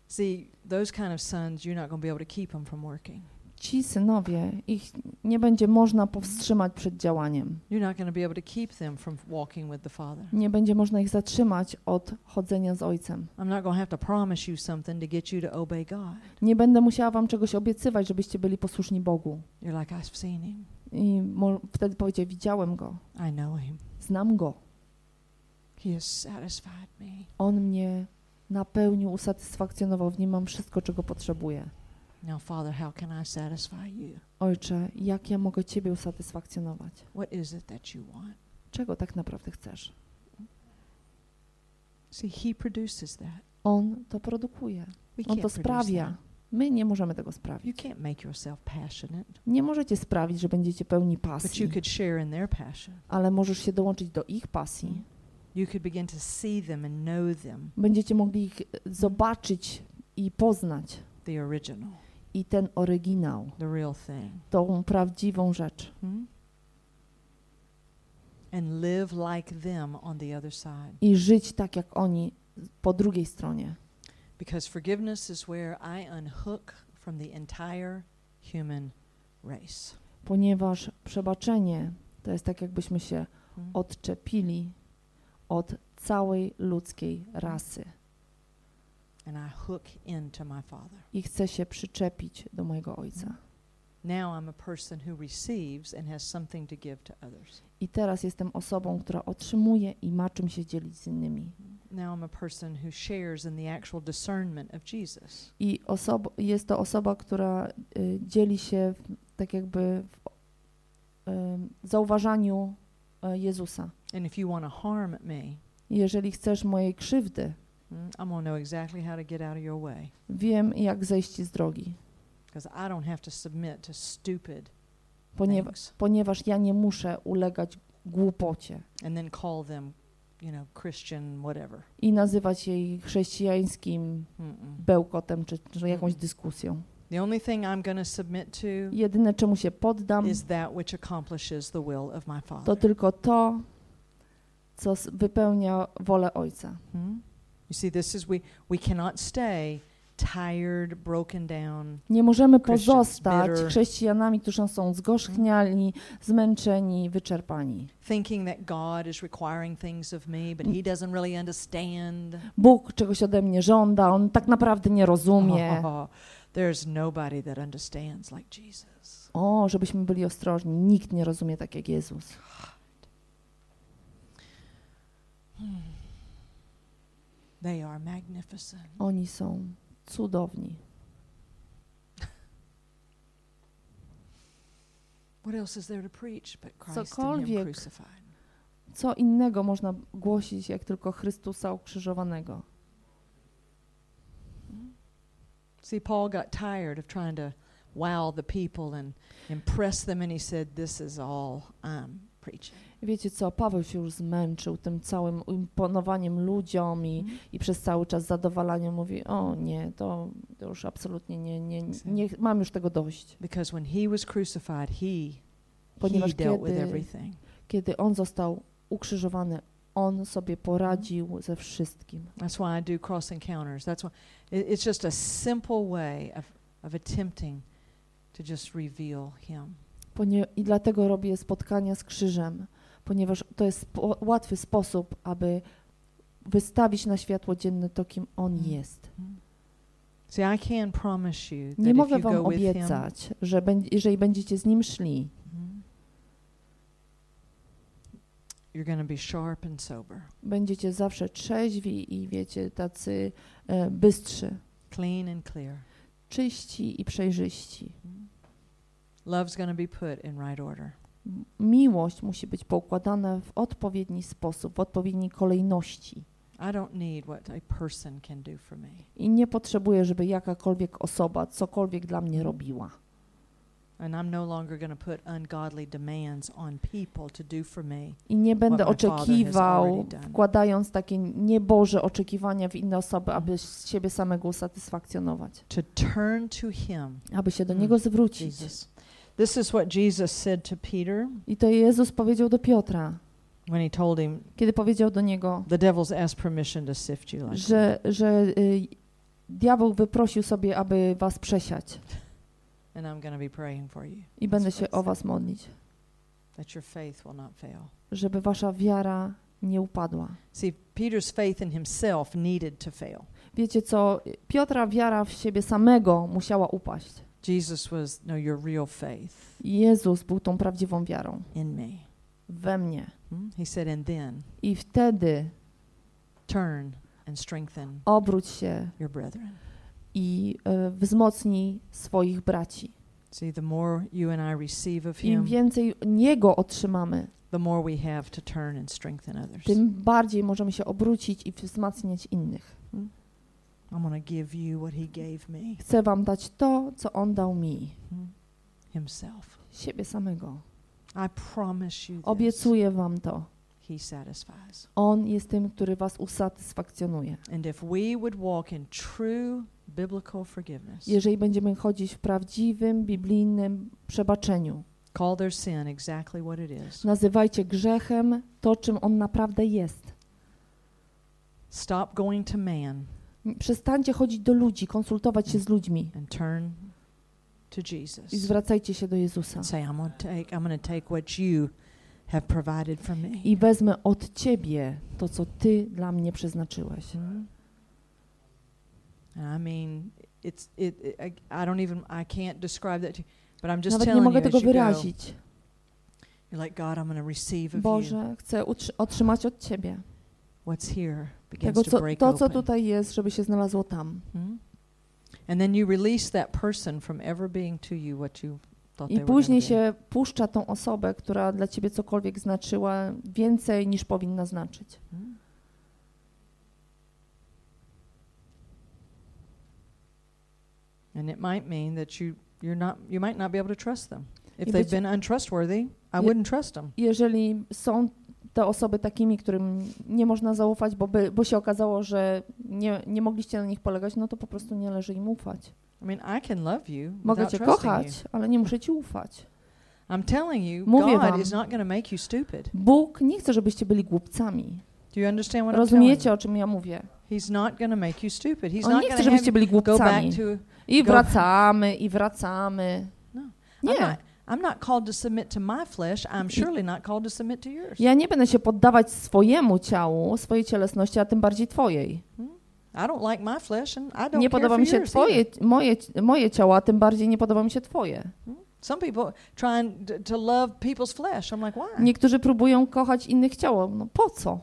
See, those kind of sons, you're not going to be able to keep them from working. Ci synowie, ich nie będzie można powstrzymać przed działaniem. You're not going to be able to keep them from walking with the Father. Nie będzie można ich zatrzymać od chodzenia z Ojcem. I'm not going to have to promise you something to get you to obey God. Nie będę musiała wam czegoś obiecywać, żebyście byli posłuszni Bogu. You're like, I've seen Him. I wtedy powiedzie, widziałem Go, I know Him. znam Go. He has satisfied me. On mnie napełnił, usatysfakcjonował, w nim mam wszystko, czego potrzebuję. Now, Father, how can I satisfy you? Ojcze, jak ja mogę Ciebie usatysfakcjonować? What is it that you want? Czego tak naprawdę chcesz? See, He produces that. On to produkuje. We On to sprawia. that. My nie możemy tego sprawić. Nie możecie sprawić, że będziecie pełni pasji, ale możesz się dołączyć do ich pasji. Będziecie mogli ich zobaczyć i poznać. I ten oryginał, tą prawdziwą rzecz. Hmm? I żyć tak jak oni po drugiej stronie. Because forgiveness is where I unhook from the entire human race. Ponieważ przebaczenie to jest tak, jakbyśmy się Hmm? odczepili od całej ludzkiej rasy. And I hook into my Father. I chcę się przyczepić do mojego Ojca. I teraz jestem osobą, która otrzymuje i ma czym się dzielić z innymi. Now I'm a person who shares in the actual discernment of Jesus. I osob- jest to osoba, która y, dzieli się w, tak jakby w zauważaniu y, Jezusa. And if you want to harm me, Jeżeli chcesz mojej krzywdy, mm, I'm to know exactly how to get out of your way. wiem jak zejść z drogi, Because I don't have to submit to stupid poniewa- things ponieważ ja nie muszę ulegać głupocie and then call them, you know, Christian whatever. i nazywać jej chrześcijańskim Mm-mm. bełkotem czy, czy jakąś dyskusją. The only thing I'm going to submit to Jedyne, czemu się poddam, is that which accomplishes the will of my to Father. tylko to, co wypełnia wolę Ojca. Hmm? You see, this is we we cannot stay tired, broken down. Nie możemy pozostać chrześcijanami, którzy są zgorzchniali, zmęczeni, wyczerpani. thinking that God is requiring things of me, but He doesn't really understand. Bóg czegoś ode mnie żąda, On tak naprawdę nie rozumie. there's nobody that understands like Jesus. O, żebyśmy byli ostrożni, nikt nie rozumie tak jak Jezus. They are magnificent. Oni są cudowni. Cokolwiek. Co innego można głosić, jak tylko Chrystusa ukrzyżowanego? See, Paul got tired of trying to wow the people and impress them, and he said, "This is all I'm preaching." Wiecie co, Paweł się już zmęczył tym całym imponowaniem ludziom i, i przez cały czas zadowalaniem mówi, o nie, to, to już absolutnie nie, nie, nie, mam już tego dość. Because when he was crucified, he he Ponieważ dealt with kiedy, everything. kiedy on został ukrzyżowany, on sobie poradził ze wszystkim. That's why I do cross encounters. That's why it, it's just a simple way of, of attempting to just reveal Him. I dlatego robię spotkania z krzyżem, ponieważ to jest łatwy sposób, aby wystawić na światło dzienne to, kim on Mhm. jest. That Nie mogę wam obiecać, że jeżeli będziecie z nim szli, Mhm. sober, będziecie zawsze trzeźwi i wiecie, tacy e, bystrzy, clean and clear. czyści i przejrzyści. Love's going to be put in right order. Miłość musi być poukładana w odpowiedni sposób, w odpowiedniej kolejności. I don't need what a person can do for me. I nie potrzebuję, żeby jakakolwiek osoba cokolwiek dla mnie robiła. No. I nie będę oczekiwał, wkładając takie nieboże oczekiwania w inne osoby, aby z siebie samego usatysfakcjonować, To turn to Him. aby się do Mm, Niego zwrócić. Jesus. This is what Jesus said to Peter I to Jezus powiedział do Piotra, when he told him, kiedy powiedział do niego, The devil's asked permission to sift you like że, że y, diabeł wyprosił sobie, aby was przesiać and I'm to be praying for you. i będę się o was modlić, That your faith will not fail. żeby wasza wiara nie upadła. See, Peter's faith in himself needed to fail. Wiecie co, Piotra wiara w siebie samego musiała upaść. Jesus was, no, your real faith Jezus był tą prawdziwą wiarą in me. we mnie. Hmm? He said, and then I wtedy turn and strengthen obróć się your brethren. i y, wzmocnij swoich braci. See, the more you and I receive of Im Him, więcej Niego otrzymamy, the more we have to turn and strengthen others. tym bardziej możemy się obrócić i wzmacniać innych. I'm to give you what He gave me Chcę Wam dać to, co On dał mi, hmm, Himself. siebie samego. I promise you this. Obiecuję Wam to. He satisfies. On jest tym, który Was usatysfakcjonuje. And if we would walk in true biblical forgiveness, Jeżeli będziemy chodzić w prawdziwym, biblijnym przebaczeniu, call their sin exactly what it is. nazywajcie grzechem to, czym on naprawdę jest. Stop going to man Przestańcie chodzić do ludzi, konsultować się z ludźmi and turn to i Jesus. zwracajcie się do Jezusa. Say, I'm to take, I'm to take what you have provided for me. I wezmę od Ciebie to, co Ty dla mnie przeznaczyłeś. Hmm? I mean, it's it, it. I, I don't even. I can't describe that to you, but I'm just Nawet nie telling mogę you tego you go. wyrazić. You're like God. I'm going to receive of you. Boże, chcę otrzymać od Ciebie What's here begins tego, to co, break to, co open. tutaj jest, żeby się znalazło tam. Hmm? And then you release that person from ever being to you what you thought I they were później be. się puszcza tą osobę, która dla Ciebie cokolwiek znaczyła więcej niż powinna znaczyć. Hmm? And it might mean that you you're not you might not be able to trust them. If they've been untrustworthy, I wouldn't trust them. jeżeli są te osoby takimi, którym nie można zaufać, bo, by, bo się okazało, że nie, nie mogliście na nich polegać, no to po prostu nie należy im ufać. I mean, I can love you Mogę cię kochać, ale nie muszę ci ufać. you. I'm telling you, Mówię God wam. is not going to make you stupid. Bóg nie chce, żebyście byli głupcami. Do you understand what Rozumiecie, o czym ja mówię? you? He's not going to make you stupid. He's On not nie chce, żebyście byli you głupcami. to I wracamy, i wracamy. No. Nie. I'm not Ja nie będę się poddawać swojemu ciału, swojej cielesności, a tym bardziej twojej. Hmm? Nie podoba mi się twoje, moje, moje ciało, a tym bardziej nie podoba mi się twoje. Some people trying to, to love people's flesh. I'm like, why? Niektórzy próbują kochać innych ciało. No po co?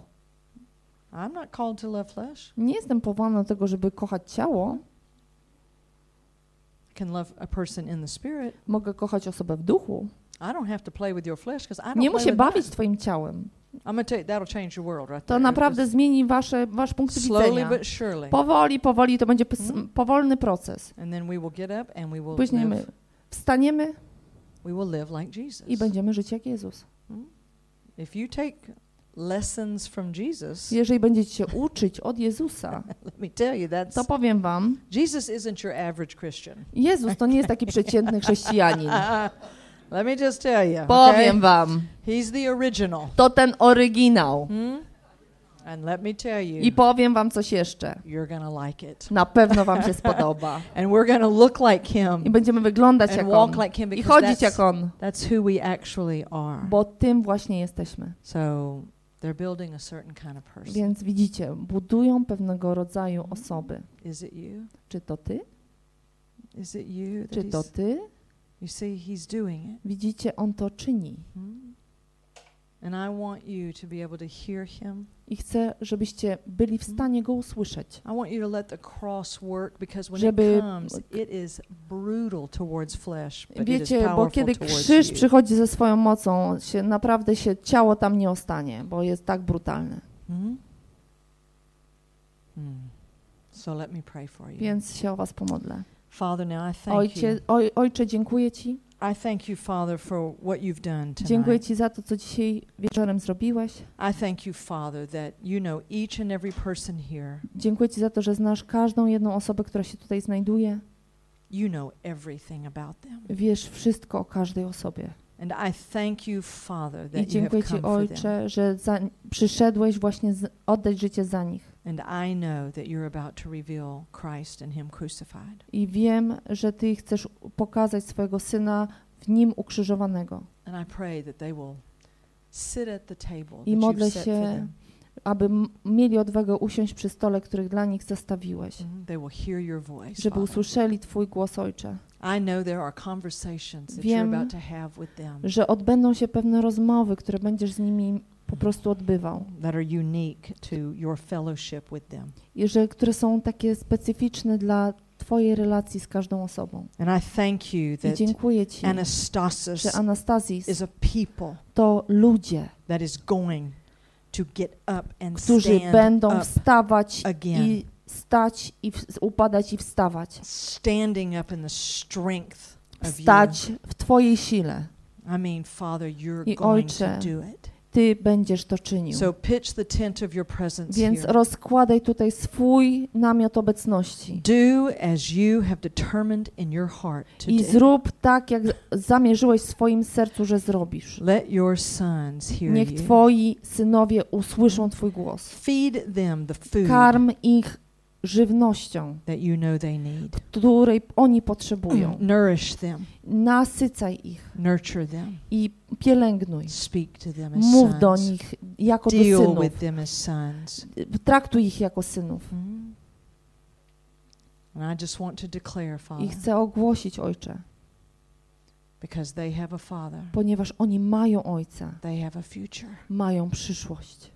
Nie jestem powołana do tego, żeby kochać ciało. Can love a person in the spirit. Mogę kochać osobę w duchu. I don't have to play with your flesh because I don't Nie muszę bawić twoim ciałem. To naprawdę zmieni wasze, wasz punkt slowly widzenia. but surely. Powoli, powoli to będzie Mhm. powolny proces. And then we will get up and we will Później my wstaniemy i będziemy żyć jak Jezus. Lessons from Jesus, Jeżeli będziecie się uczyć od Jezusa, let me tell you that's to powiem wam, Jesus isn't your average Christian. Jezus to nie jest taki przeciętny chrześcijanin. let me just tell you. Powiem okay? wam, He's the original. to ten oryginał. Hmm? And let me tell you, I powiem wam coś jeszcze. you're gonna like it. Na pewno wam się spodoba. And we're gonna look like him I będziemy wyglądać and jak on. like him I chodzić jak on. that's who we actually are. Bo tym właśnie jesteśmy. So they're building a certain kind of person. Więc widzicie, budują pewnego rodzaju osoby. Is it you? Czy to ty? Is it you? Czy to ty? you see, he's doing it. Widzicie, on to czyni. Hmm? And I want you to be able to hear him. I chcę, żebyście byli w stanie go usłyszeć. Żeby- Wiecie, bo kiedy krzyż przychodzi ze swoją mocą, się naprawdę się ciało tam nie ostanie, bo jest tak brutalne. Hmm? Hmm. So. Więc się o was pomodlę. Father, now I thank Ojcie, oj, ojcze, dziękuję ci. I thank you, Father, for what you've done Dziękuję ci za to, co dzisiaj wieczorem zrobiłeś. I thank you, Father, that you know each and every person here. Dziękuję ci za to, że znasz każdą jedną osobę, która się tutaj znajduje. You know everything about them. Wiesz wszystko o każdej osobie. And I thank you, Father, I that you have dziękuję come ci, them. ojcze, że za, przyszedłeś właśnie z, oddać życie za nich. And I know that you're about to reveal Christ and Him crucified. I wiem, że ty chcesz pokazać swojego syna w nim ukrzyżowanego. And I pray that they will sit at the table I that modlę you've set for się, aby mieli odwagę usiąść przy stole, których dla nich zastawiłeś. Mhm. They will hear your voice. Żeby usłyszeli twój głos, ojcze. I know there are conversations that Wiem, you're about to have with them Że odbędą się pewne rozmowy, które będziesz z nimi po prostu odbywał. that are unique to your fellowship with them. I że, które są takie specyficzne dla Twojej relacji z każdą osobą. And I thank you I that dziękuję Ci, Anastasis że Anastazis is a people to ludzie, that is going to get up and którzy stand będą up wstawać again. i stać i w, upadać i wstawać. standing up in the strength of you. Wstać w Twojej sile. I mean, Father, you're I going Ojcze, to do it. Ty będziesz to czynił. So pitch the tent of your presence Więc here. rozkładaj tutaj swój namiot obecności. Do as you have determined in your heart to I zrób tak, jak zamierzyłeś w swoim sercu, że zrobisz. Let your sons hear Niech. Twoi synowie usłyszą Twój głos. Feed them the food Karm ich żywnością, that you know they need. której oni potrzebują. Nourish them. Nasycaj ich Nurture them. i pielęgnuj. Speak to them as Mów do sons. nich jako do Deal synów. with them as sons. Traktuj ich jako synów. Mm. And I just want to declare, I Father, chcę ogłosić, Ojcze, because they have a Father, ponieważ oni mają Ojca, they have a future. mają przyszłość.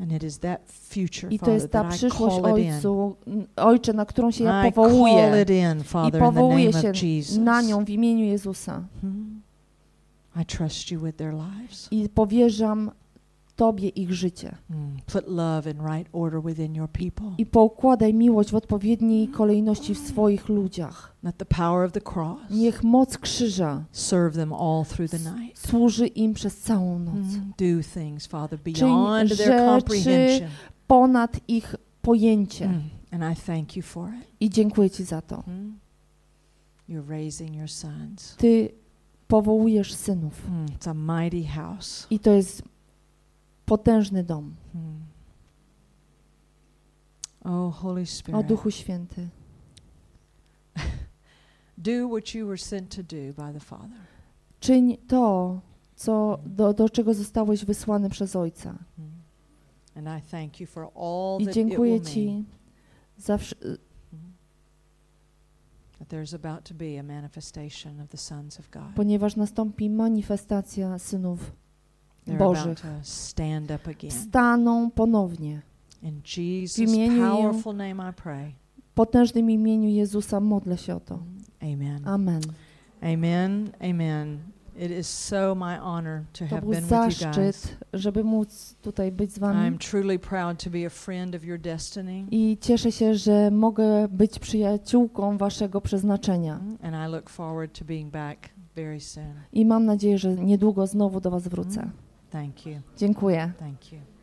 And it is that future, I to jest ta przyszłość. Ojcu, n- Ojcze, na którą się ja powołuję i powołuję się na nią w imieniu Jezusa Hmm. I trust you with their lives. i powierzam Tobie ich życie. Hmm. Put love in right order within your people. I poukładaj miłość w odpowiedniej kolejności w swoich ludziach. Let the power of the cross Niech moc krzyża serve them all through the night. służy im przez całą noc. Hmm. Do things, Father, beyond their rzeczy comprehension. Ponad ich pojęcie. Hmm. And I thank you for it. I dziękuję Ci za to. Hmm. You're raising your sons. Ty powołujesz synów. Hmm. It's a mighty house. I to jest potężny dom. Hmm. Oh, Holy O Spirit. Duchu Święty. Do what you were sent to do by the Father. Czyń to, co, do, do czego zostałeś wysłany przez Ojca. Hmm. And I thank you for all I dziękuję. Ci za of God. ponieważ nastąpi manifestacja synów Bożych. Wstaną ponownie. Jesus' imieniu. W potężnym imieniu Jezusa modlę się o to. Amen. Amen. Amen. Amen. It is so my honor to have been with you guys. żeby móc tutaj być z I'm Wami. truly proud to be a friend of your destiny. I cieszę się, że mogę być przyjaciółką Waszego przeznaczenia. And I look forward to being back very soon. I mam nadzieję, że niedługo znowu do Was wrócę. Thank you. Dziękuję. Thank you.